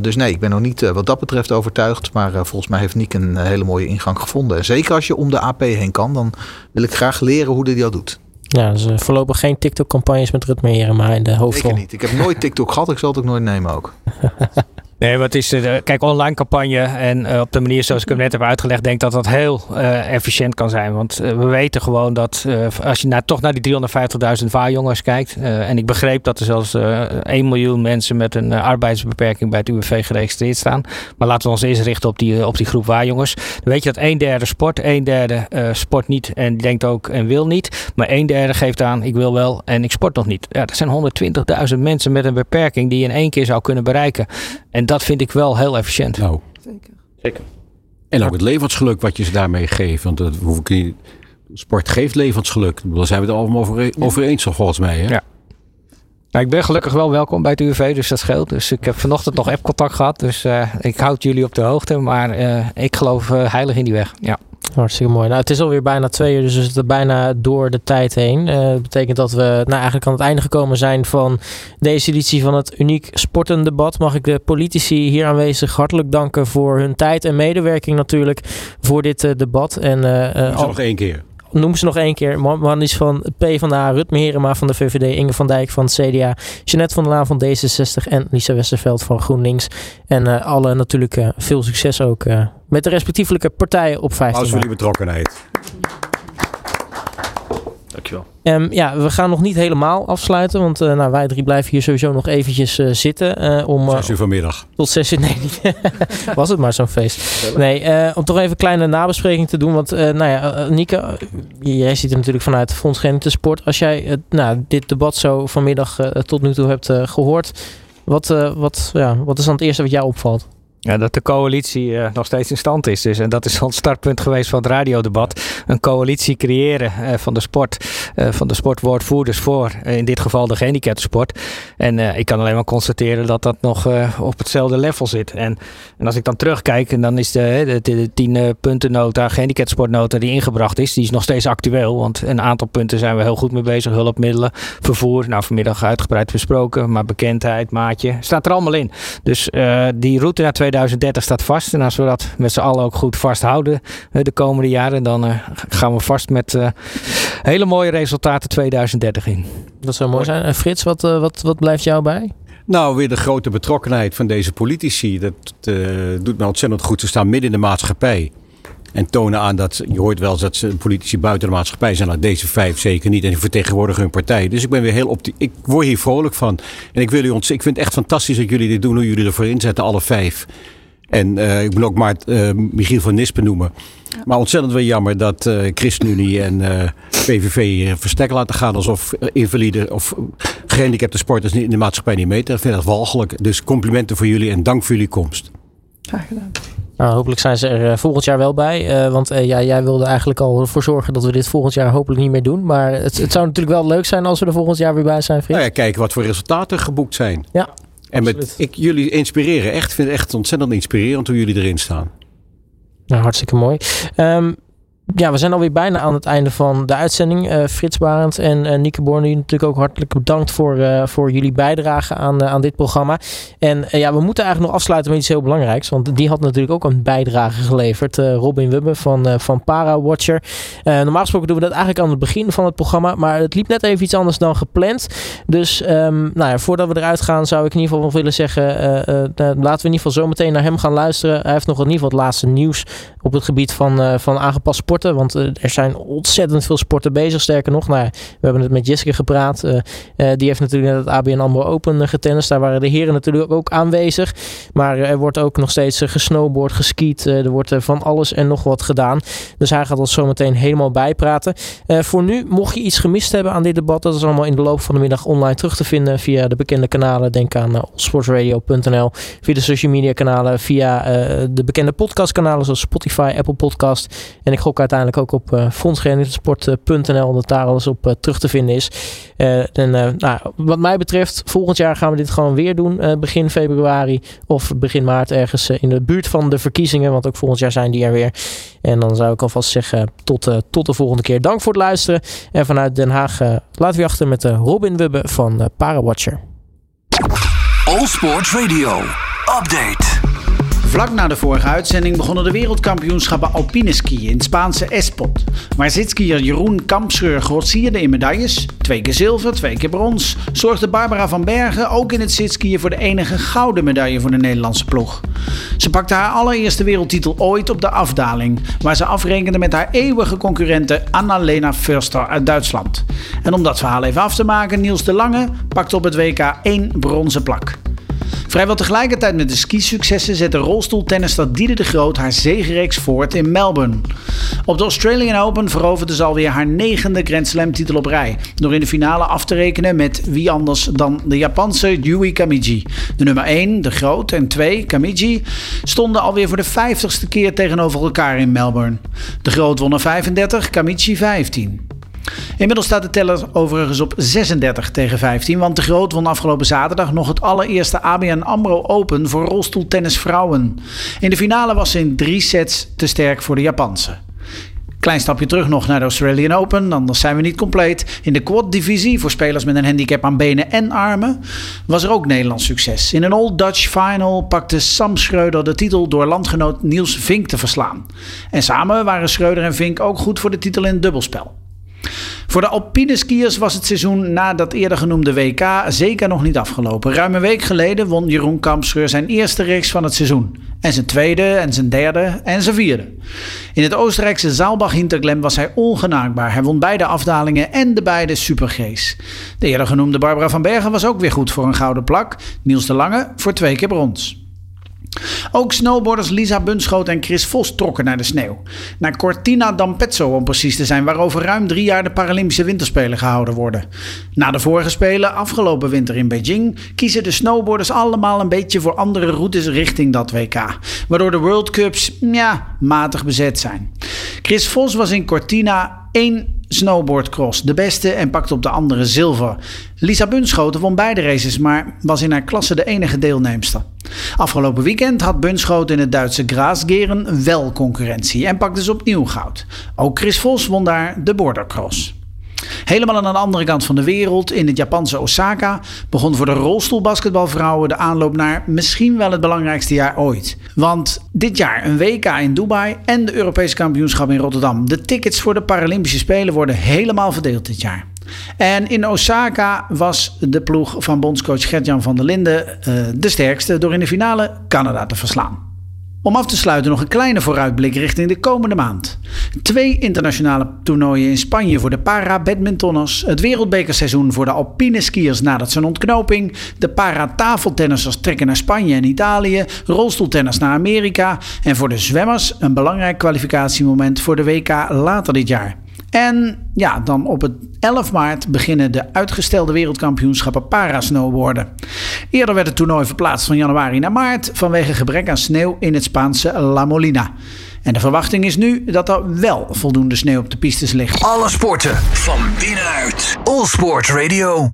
dus nee, ik ben nog niet wat dat betreft overtuigd. Maar volgens mij heeft Niek een hele mooie ingang gevonden. En zeker als je om de AP heen kan, dan wil ik graag leren hoe hij dat doet. Ja, dus voorlopig geen TikTok-campagnes met Rutmer maar in de hoofdrol. Zeker niet. Ik heb nooit TikTok gehad. Ik zal het ook nooit nemen ook. Nee, wat is de, kijk, online campagne en uh, op de manier zoals ik hem net heb uitgelegd, denk dat dat heel uh, efficiënt kan zijn. Want we weten gewoon dat als je naar, toch naar die 350.000 vaarjongens kijkt, en ik begreep dat er zelfs 1 miljoen mensen met een arbeidsbeperking bij het UWV geregistreerd staan. Maar laten we ons eerst richten op die, op die groep waarjongens. Dan weet je dat een derde sport, een derde sport niet en denkt ook en wil niet. Maar een derde geeft aan, ik wil wel en ik sport nog niet. Ja, dat zijn 120.000 mensen met een beperking die je in één keer zou kunnen bereiken. En dat vind ik wel heel efficiënt. Nou, zeker. zeker. En ook het levensgeluk wat je ze daarmee geeft. Want dat hoef ik niet. Sport geeft levensgeluk. Daar zijn we het allemaal over, over eens, volgens mij. Hè? Ja. Nou, ik ben gelukkig wel welkom bij het UWV, dus dat scheelt. Dus ik heb vanochtend nog app-contact gehad. Dus uh, ik houd jullie op de hoogte. Maar uh, ik geloof uh, heilig in die weg. Ja. Hartstikke mooi. Nou, het is alweer bijna twee uur, dus we zitten bijna door de tijd heen. Uh, dat betekent dat we nou, eigenlijk aan het einde gekomen zijn van deze editie van het Uniek Sportendebat. Mag ik de politici hier aanwezig hartelijk danken voor hun tijd en medewerking natuurlijk voor dit uh, debat. En, uh, al... nog één keer noem ze nog één keer. Man is van P van de A, Rutme Herema van de VVD, Inge van Dijk van het CDA, Jeanette van der Laan van D66 en Lisa Westerveld van GroenLinks. En uh, alle natuurlijk uh, veel succes ook uh, met de respectievelijke partijen op 15 Als jullie betrokkenheid. Dankjewel. Um, ja, we gaan nog niet helemaal afsluiten. Want uh, nou, wij drie blijven hier sowieso nog eventjes uh, zitten. Uh, om, zes uur vanmiddag. Tot zes uur. Nee, was het maar zo'n feest. Nee, om toch even een kleine nabespreking te doen. Want nou ja, Nieke, jij ziet er natuurlijk vanuit Fonds Sport. Als jij nou, dit debat zo vanmiddag tot nu toe hebt gehoord. Wat, wat, ja, wat is dan het eerste wat jou opvalt? Ja, dat de coalitie uh, nog steeds in stand is. Dus, en dat is ons startpunt geweest van het radiodebat. Een coalitie creëren uh, van de sport, uh, van de sportwoordvoerders voor, in dit geval de gehandicaptensport. En ik kan alleen maar constateren dat dat nog op hetzelfde level zit. En, en als ik dan terugkijk, en dan is de, de, de tien punten nota, gehandicaptensportnota die ingebracht is, die is nog steeds actueel. Want een aantal punten zijn we heel goed mee bezig. Hulpmiddelen, vervoer, nou vanmiddag uitgebreid besproken. Maar bekendheid, maatje, staat er allemaal in. Dus die route naar 2030 staat vast. En als we dat met z'n allen ook goed vasthouden de komende jaren, dan gaan we vast met hele mooie resultaten 2030 in. Dat zou mooi zijn. En Frits, wat, wat, wat blijft jou bij? Nou, weer de grote betrokkenheid van deze politici. Dat doet me ontzettend goed. Ze staan midden in de maatschappij. En tonen aan dat, je hoort wel eens dat ze politici buiten de maatschappij zijn. Nou, deze vijf zeker niet. En die vertegenwoordigen hun partij. Dus ik ben weer heel op Ik word hier vrolijk van. En ik, wil u ik vind het echt fantastisch dat jullie dit doen. Hoe jullie ervoor inzetten, alle vijf. En uh, ik wil ook maar uh, Michiel van Nispen noemen. Maar ontzettend wel jammer dat uh, ChristenUnie en PVV verstek laten gaan alsof invalide of gehandicapte sporters in de maatschappij niet meten. Ik vind dat walgelijk. Dus complimenten voor jullie en dank voor jullie komst. Graag gedaan. Nou, hopelijk zijn ze er volgend jaar wel bij. want ja, jij wilde eigenlijk al ervoor zorgen dat we dit volgend jaar hopelijk niet meer doen. Maar het, het zou natuurlijk wel leuk zijn als we er volgend jaar weer bij zijn, vriend. Nou ja, kijken wat voor resultaten geboekt zijn. Ja, en met, ik, jullie inspireren echt. Ik vind het echt ontzettend inspirerend hoe jullie erin staan. Nou, hartstikke mooi. Um, ja, we zijn alweer bijna aan het einde van de uitzending. Uh, Frits Barend en uh, Nieke Born, natuurlijk ook hartelijk bedankt voor, uh, voor jullie bijdrage aan, aan dit programma. En ja, we moeten eigenlijk nog afsluiten met iets heel belangrijks. Want die had natuurlijk ook een bijdrage geleverd. Robin Wubbe van, van Parawatcher. normaal gesproken doen we dat eigenlijk aan het begin van het programma. Maar het liep net even iets anders dan gepland. Dus um, nou ja, voordat we eruit gaan zou ik in ieder geval willen zeggen... laten we in ieder geval zo meteen naar hem gaan luisteren. Hij heeft nog in ieder geval het laatste nieuws op het gebied van, van aangepast sport want eh, er zijn ontzettend veel sporten bezig. Sterker nog, nou, we hebben het met Jessica gepraat. Uh, die heeft natuurlijk net het ABN AMRO Open getennist. Daar waren de heren natuurlijk ook aanwezig. Maar er wordt ook nog steeds gesnowboard, geskiet. er wordt van alles en nog wat gedaan. Dus hij gaat ons zo meteen helemaal bijpraten. voor nu, mocht je iets gemist hebben aan dit debat, dat is allemaal in de loop van de middag online terug te vinden via de bekende kanalen. Denk aan sportsradio.nl, via de social media kanalen, via de bekende podcastkanalen zoals Spotify, Apple Podcast. En ik gok uiteindelijk ook op uh, fondsgehandicaptensport.nl dat daar alles op uh, terug te vinden is. Uh, en nou, wat mij betreft, volgend jaar gaan we dit gewoon weer doen. begin februari of begin maart ergens in de buurt van de verkiezingen. Want ook volgend jaar zijn die er weer. En dan zou ik alvast zeggen tot, tot de volgende keer. Dank voor het luisteren. En vanuit Den Haag laten we achter met Robin Wubbe van Parawatcher. All Sports Radio. Update. Vlak na de vorige uitzending begonnen de wereldkampioenschappen alpine skiën in het Spaanse Espot. Waar zitskier Jeroen Kampscheur grossierde in medailles, twee keer zilver, twee keer brons, zorgde Barbara van Bergen ook in het zitskiën voor de enige gouden medaille voor de Nederlandse ploeg. Ze pakte haar allereerste wereldtitel ooit op de afdaling, waar ze afrekende met haar eeuwige concurrente Annalena Förster uit Duitsland. En om dat verhaal even af te maken, Niels de Lange pakte op het WK één bronzen plak. Vrijwel tegelijkertijd met de ski-successen zette rolstoeltennister Diede de Groot haar zegenreeks voort in Melbourne. Op de Australian Open veroverde ze alweer haar negende Grand Slam titel op rij, door in de finale af te rekenen met wie anders dan de Japanse Yui Kamiji. De nummer 1, de Groot, en 2, Kamiji, stonden alweer voor de vijftigste keer tegenover elkaar in Melbourne. De Groot won er 35, Kamiji 15. Inmiddels staat de teller overigens op 36 tegen 15, want de Groot won afgelopen zaterdag nog het allereerste ABN AMRO Open voor rolstoeltennis vrouwen. In de finale was ze in drie sets te sterk voor de Japanse. Klein stapje terug nog naar de Australian Open, anders zijn we niet compleet. In de quad-divisie voor spelers met een handicap aan benen en armen was er ook Nederlands succes. In een Old Dutch Final pakte Sam Schreuder de titel door landgenoot Niels Vink te verslaan. En samen waren Schreuder en Vink ook goed voor de titel in het dubbelspel. Voor de alpine skiers was het seizoen na dat eerder genoemde WK zeker nog niet afgelopen. Ruim een week geleden won Jeroen Kampscheur zijn eerste race van het seizoen. En zijn tweede en zijn derde en zijn vierde. In het Oostenrijkse Zaalbach Hinterglem was hij ongenaakbaar. Hij won beide afdalingen en de beide superg's. De eerder genoemde Barbara van Bergen was ook weer goed voor een gouden plak. Niels de Lange voor twee keer brons. Ook snowboarders Lisa Bunschoot en Chris Vos trokken naar de sneeuw. Naar Cortina d'Ampezzo om precies te zijn, waar over ruim drie jaar de Paralympische Winterspelen gehouden worden. Na de vorige Spelen, afgelopen winter in Beijing, kiezen de snowboarders allemaal een beetje voor andere routes richting dat WK. Waardoor de World Cups, ja, matig bezet zijn. Chris Vos was in Cortina één snowboardcross, de beste en pakte op de andere zilver. Lisa Bunschoten won beide races, maar was in haar klasse de enige deelnemster. Afgelopen weekend had Bunschoten in het Duitse Graasgeren wel concurrentie en pakte ze opnieuw goud. Ook Chris Vos won daar de bordercross. Helemaal aan de andere kant van de wereld, in het Japanse Osaka, begon voor de rolstoelbasketbalvrouwen de aanloop naar misschien wel het belangrijkste jaar ooit. Want dit jaar een WK in Dubai en de Europese kampioenschap in Rotterdam. De tickets voor de Paralympische Spelen worden helemaal verdeeld dit jaar. En in Osaka was de ploeg van bondscoach Gert-Jan van der Linden uh, de sterkste door in de finale Canada te verslaan. Om af te sluiten nog een kleine vooruitblik richting de komende maand. Twee internationale toernooien in Spanje voor de para-badmintonners. Het wereldbekerseizoen voor de alpine skiers nadat zijn ontknoping. De para-tafeltennissers trekken naar Spanje en Italië. Rolstoeltennis naar Amerika. En voor de zwemmers een belangrijk kwalificatiemoment voor de WK later dit jaar. En ja, dan op het 11 maart beginnen de uitgestelde wereldkampioenschappen parasnowboarden. Eerder werd het toernooi verplaatst van januari naar maart vanwege gebrek aan sneeuw in het Spaanse La Molina. En de verwachting is nu dat er wel voldoende sneeuw op de pistes ligt. Alle sporten van binnenuit. All Sport Radio.